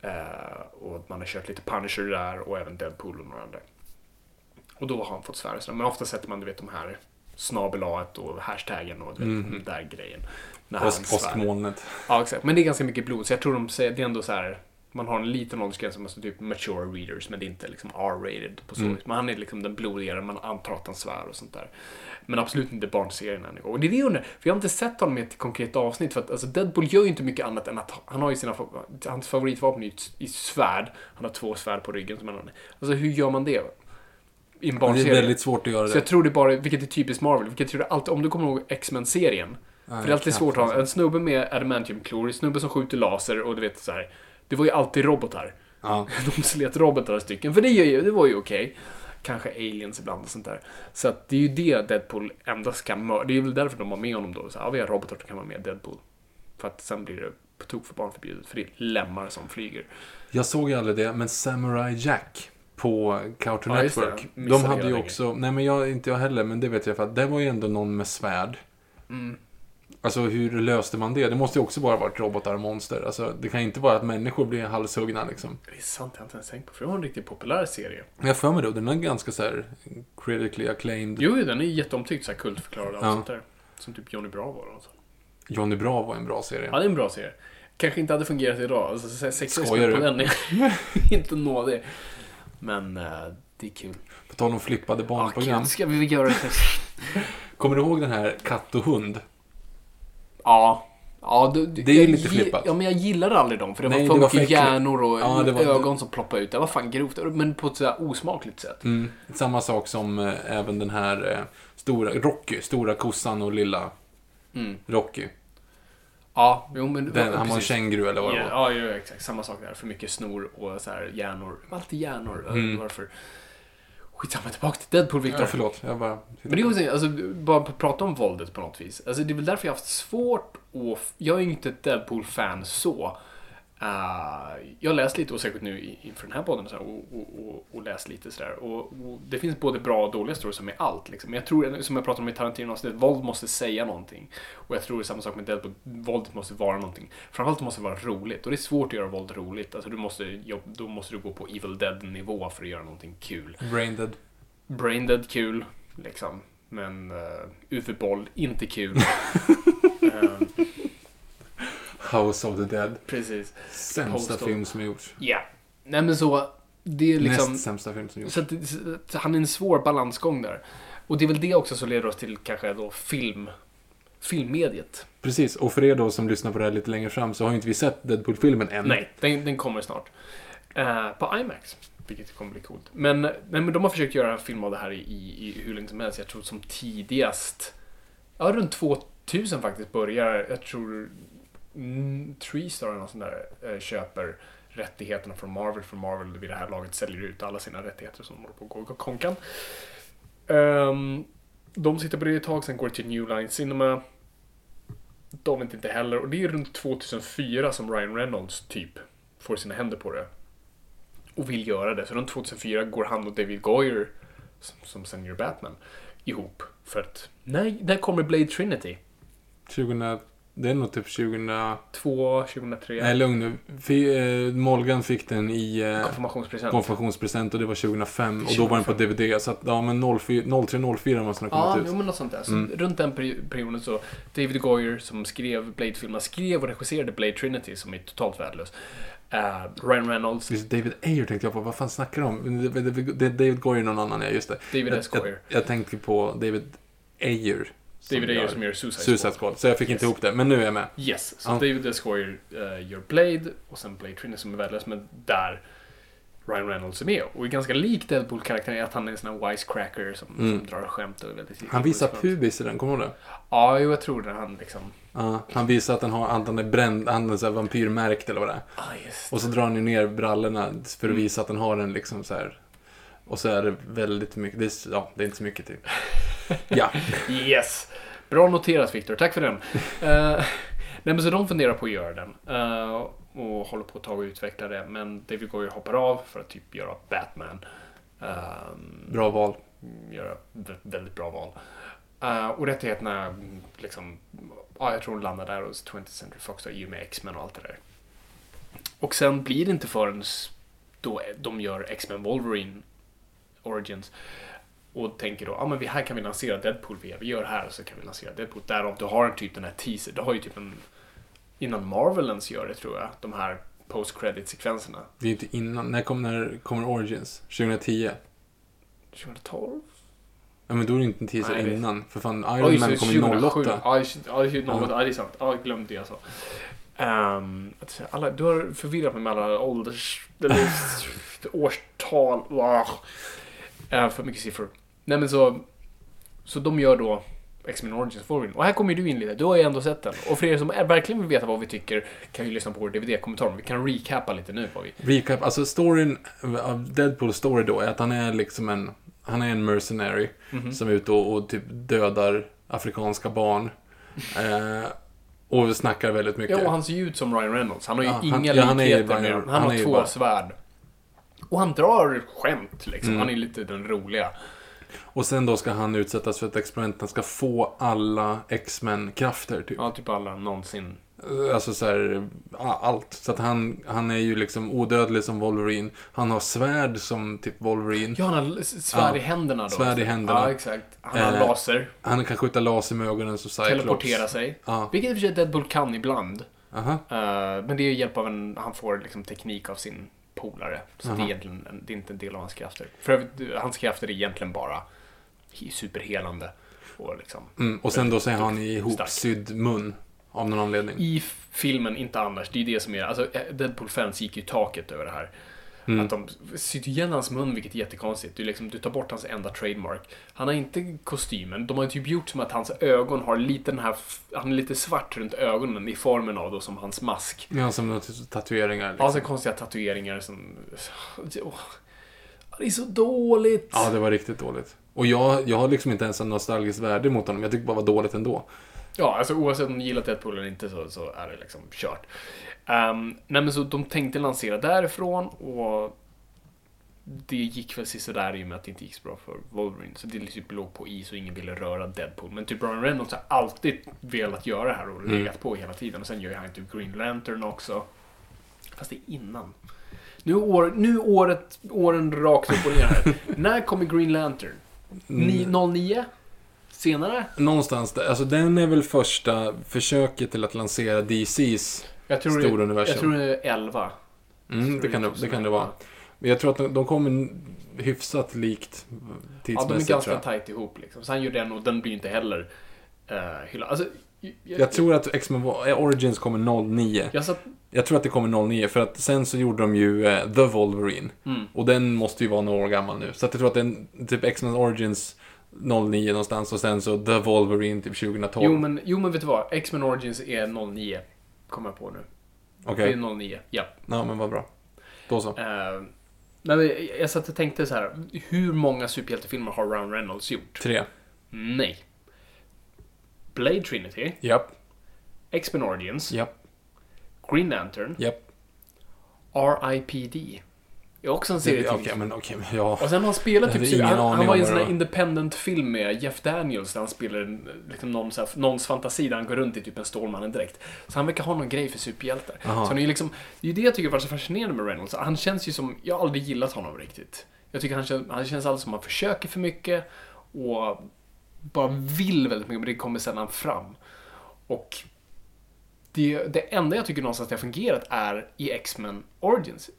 Eh, och man har kört lite Punisher där och även Deadpool och några andra. Och då har han fått svära. Men ofta sätter man, du vet, de här snabel och hashtaggen och du vet, den där grejen. När påskmolnet. Ja, exakt. Men det är ganska mycket blod, så jag tror de säger, det är ändå så här. Man har en liten åldersgräns som typ mature readers, men det är inte liksom R-rated på så vis. Men han är liksom den blodigare, man antar att han svär och sånt där. Men absolut inte barnserien än. Och det är det jag undrar, för jag har inte sett honom i ett konkret avsnitt. För att alltså, Deadpool gör ju inte mycket annat än att han har ju sina, hans favoritvapen är ju i svärd. Han har två svärd på ryggen som han Alltså hur gör man det? I en Det är barnserie? väldigt svårt att göra Så det. jag tror det bara, vilket är typiskt Marvel, vilket jag tror det alltid, om du kommer ihåg X-Men-serien. För det är alltid svårt att ha en snubbe med adamantiumklor, en snubbe som skjuter laser och du vet så här. Det var ju alltid robotar. Ja. De slet robotar stycken, för det, ju, det var ju okej. Kanske aliens ibland och sånt där. Så att det är ju det Deadpool endast kan mörda. Det är väl därför de har med honom då. Så, ja, vi har robotar som kan vara med Deadpool. För att sen blir det på tok för barnförbjudet, för det är lemmar som flyger. Jag såg ju aldrig det, men Samurai Jack på Cartoon Ja, det. Network. De hade ju också, nej men jag, inte jag heller, men det vet jag för att det var ju ändå någon med svärd. Mm. Alltså hur löste man det? Det måste ju också bara varit robotar och monster. Alltså det kan inte vara att människor blir halshuggna liksom. Det är sant, jag har inte ens tänkt på. För det var en riktigt populär serie. Jag för mig då, den är ganska så här critically acclaimed. Jo, den är jätteomtyckt, så här kultförklarad och Ja. sånt där. Som typ Johnny Bravo och så. Johnny Bravo var en bra serie. Ja, det är en bra serie. Kanske inte hade fungerat idag. Alltså, sex Skojar på du? den är inte nådig. Men eh, det är kul. På tal om flippade Ja, barnprogram. gud, ska vi göra det? Kommer du ihåg den här Katt och hund? Ja. Ja, du, du, Det är ju lite flippat. Ja, men jag gillade aldrig dem. För det Nej, var det för var mycket hjärnor och Ja, ögon som ploppade ut. Det var fan grovt. Men på ett sådär osmakligt sätt. Mm. Samma sak som eh, även den här eh, stora, Rocky, stora kossan och lilla Mm. Rocky. Ja, jo men... Den, ja, han var en känguru eller vad det Ja, var. ja, ja, exakt. Samma sak där. För mycket snor och så här hjärnor. Alltid hjärnor. Mm. Varför? Skitsamma, tillbaka till Deadpool, Victor. Ja, förlåt, jag bara... Men det är också, alltså, bara prata om våldet på något vis. Alltså, det är väl därför jag har haft svårt att... Jag är ju inte ett Deadpool-fan så. Uh, jag läst lite, och säkert nu inför den här podden, så här, och, och, och, och läst lite sådär. Och, det finns både bra och dåliga stories som är allt. Liksom. Men jag tror, som jag pratade om i Tarantino, att våld måste säga någonting. Och jag tror det är samma sak med Deadpool, våldet måste vara någonting. Framförallt måste det vara roligt. Och det är svårt att göra våld roligt. Alltså, du måste, då måste du gå på Evil Dead-nivå för att göra någonting kul. Braindead. Braindead kul, liksom. Men uh, UV-boll, inte kul. Eh, House of the Dead. precis. Sämsta Post of- film som gjorts. Ja. Nej men så, det är liksom... Näst sämsta film som gjorts. Så, att, så han är en svår balansgång där. Och det är väl det också som leder oss till kanske då film, filmmediet. Precis, och för er då som lyssnar på det här lite längre fram så har ju inte vi sett Deadpool-filmen än. Nej, den, den kommer snart. Eh, på IMAX. Vilket kommer bli coolt. Men, nej, men de har försökt göra en film av det här i, i, hur länge som helst. Jag tror som tidigast, ja runt 2000 faktiskt börjar, jag tror Mm, Treestar eller något sånt där eh, köper rättigheterna från Marvel. För Marvel vid det här laget säljer ut alla sina rättigheter som de håller på att gå konkan. Um, de sitter på det ett tag, sen går det till New Line Cinema. De vet inte heller. Och det är runt 2004 som Ryan Reynolds typ får sina händer på det. Och vill göra det. Så runt 2004 går han och David Goyer, som, som sen gör Batman, ihop. För att, när, när kommer Blade Trinity? 2000, det är nog typ 2000... 2, 2003? Nej, lugn nu. Fi- eh, Molgan fick den i eh, Konfirmationspresent. konfirmationspresent och det var 2005. Och då var den på DVD. Så att, ja men 04, 03, 04 måste den ha Ja, kommit jo, ut. men något sånt där. Så Mm. Runt den peri- perioden så, David Goyer som skrev Blade-filmerna, skrev och regisserade Blade Trinity som är totalt värdelös. Eh, Ryan Reynolds, Just David Ayer tänkte jag på. Vad fan snackar de om? Det, är David Goyer någon annan, ja just det. David jag, S. Goyer. Jag, jag tänkte på David Ayer. David Ayer som gör Suicide, Suicide Squad. Så jag fick inte Yes. ihop det. Men nu är jag med. Yes, så Ja. David S. Goyer eh, gör Blade och sen Blade Trinity som är värdelös, men där Ryan Reynolds är med. Och är ganska lik Deadpool-karaktären i att han är en sån här wisecracker som, Mm. som drar skämt och är väldigt Han visar pubis. i den, kommer du ihåg det? Ja, jo, jag tror det. Han liksom... Ja, han visar att han, har, att han är bränd, han är så vampyrmärkt eller vad det är. Ah, just Och så drar han ju ner brallorna för Mm. att visa att han har en liksom så här. Och så är det väldigt mycket, det är, ja, det är inte så mycket typ. Ja, Yes! Bra noterat Viktor, tack för den. Eh, nej men så de funderar på att göra den. eh, och håller på ett tag och utveckla det. Men David Goyer hoppar av för att typ göra Batman. Um, bra val. göra vä- väldigt bra val. Eh, och rättigheterna, mm, liksom, ja, jag tror de landar där hos 20th Century Fox då, i och med X-Men och allt det där. Och sen blir det inte förrän då de gör X-Men Wolverine Origins och tänker då, ja men vi, här kan vi lansera Deadpool via, vi gör här så kan vi lansera Deadpool. Därav du har en typ den här teaser, du har ju typ en, innan Marvel ens gör det tror jag, de här post-credit sekvenserna. Det är inte innan, när kommer, när kommer Origins? 2010? 2012? Ja men då är det inte en teaser Nej, innan. För fan, Iron just Man kommer ju 2007. 08. Ja, just- ja, just- Ja. det är sant. Ja, glömde det jag sa. Um, alla, du har förvirrat mig med alla ålders... Årstal. Eh, för mycket siffror. Nej men så... Så de gör då X-Men Origins Wolverine. Och här kommer ju du in lite. Du har ju ändå sett den. Och för er som är, verkligen vill veta vad vi tycker kan ju lyssna på vår DVD-kommentar. Vi kan recappa lite nu vad vi... Recap, alltså storyn av Deadpools story då är att han är liksom en, han är en mercenary Mhm. som är ute och, och typ dödar afrikanska barn. eh, och snackar väldigt mycket. Ja, och han ser ju ut som Ryan Reynolds. Han har ju Ja, han- inga ja, han är likheter med. Han, han är har två bara- svärd. Och han drar skämt liksom. Mm. Han är lite den roliga. Och sen då ska han utsättas för ett experiment. Han ska få alla X-Men-krafter typ. Ja, typ alla någonsin. Alltså så här, allt. Så att han, han är ju liksom odödlig som Wolverine. Han har svärd som typ Wolverine. Ja, han har svärd Ja, i händerna då. svärd i händerna. Ja, exakt. Han har Eh, laser. Han kan skjuta laser med ögonen som Cyclops. Teleportera sig. Ja. Vilket i och för sig Deadpool kan ibland. Eh, men det är hjälp av en... Han får liksom teknik av sin polare. Så det är egentligen en, det är inte en del av hans krafter. För hans krafter är egentligen bara he- superhelande. Och liksom... Mm, och sen då så är han i ihopsydd mun. Av någon anledning. I filmen, inte annars. Det är det som är... Alltså, eh, Deadpool-fans gick ju taket över det här. Mm. Att de syr igen hans mun, vilket är jättekonstigt. Du, liksom, du tar bort hans enda trademark. Han har inte kostymen. De har typ gjort som att hans ögon har lite den här... Han är lite svart runt ögonen i formen av då som hans mask. Ja, som tatueringar. Liksom. har så konstiga tatueringar som... Det är så dåligt! Ja, det var riktigt dåligt. Och jag, jag har liksom inte ens en nostalgisk värde mot honom. Jag tycker bara det var dåligt ändå. Ja, alltså oavsett om ni gillar Deadpool eller inte så, så är det liksom kört. Um, nej men så de tänkte lansera därifrån och det gick väl sådär i och med att det inte gick så bra för Wolverine. Så det typ låg på is och ingen ville röra Deadpool. Men typ Ryan Reynolds har alltid velat göra det här och Mm. legat på hela tiden. Och sen gör han typ Green Lantern också. Fast det är innan. Nu, år, nu året, åren rakt upp och ner här. När kommer Green Lantern? Ni, 09? Senare? Någonstans där. Alltså den är väl första försöket till att lansera DCs Jag tror, stora det, universum. jag tror det är 11. Mm, det, kan det, det kan det vara. Men jag tror att de, de kommer hyfsat likt Ja, tidsmässigt. de är ganska jag. tajt ihop liksom. Sen gör den och den blir inte heller uh, hyllad. Alltså, jag, Jag tror att X-Men Origins kommer 09. Jag satt... Jag tror att det kommer 09, för att sen så gjorde de ju eh, The Wolverine. Mm. Och den måste ju vara några år gammal nu. Så att jag tror att den, typ X-Men Origins 09 någonstans och sen så The Wolverine typ 2012. Jo men, jo, men vet du vad? X-Men Origins är 09. Kommer jag på nu. Okej, Det är 09, ja. ja men vad bra. Då så. Nej, men jag satt och tänkte så här. Hur många superhjältefilmer har Ryan Reynolds gjort? Tre. Nej. Blade Trinity, Japp, X-Men Origins, japp, Green Lantern, japp. R.I.P.D. är också en serie Okej, men okej, men ja. Och sen har han spelat typ... ingen Han, han var i en sån här independent-film med Jeff Daniels där han spelar en, liksom någon, här, någons fantasi där han går runt i typ en Stålmannen-dräkt. Så han verkar ha någon grej för superhjältar. Aha. Så han är ju liksom, det är ju det jag tycker var så fascinerande med Reynolds. Han känns ju som, jag har aldrig gillat honom riktigt. Jag tycker han känns, han känns alltid som att han försöker för mycket och bara vill väldigt mycket, men det kommer sällan fram. Och det, det enda jag tycker någonstans det har fungerat är i X-Men Origins.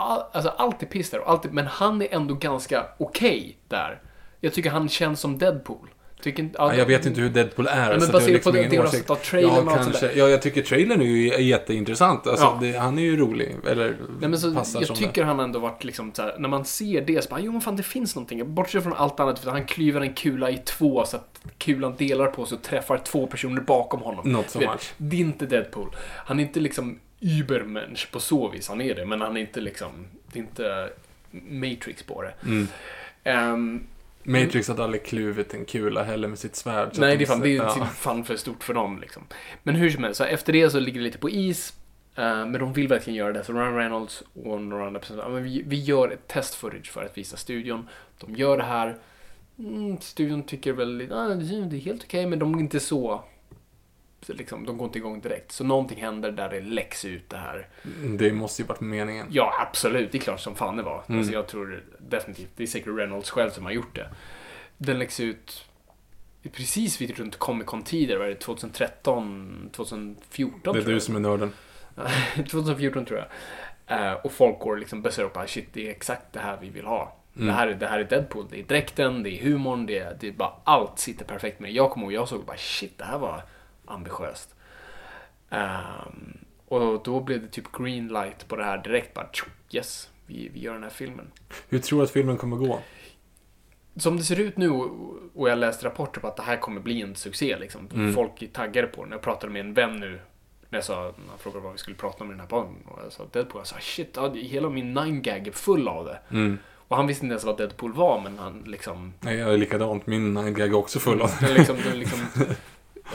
All, alltså allt är piss där, och allt är, men han är ändå ganska okej där. Jag tycker han känns som Deadpool. Tycker, inte- Ja, jag vet inte hur Deadpool är. men baserat jag på det- det jag har sett av trailern ja, kanske. Ja, jag tycker trailern är ju jätteintressant. Alltså, Ja. det, han är ju rolig. Eller Nej, men så, passar jag tycker han ändå varit liksom här, när man ser det så bara, jo men fan det finns någonting. Bortsett från allt annat, för han klyver en kula i två så att kulan delar på sig och träffar två personer bakom honom. Not so Du vet, much. Det är inte Deadpool. Han är inte liksom Übermensch på så vis, han är det, men han är inte liksom, det är inte Matrix på det. Mm. Ehm, Matrix hade aldrig kluvit en kula heller med sitt svärd. nej, det är, fan, det är ja. typ fan för stort för dem liksom. Men hur som helst, så efter det så ligger det lite på is. eh, men de vill verkligen göra det. Så Ryan Reynolds och några andra personer, vi, vi gör ett test footage för att visa studion. De gör det här. Mm, studion tycker väl, ah, det är helt okej, men de är inte så... liksom, de går inte igång direkt. Så någonting händer där det läcks ut det här. Det måste ju varit meningen. Ja, absolut. Det är klart som fan det var. Mm. Alltså, jag tror definitivt, det är säkert Reynolds själv som har gjort det. Den läggs ut precis vid runt Comic Con-tider, vad är det, 2013, 2014 Det är du som är nörden. 2014 tror jag. Eh, och folk går liksom och bara shit, det är exakt det här vi vill ha. Mm. Det, här, är- det här är Deadpool, det är dräkten, det är humorn, det är, det är bara allt sitter perfekt med. Jag kommer ihåg, jag såg bara shit, det här var ambitiöst. Ehm, och då blev det typ green light på det här direkt. Bara yes, vi, vi gör den här filmen. Hur tror du att filmen kommer gå? Som det ser ut nu, och jag läste rapporter på att det här kommer bli en succé. Liksom. Mm. Folk är taggade på den. Jag pratade med en vän nu, när jag sa, han frågade vad vi skulle prata om i den här podden. Och jag sa Deadpool. Jag sa shit, ja, det- hela min 9gag är full av det. Mm. Och han visste inte ens vad Deadpool var, men han liksom... Nej, jag är likadant. Min gag är också full av Den liksom, liksom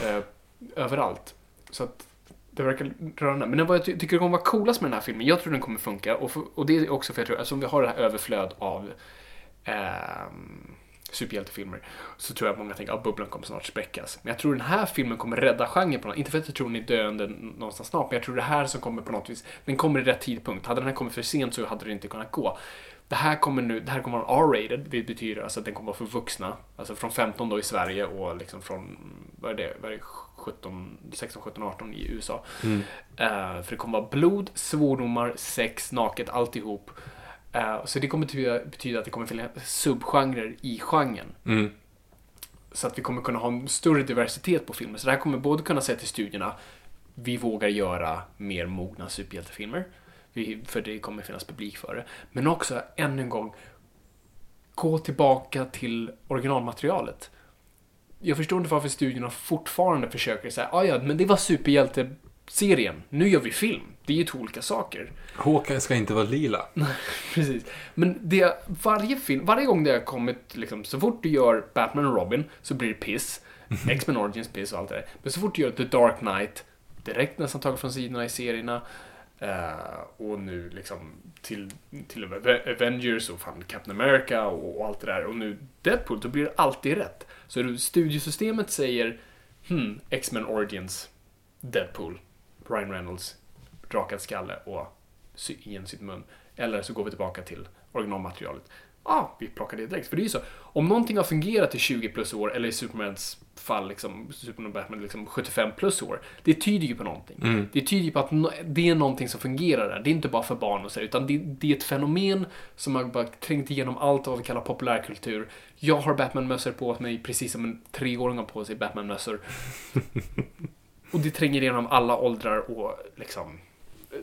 eh, överallt. Så att det verkar rörande. Men vad jag ty- tycker kommer vara coolast med den här filmen, jag tror den kommer funka. Och, och det är också för att jag tror, eftersom vi har det här överflöd av eh, superhjältefilmer, så tror jag att många tänker att bubblan kommer snart spräckas. Men jag tror den här filmen kommer rädda genren på något Inte för att jag tror den är döende någonstans snart, men jag tror det här som kommer på något vis, den kommer i rätt tidpunkt. Hade den här kommit för sent så hade det inte kunnat gå. Det här kommer nu, det här kommer vara R-rated, det betyder alltså att den kommer vara för vuxna. Alltså från 15 då i Sverige och liksom från, vad är det, vad är det 17, 16, 17, 18 i USA. Eh, för det kommer vara blod, svordomar, sex, naket, alltihop. Eh, så det kommer betyda, betyda att det kommer finnas subgenrer i genren. Mm. Så att vi kommer kunna ha en större diversitet på filmer. Så det här kommer både kunna säga till studierna, vi vågar göra mer mogna superhjältefilmer. För det kommer finnas publik för det. Men också, än en gång, gå tillbaka till originalmaterialet. Jag förstår inte varför studierna fortfarande försöker säga, ah, ja, men det var superhjälteserien. Nu gör vi film. Det är ju två olika saker. Hawkeye ska inte vara lila. Precis. Men det, varje film, varje gång det har kommit, liksom, så fort du gör Batman och Robin så blir det piss. X-Men Origins piss och allt det där. Men så fort du gör The Dark Knight, direkt nästan taget från sidorna i serierna. Uh, och nu liksom till, till och med Avengers och fan Captain America och, och allt det där. Och nu Deadpool, då blir det alltid rätt. Så studiesystemet säger hmm, X-Men Origins, Deadpool, Ryan Reynolds, rakad skalle och sy igen sitt mun. Eller så går vi tillbaka till originalmaterialet ah, vi plockar det direkt. För det är ju så, om någonting har fungerat i 20 plus år, eller i Supermans fall, liksom, Superman och Batman, liksom 75 plus år. Det tyder ju på någonting. Det tyder ju på att no- det är någonting som fungerar där. Det är inte bara för barn och så, utan det, det är ett fenomen som har bara trängt igenom allt vad vi kallar populärkultur. Jag har Batman-mössor på mig precis som en treåring har på sig Batman-mössor. och det tränger igenom alla åldrar och liksom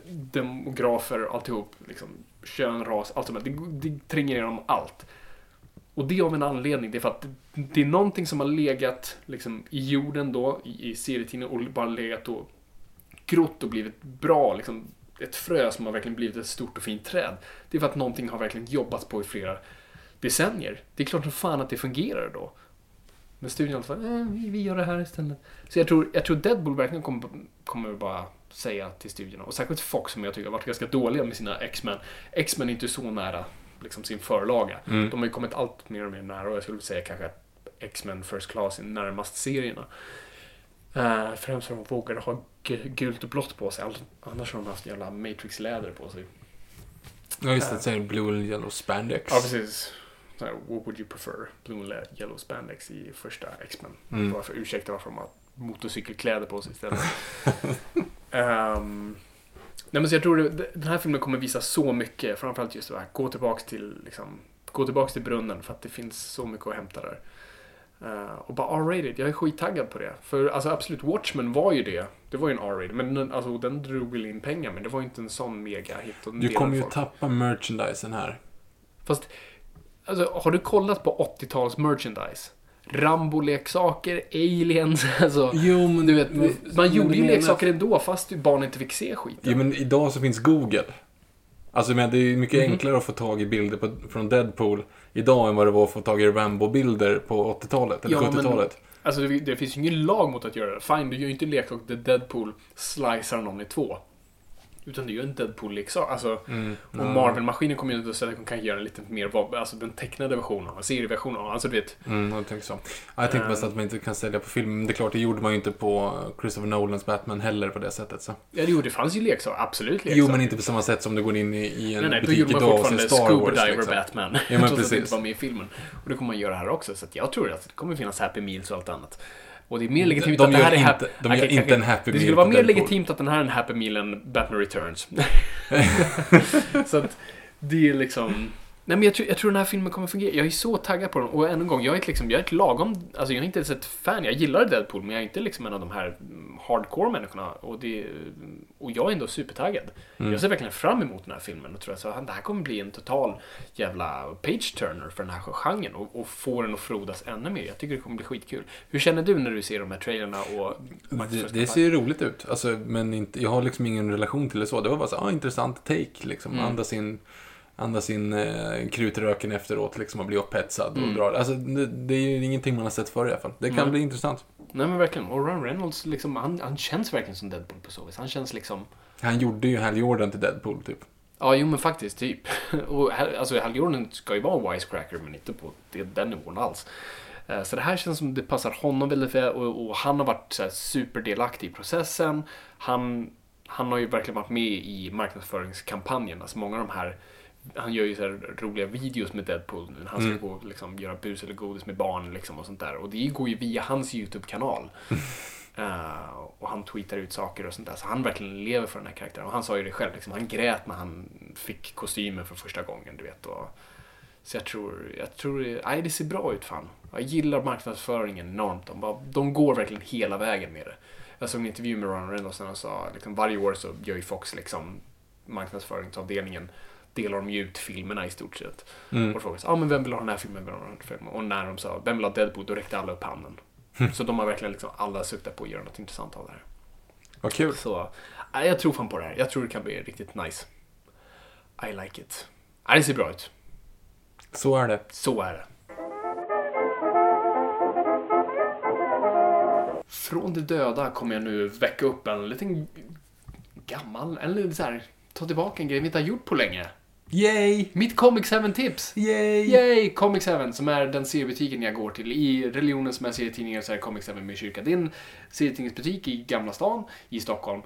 demografer, alltihop. Liksom, kön, ras, allt som helst. Det, det tränger igenom allt. Och det av en anledning. Det är för att det är någonting som har legat liksom, i jorden då, i, i serietidningen och bara legat och grott och blivit bra. Liksom, ett frö som har verkligen blivit ett stort och fint träd. Det är för att någonting har verkligen jobbats på i flera decennier. Det är klart som fan att det fungerar då. Men studion alltså, eh, vi, vi gör det här istället. Så jag tror, jag tror Deadpool verkligen kommer, kommer bara säga till studierna, och särskilt Fox som jag tycker har varit ganska dåliga med sina X-Men. X-Men är inte så nära liksom, sin förlaga. De har ju kommit allt mer och mer nära och jag skulle säga kanske att X-Men First Class är närmast serierna. Uh, främst för att de vågade ha gult och blått på sig. Annars har de haft jävla Matrix-läder på sig. Ja, just det. Säger Blue and Yellow Spandex. Ja, precis. Så här, what would you prefer? Blue and yellow spandex i första X-Men. Bara för ursäkta varför de har motorcykelkläder på sig istället. Ehm, nej, men så jag tror det, den här filmen kommer visa så mycket. Framförallt just det här, gå tillbaks till, liksom, gå tillbaks till brunnen för att det finns så mycket att hämta där. Eh, och bara R-rated, jag är skittaggad på det. För alltså absolut, Watchmen var ju det. Det var ju en R-rated, men den, alltså, den drog väl in pengar, men det var ju inte en sån mega-hit. och den Du kommer ju folk. tappa merchandisen här. Fast, alltså, har du kollat på 80-tals merchandise? Rambo-leksaker, aliens, alltså. Jo, men Du vet, men- man gjorde men ju leksaker ändå fast barn inte fick se skiten. Jo, men idag så finns Google. Alltså, men det är mycket enklare att få tag i bilder på, från Deadpool idag än vad det var att få tag i Rambo-bilder på 80-talet eller Ja, men- 70-talet. Alltså det, det finns ju ingen lag mot att göra det. Fine, du gör ju inte en leksak där Deadpool slicear någon i två. Utan det är ju en Deadpool-leksak. Alltså, Mm. och Marvel-maskinen kommer ju inte att säga att de kan göra en lite mer, vad- alltså den tecknade versionen, en serieversion av Alltså du vet, Mm, jag tänkte så. Ja, jag tänkte mest att man inte kan sälja på film. Det är klart, det gjorde man ju inte på Christopher Nolans Batman heller på det sättet. Så. ja jo det fanns ju leksaker, absolut leksaker. Jo, men inte på samma sätt som du går in i, i en Nej, nej, då butik gjorde man idag och ser fortfarande Star Scuba Wars. Diver Liksom. Batman. Ja, men trots att det precis. inte var med i filmen. Och det kommer man göra här också. Så jag tror att det kommer finnas Happy Meals och allt annat. Och det är mer legitimt de att det här är inte- de gör Okej, inte kanske- en Happy Det Meal skulle vara mer legitimt att den här är en Happy Meal än Batman Returns. så att det är liksom... Nej men jag tror, jag tror den här filmen kommer fungera. Jag är så taggad på den. Och än en gång, jag är, liksom, jag är ett lagom... Alltså jag är inte ens ett fan. Jag gillar Deadpool, men jag är inte liksom en av de här mm, hardcore människorna. Och, det, och jag är ändå supertaggad. Jag ser verkligen fram emot den här filmen och tror att så, det här kommer bli en total jävla page-turner för den här genren och, och få den att frodas ännu mer. Jag tycker det kommer bli skitkul. Hur känner du när du ser de här trailerna och Det, det ser roligt ut. Alltså, men inte, jag har liksom ingen relation till det så. Det var bara så, ah, intressant take. Liksom. Mm. Andas in, andas in eh, krutröken efteråt liksom, och bli upphetsad. Mm. Och drar. Alltså, det, det är ju ingenting man har sett förr i alla fall. Det kan bli intressant. Nej men verkligen. Och Ryan Reynolds, liksom, han, han känns verkligen som Deadpool på så vis. Han känns liksom... Han gjorde ju Hal Jordan till Deadpool, typ. Ja, jo men faktiskt, typ. Och alltså, Hal Jordan ska ju vara wisecracker, men inte på den nivån alls. Eh, Så det här känns som det passar honom väldigt väl och, och han har varit så här, superdelaktig i processen. Han, han har ju verkligen varit med i marknadsföringskampanjen. Alltså många av de här han gör ju så roliga videos med Deadpool nu. Han ska gå och liksom, göra bus eller godis med barn liksom, och sånt där. Och det går ju via hans YouTube-kanal. Eh, och han tweetar ut saker och sånt där. Så han verkligen lever för den här karaktären. Och han sa ju det själv, liksom, han grät när han fick kostymen för första gången. Du vet, och, så jag tror, jag tror, nej det ser bra ut fan. Jag gillar marknadsföringen enormt. De, bara, de går verkligen hela vägen med det. Jag såg en intervju med Ron Reynolds när han sa, liksom, varje år så gör ju Fox liksom marknadsföringsavdelningen delar de ju ut filmerna i stort sett. Och frågade så, ah, men vem vill ha den här filmen, vem vill ha den här filmen? Och när de sa, vem vill ha Deadpool? Då räckte alla upp handen. Så de har verkligen liksom alla suktat på att göra något intressant av det här. Vad kul. Så jag tror fan på det här. Jag tror det kan bli riktigt nice. I like it. Det ser bra ut. Så är det. Så är det. Från de döda kommer jag nu väcka upp en liten gammal, eller så här, ta tillbaka en grej vi inte har gjort på länge. Yay! Mitt Comic 7-tips! Yay! Yay! Comic 7, som är den seriebutiken jag går till. I religionen som är serietidningar så är Comic 7 min kyrka. Det är en serietidningsbutik i Gamla stan i Stockholm.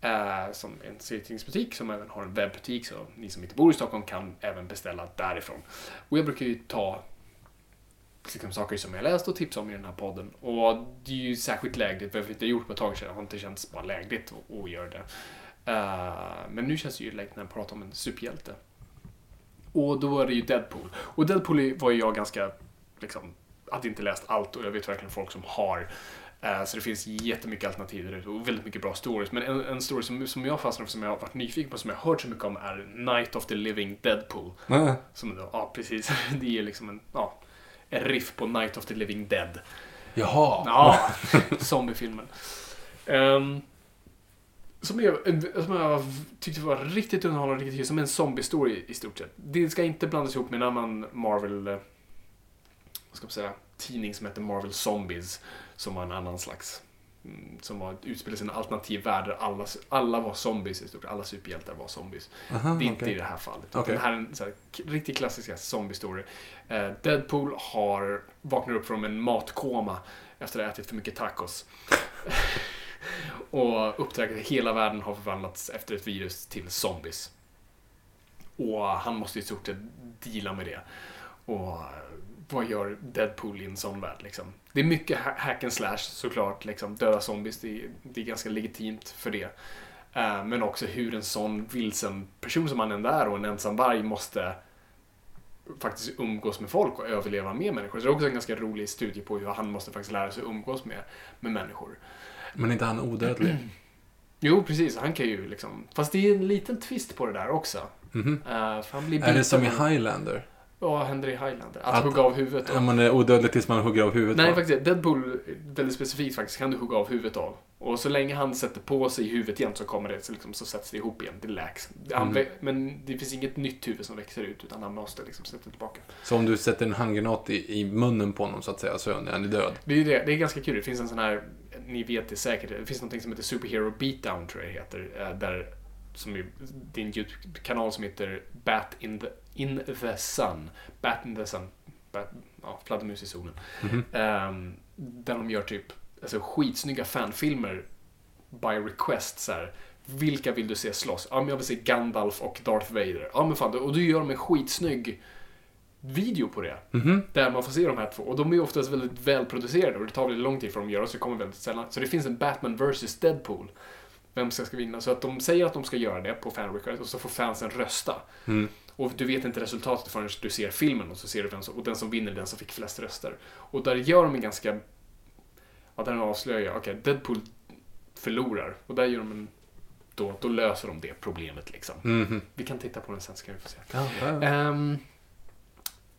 Eh, som en serietidningsbutik som även har en webbutik så ni som inte bor i Stockholm kan även beställa därifrån. Och jag brukar ju ta liksom, saker som jag läst och tipsa om i den här podden. Och det är ju särskilt lägligt, för det har gjort på ett tag sedan, det har inte känts bara lägligt att, göra det. Eh, men nu känns det ju lägligt när jag pratar om en superhjälte. Och då var det ju Deadpool. Och Deadpool var ju jag ganska, liksom, hade inte läst allt och jag vet verkligen folk som har. Eh, Så det finns jättemycket alternativ där ute och väldigt mycket bra stories. Men en, en story som, som jag fastnade för, som jag har varit nyfiken på, som jag har hört så mycket om är Night of the Living Deadpool. Ah, Som då, ja precis, det är liksom en, ja, en riff på Night of the Living Dead. Jaha. Ja, zombiefilmen. Um, som, jag, som jag tyckte var riktigt underhållande, riktigt kul, som en zombie-story i stort sett. Det ska inte blandas ihop med en annan Marvel, eh, vad ska man säga, tidning som heter Marvel Zombies. Som var en annan slags, mm, som var utspelade sig i en alternativ värld där alla, alla var zombies i stort. Alla superhjältar var zombies. Aha, Det är inte okej. i det här fallet. Okej. Det här är en så här, riktigt klassisk zombie-story. Eh, Deadpool har, vaknar upp från en matkoma efter att ha ätit för mycket tacos. och upptäcker att hela världen har förvandlats efter ett virus till zombies. Och han måste i stort sett deala med det. Och vad gör Deadpool i en sån värld liksom? Det är mycket hack and slash såklart, liksom. Döda zombies, det är, det är ganska legitimt för det. Uh, Men också hur en sån vilsen person som han ändå är och en ensam varg måste faktiskt umgås med folk och överleva med människor. Så det är också en ganska rolig studie på hur han måste faktiskt lära sig umgås med, med människor. Men inte han odödlig? Jo, precis. Han kan ju liksom... Fast det är en liten twist på det där också. För han blir Är det som i Highlander? Vad händer i Highlander? Att, Att- hugga av huvudet? Är man är odödlig tills man hugger av huvudet Nej, på? faktiskt Deadpool, väldigt specifikt faktiskt, kan du hugga av huvudet av. Och så länge han sätter på sig huvudet igen så kommer det, så, liksom, så sätts det ihop igen. Det läks. Mm. Men det finns inget nytt huvud som växer ut, utan han måste liksom sätta tillbaka. Så om du sätter en handgranat i, i munnen på honom så att säga, så är han död? Det är, det, det är ganska kul. Det finns en sån här, ni vet det säkert, det finns något som heter Superhero Beatdown tror jag det heter. eh, Där, som är, det är en YouTube-kanal som heter Bat in the, in the Sun. Bat in the Sun. Bat, ja, fladdermus i solen. Mhm. Ehm, där de gör typ alltså, skitsnygga fanfilmer by request. Så här. Vilka vill du se slåss? Ja, men jag vill se Gandalf och Darth Vader. Ja, men fan, och då gör de en skitsnygg video på det. Mhm. Där man får se de här två. Och de är ju oftast väldigt välproducerade och det tar väldigt lång tid för dem att göra så det kommer väldigt sällan. Så det finns en Batman vs Deadpool. Vem ska, ska vinna? Så att de säger att de ska göra det på fan request och så får fansen rösta. Mm. Och du vet inte resultatet förrän du ser filmen och så ser du vem som, och den som vinner den som fick flest röster. Och där gör de en ganska, ja där avslöjar jag, okej, Deadpool förlorar. Och där gör de en, då, då löser de det problemet liksom. Mhm. Vi kan titta på den sen så kan vi få se. Ja, ja. Ehm,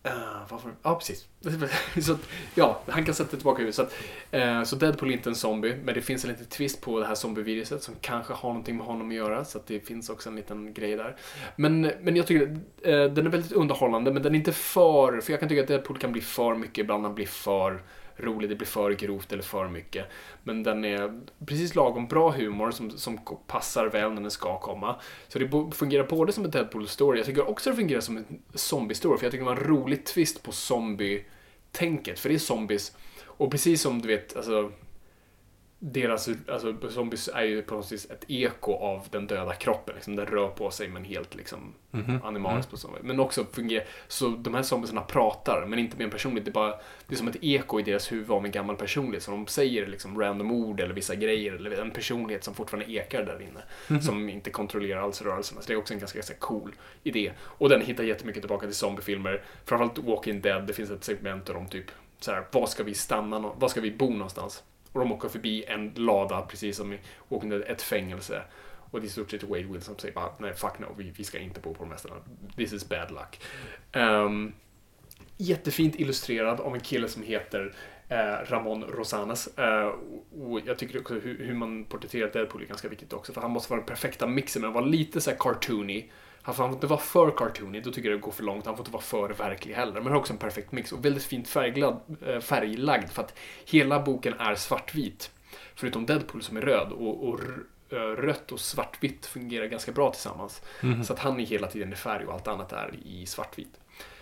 Eh, uh, varför? Ja, precis. så att, ja, han kan sätta tillbaka huvudet. Så, att, eh, så Deadpool är inte en zombie, men det finns en liten twist på det här zombieviruset som kanske har någonting med honom att göra. Så att det finns också en liten grej där. Men, men jag tycker uh, den är väldigt underhållande, men den är inte för... För jag kan tycka att Deadpool kan bli för mycket, ibland han blir för rolig, det blir för grovt eller för mycket. Men den är precis lagom bra humor som, som passar väl när den ska komma. Så det fungerar både som en Deadpool-story, jag tycker också det fungerar som en zombie-story, för jag tycker det var en rolig twist på zombie-tänket, för det är zombies. Och precis som du vet, alltså deras, alltså zombies är ju på något vis ett eko av den döda kroppen. Liksom, den rör på sig men helt liksom animaliskt på så Men också fungerar, så de här zombiesarna pratar men inte med en personlighet. Det är bara, det är som ett eko i deras huvud av en gammal personlighet. Så de säger liksom random ord eller vissa grejer eller en personlighet som fortfarande ekar där inne. Som inte kontrollerar alls rörelserna. Så det är också en ganska, ganska cool idé. Och den hittar jättemycket tillbaka till zombiefilmer. Framförallt Walking Dead, det finns ett segment där de typ så här, var ska vi stanna, var ska vi bo någonstans? Och de åker förbi en lada, precis som i Walking Dead, ett fängelse. Och det är i stort sett Wade Wilson som säger bara, nej fuck no, vi, vi ska inte bo på de här ställena. This is bad luck. Um, jättefint illustrerad av en kille som heter eh, Ramon Rosanas. Eh, och jag tycker också hur, hur man porträtterar Deadpool är ganska viktigt också. För han måste vara den perfekta mixen men vara lite så här cartoony. Han får han får inte vara för cartoony, då tycker jag det går för långt. Han får inte vara för verklig heller. Men han har också en perfekt mix och väldigt fint färglad, eh, färglagd för att hela boken är svartvit. Förutom Deadpool som är röd och, och eh, rött och svartvitt fungerar ganska bra tillsammans. Så att han är hela tiden i färg och allt annat är i svartvitt.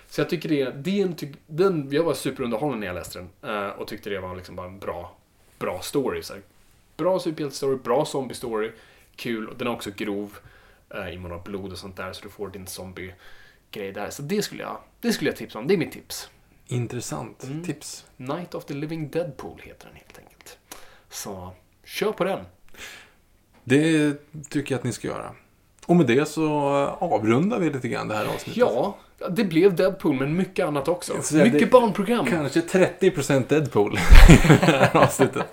Så jag tycker det, det är en, ty- den, jag var superunderhållen när jag läste den eh, och tyckte det var liksom bara en bra, bra story. Så här. Bra superhjälte-story, bra zombie-story, kul. Den är också grov. Uh, I mån av blod och sånt där. Så du får din zombie-grej där. Så det skulle, jag, det skulle jag tipsa om. Det är mitt tips. Intressant Mm. tips. Night of the Living Deadpool heter den helt enkelt. Så kör på den. Det tycker jag att ni ska göra. Och med det så avrundar vi lite grann det här avsnittet. Ja, det blev Deadpool men mycket annat också. Så mycket barnprogram. Kanske 30% Deadpool i det här avsnittet.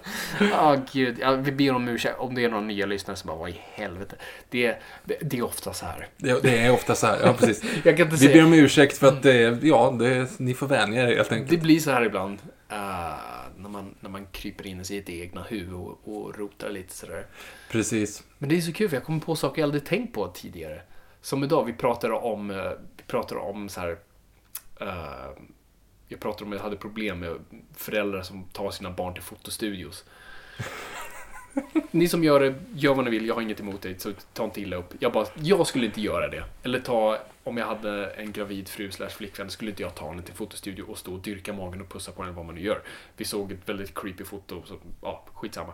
Ja, gud. Ja, vi ber om ursäkt om det är några nya lyssnare som bara, vad i helvete. Det, är- det, är ofta så här. Det, det är ofta så här. Ja, precis. Jag kan inte Vi ber säga... om ursäkt för att det, ja, det, ni får vänja er helt enkelt. Det blir så här ibland. eh, när, man, när man kryper in i sitt egna huvud och, och rotar lite sådär. Precis. Men det är så kul för jag kommer på saker jag aldrig tänkt på tidigare. Som idag, vi pratade om, eh, vi pratade om så här. eh, jag pratade om att jag hade problem med föräldrar som tar sina barn till fotostudios. Ni som gör det, gör vad ni vill, jag har inget emot det, så ta inte illa upp. Jag bara, jag skulle inte göra det. Eller ta, om jag hade en gravid fru slash flickvän, skulle inte jag ta henne till fotostudio och stå och dyrka magen och pussa på henne, vad man nu gör. Vi såg ett väldigt creepy foto, så ja, skitsamma.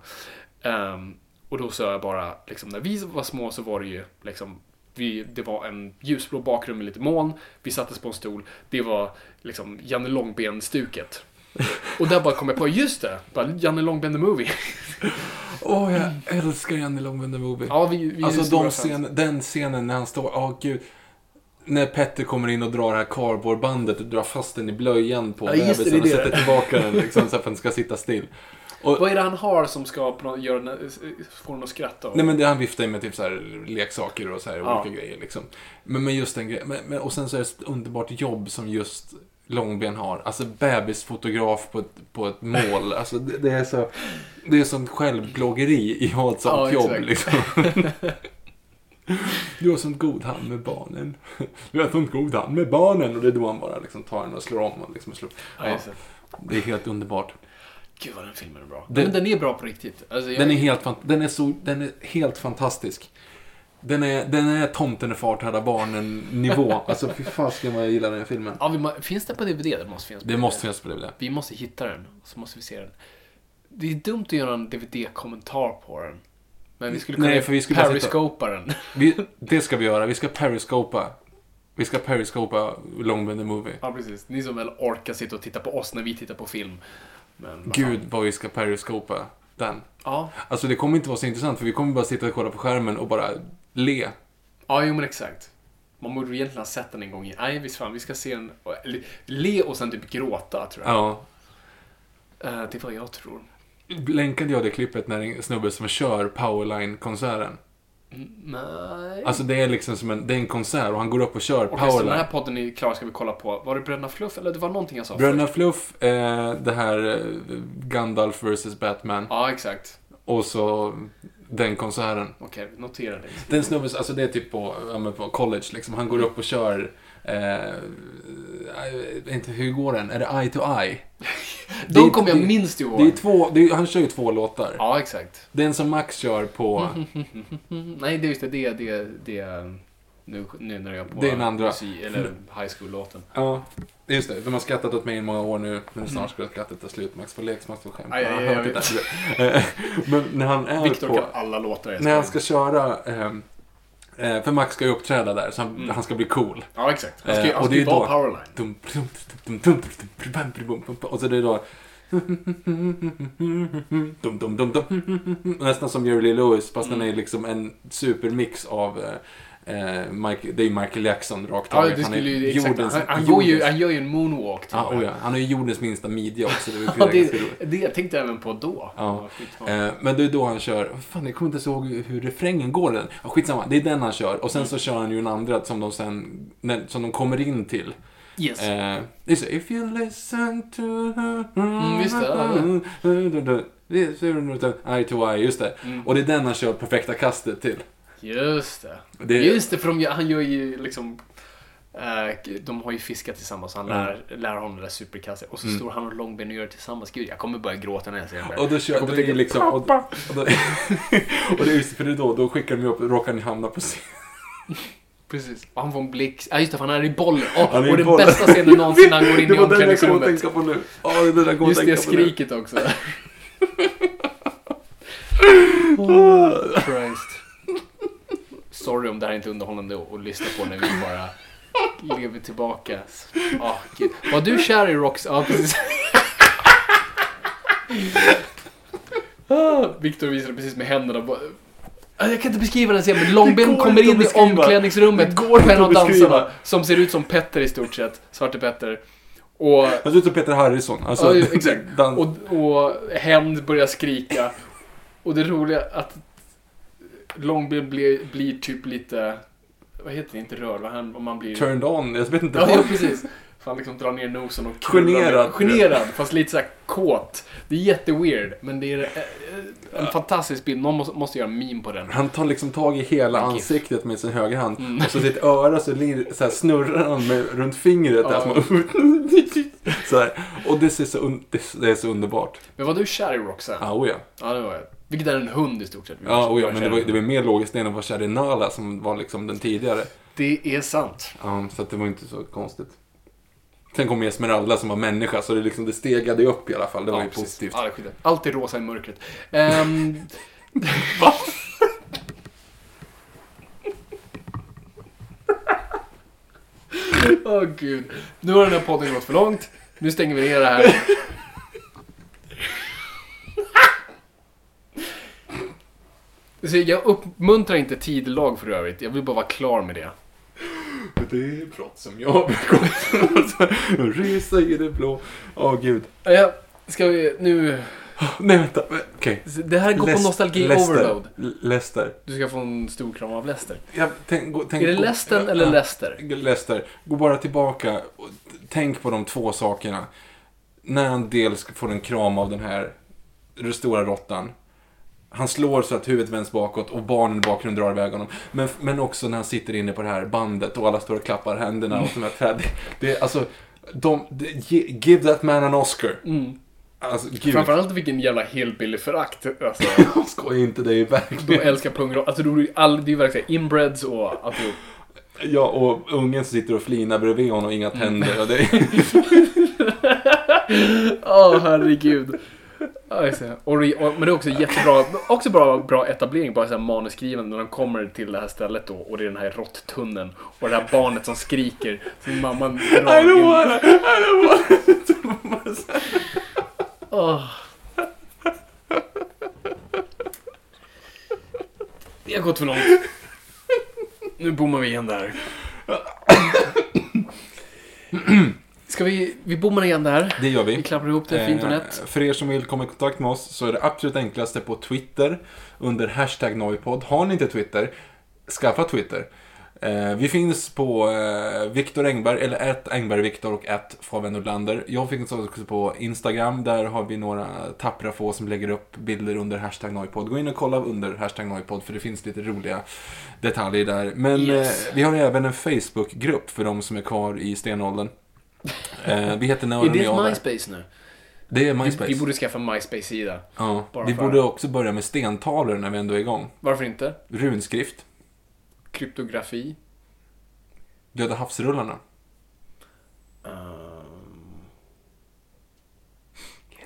Um, och då sa jag bara, liksom, när vi var små så var det ju liksom vi, det var en ljusblå bakgrund med lite moln. Vi sattes på en stol. Det var liksom Janne Långben-stuket. Och där bara kom jag på, just det! Bara, Janne Långben the Movie. Åh, jag älskar Janne Långben the Movie. Ja, vi, vi alltså de scen, den scenen när han står, åh gud. När Petter kommer in och drar det här cardboardbandet och drar fast den i blöjan på Ja, det, bebisen och det det. sätter tillbaka den liksom, så att den ska sitta still. Vad är det han har som ska göra, få den att skratta? Och... Nej men det han viftar ju med typ så här leksaker och så här Ja. olika grejer liksom. Men, men just den grejen. Men, men, och sen så är det ett underbart jobb som just Långben har. Alltså bebisfotograf på ett, på ett mål. Alltså det, det är så... Det är sånt självplågeri i att ha ett sånt Ja, jobb exakt. liksom. Du har sånt god hand med barnen. Du har sånt god hand med barnen. Och det är då han bara liksom tar den och slår om och liksom slår. Ja, just det. Är helt underbart. Gud vad den filmen är bra. Den- den är bra på riktigt. Alltså. Den är helt, den är så, den är helt fantastisk. Den är, den är tomten är fart rädda barnen nivå. Alltså fy fasiken vad jag gillar den här filmen. Ja, vi må... Finns den på DVD? Det måste finnas på Det DVD. måste finnas på DVD. Vi måste hitta den, så måste vi se den. Det är dumt att göra en DVD-kommentar på den. Men vi skulle kunna Nej, för vi skulle bara sitta- periscopa den. Vi, det ska vi göra. Vi ska periscopa. Vi ska periscopa Longben the Movie. Ja, precis. Ni som väl orkar sitta och titta på oss när vi tittar på film. Men, Gud vad vi ska periscopa den. Ja. Alltså det kommer inte vara så intressant för vi kommer bara sitta och kolla på skärmen och bara le. ja, jo men exakt. Man borde egentligen ha sett den en gång. i- Nej, visst fan, vi ska se den. Le och sen typ gråta, tror jag. Ja. Eh, det är vad jag tror. Länkade jag det klippet när en snubbe som kör Powerline-konserten. Mm, Nej. Alltså det är liksom som en, det är en konsert och han går upp och kör Okej, så den Powerline. här podden är klar, ska vi kolla på. Var det Bröderna Fluff eller det var någonting jag sa Bröderna? Fluff, eh, det här eh, Gandalf vs Batman. Ja, exakt. Och så den konserten. Okej, notera det. Den snubben, alltså det är typ på, ja, på college liksom. Han går upp och kör, eh, vet inte hur går den? Är det Eye to Eye? De kommer jag minst ihåg. Det är två, det är, han kör ju två låtar. Ja, exakt. Den som Max kör på, nej, det är just det. Det är det, det nu, när jag på Det är den andra. musik, eller high school-låten. ja, just det. De har skrattat åt mig i många år nu, men snart ska skrattet ta slut. Max får lek, Max får skämt. Aj, aj, aj, där. Eh, Men när han är Viktor på... kan alla låtar. När han ska köra, ehm, eh, för Max ska ju uppträda där, så han, Mm. han ska bli cool. Ja, exakt. Han ska, ju- Eh, han ska ju vara powerline. Och så det är då... Dum, dum, dum, dum. Nästan som Jerry Lee Lewis, fast den är liksom en supermix av... eh, Mike, det är Michael Jackson rakt Ja, taget. det Han är ju... Jordens- Han, han, ju, han gör ju en moonwalk, Ja, jag. oh ja, han har ju jordens minsta midja också. Det, Ja, det, det tänkte jag även på då. Ja. Eh, men det är då han kör, fan jag kommer inte ihåg hur, refrängen går den. Ja, skitsamma, det är den han kör. Och sen så kör han ju en andra som de sen, som de kommer in till. Yes. Eh, det är så, if you listen to... Mm, just det, ja. Eye to eye, just det. Mm. Och det är den han kör perfekta kastet till. Just det. Det- Just det, för de, han gör ju liksom... eh, de har ju fiskat tillsammans, han lär, lär honom det där superkastet. Och så Mm. står han och Långben och gör det tillsammans. Gud, jag kommer börja gråta när jag ser det. Och då kör, det tänka, liksom... Och, och, då, och det är just för det då, då skickar de ju upp, råkar ni hamna på scen. Precis. Och han får en blick. Ja, just det, för han är i bollen. Åh, Han är i och den bollen. bästa scenen någonsin när han går in Det i var den jag kom att omklädningsrummet. tänka på nu. Ja, det jag kom Just det tänka skriket också. Christ. Sorry om det här inte är underhållande att, lyssna på när vi bara lever tillbaka. Gud. Var du kär i Rox? Ja, precis. Ah, Victor visade precis med händerna. Ah, Jag kan inte beskriva den scenen, men Långben kommer in i omklädningsrummet. Det går inte en av dansarna som ser ut som Petter i stort sett. Svarte Petter. Och Han ser ut som Peter Harrison. Alltså, Ja, exakt. Och, och Hämnd börjar skrika. Och det roliga är att Långben blir, blir typ lite, vad heter det, inte rörd, vad han, om man blir... Turned on. Jag vet inte Ja, ja, precis. För han liksom drar ner nosen och Generad. Generad, fast lite såhär kåt. Det är jätteweird, men det är eh, en fantastisk bild. Någon måste, måste göra en meme på den. Han tar liksom tag i hela gif. ansiktet med sin högra hand. Mm. Och så sitt öra så, så snurrar han med, runt fingret. Där, Ja. man, så här. Och det, så är så underbart. Men var du kär i Roxanne? Ja, oh ja. Ja, det var jag. Vilket är en hund i stort sett. Ja, oh ja, men det var, det var mer logiskt än att vara kär i Nala som var liksom den tidigare. det är sant. Ja, så att det var inte så konstigt. Sen kom Esmeralda som var människa, så det, liksom, det stegade upp i alla fall. Det var ju precis. positivt. Ja, det. Allt är rosa i mörkret. Um, Åh gud. Nu har den här podden gått för långt. Nu stänger vi ner det här. Så jag uppmuntrar inte tidlag för övrigt. Jag vill bara vara klar med det. Det är brott som jag begått. Resa i det blå. Åh gud. Ja, ska vi nu... Nej, vänta. Okej. Det här går på Lest- nostalgi Leicester. overload. Leicester. Du ska få en stor kram av Lester. Jag, tänk, gå, tänk, Är det Lesten eller ja, Leicester? Leicester. Gå bara tillbaka och tänk på de två sakerna. När han dels får en kram av den här stora råttan. Han slår så att huvudet vänds bakåt och barnen i bakgrunden drar iväg honom. Men, men också när han sitter inne på det här bandet och alla står och klappar händerna åt de här. Det, det är alltså, de, ge- give that man an Oscar. Mm. Alltså, gud. Framförallt vilken jävla hillbilly-förakt. Alltså, Jag skojar inte, det är de verkligen. älskar pungrock. Alltså, det är ju verkligen inbreds och alltihop. Ja, och ungen som sitter och flinar bredvid honom och inga Mm. tänder. Och det, Åh, herregud. Ja, just det. Och, och, men det är också jättebra, också bra, bra etablering, bara så här när de kommer till det här stället då och det är den här råttunneln och det här barnet som skriker. Som mamman I drar don't in. wanna, I don't wanna. Åh. Det har gått för långt. Nu bommar vi igen där. Ska vi, vi bommar igen där. Det gör vi. Vi klappar ihop det fint och Eh, nätt. För er som vill komma i kontakt med oss så är det absolut enklaste på Twitter under hashtag Noipod. Har ni inte Twitter, skaffa Twitter. Eh, vi finns på eh, Viktor Engberg, eller att Engberg-Viktor och att Fabian. Jag finns också på Instagram, där har vi några tappra få som lägger upp bilder under hashtag Noipod. Gå in och kolla under hashtag Noipod för det finns lite roliga detaljer där. Men Yes. vi har även en Facebook-grupp för de som är kvar i stenåldern. Eh, vi heter Är Nörden och det. MySpace nu? Det är Vi, MySpace. vi borde skaffa en MySpace-sida. Ja, vi borde också börja med stentavlor när vi ändå är igång. Varför inte? Runskrift, Kryptografi. Döda havsrullarna. Um,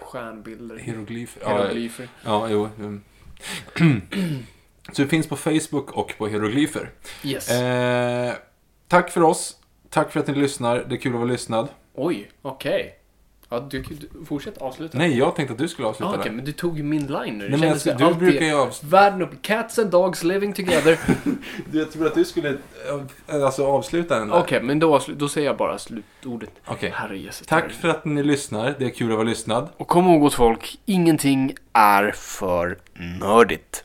stjärnbilder. Hieroglyfer. Ja, Hieroglyfer. ja, jo. mm. Så det finns på Facebook och på hieroglyfer. Yes. Eh, tack för oss. Tack för att ni lyssnar. Det är kul att vara lyssnad. Oj, okej. Ja, du, du, fortsätt avsluta. Nej, jag tänkte att du skulle Ah, avsluta Okej, det. men du tog ju min line nu. Det Nej, men som du brukar ju av... Världen upp. Cats and dogs living together. Jag tror att du skulle eh, alltså, avsluta den där. Okej, men då, då säger jag bara slutordet. Okej. Jesus. Tack för att ni lyssnar. Det är kul att vara lyssnad. Och kom ihåg gott folk, ingenting är för nördigt.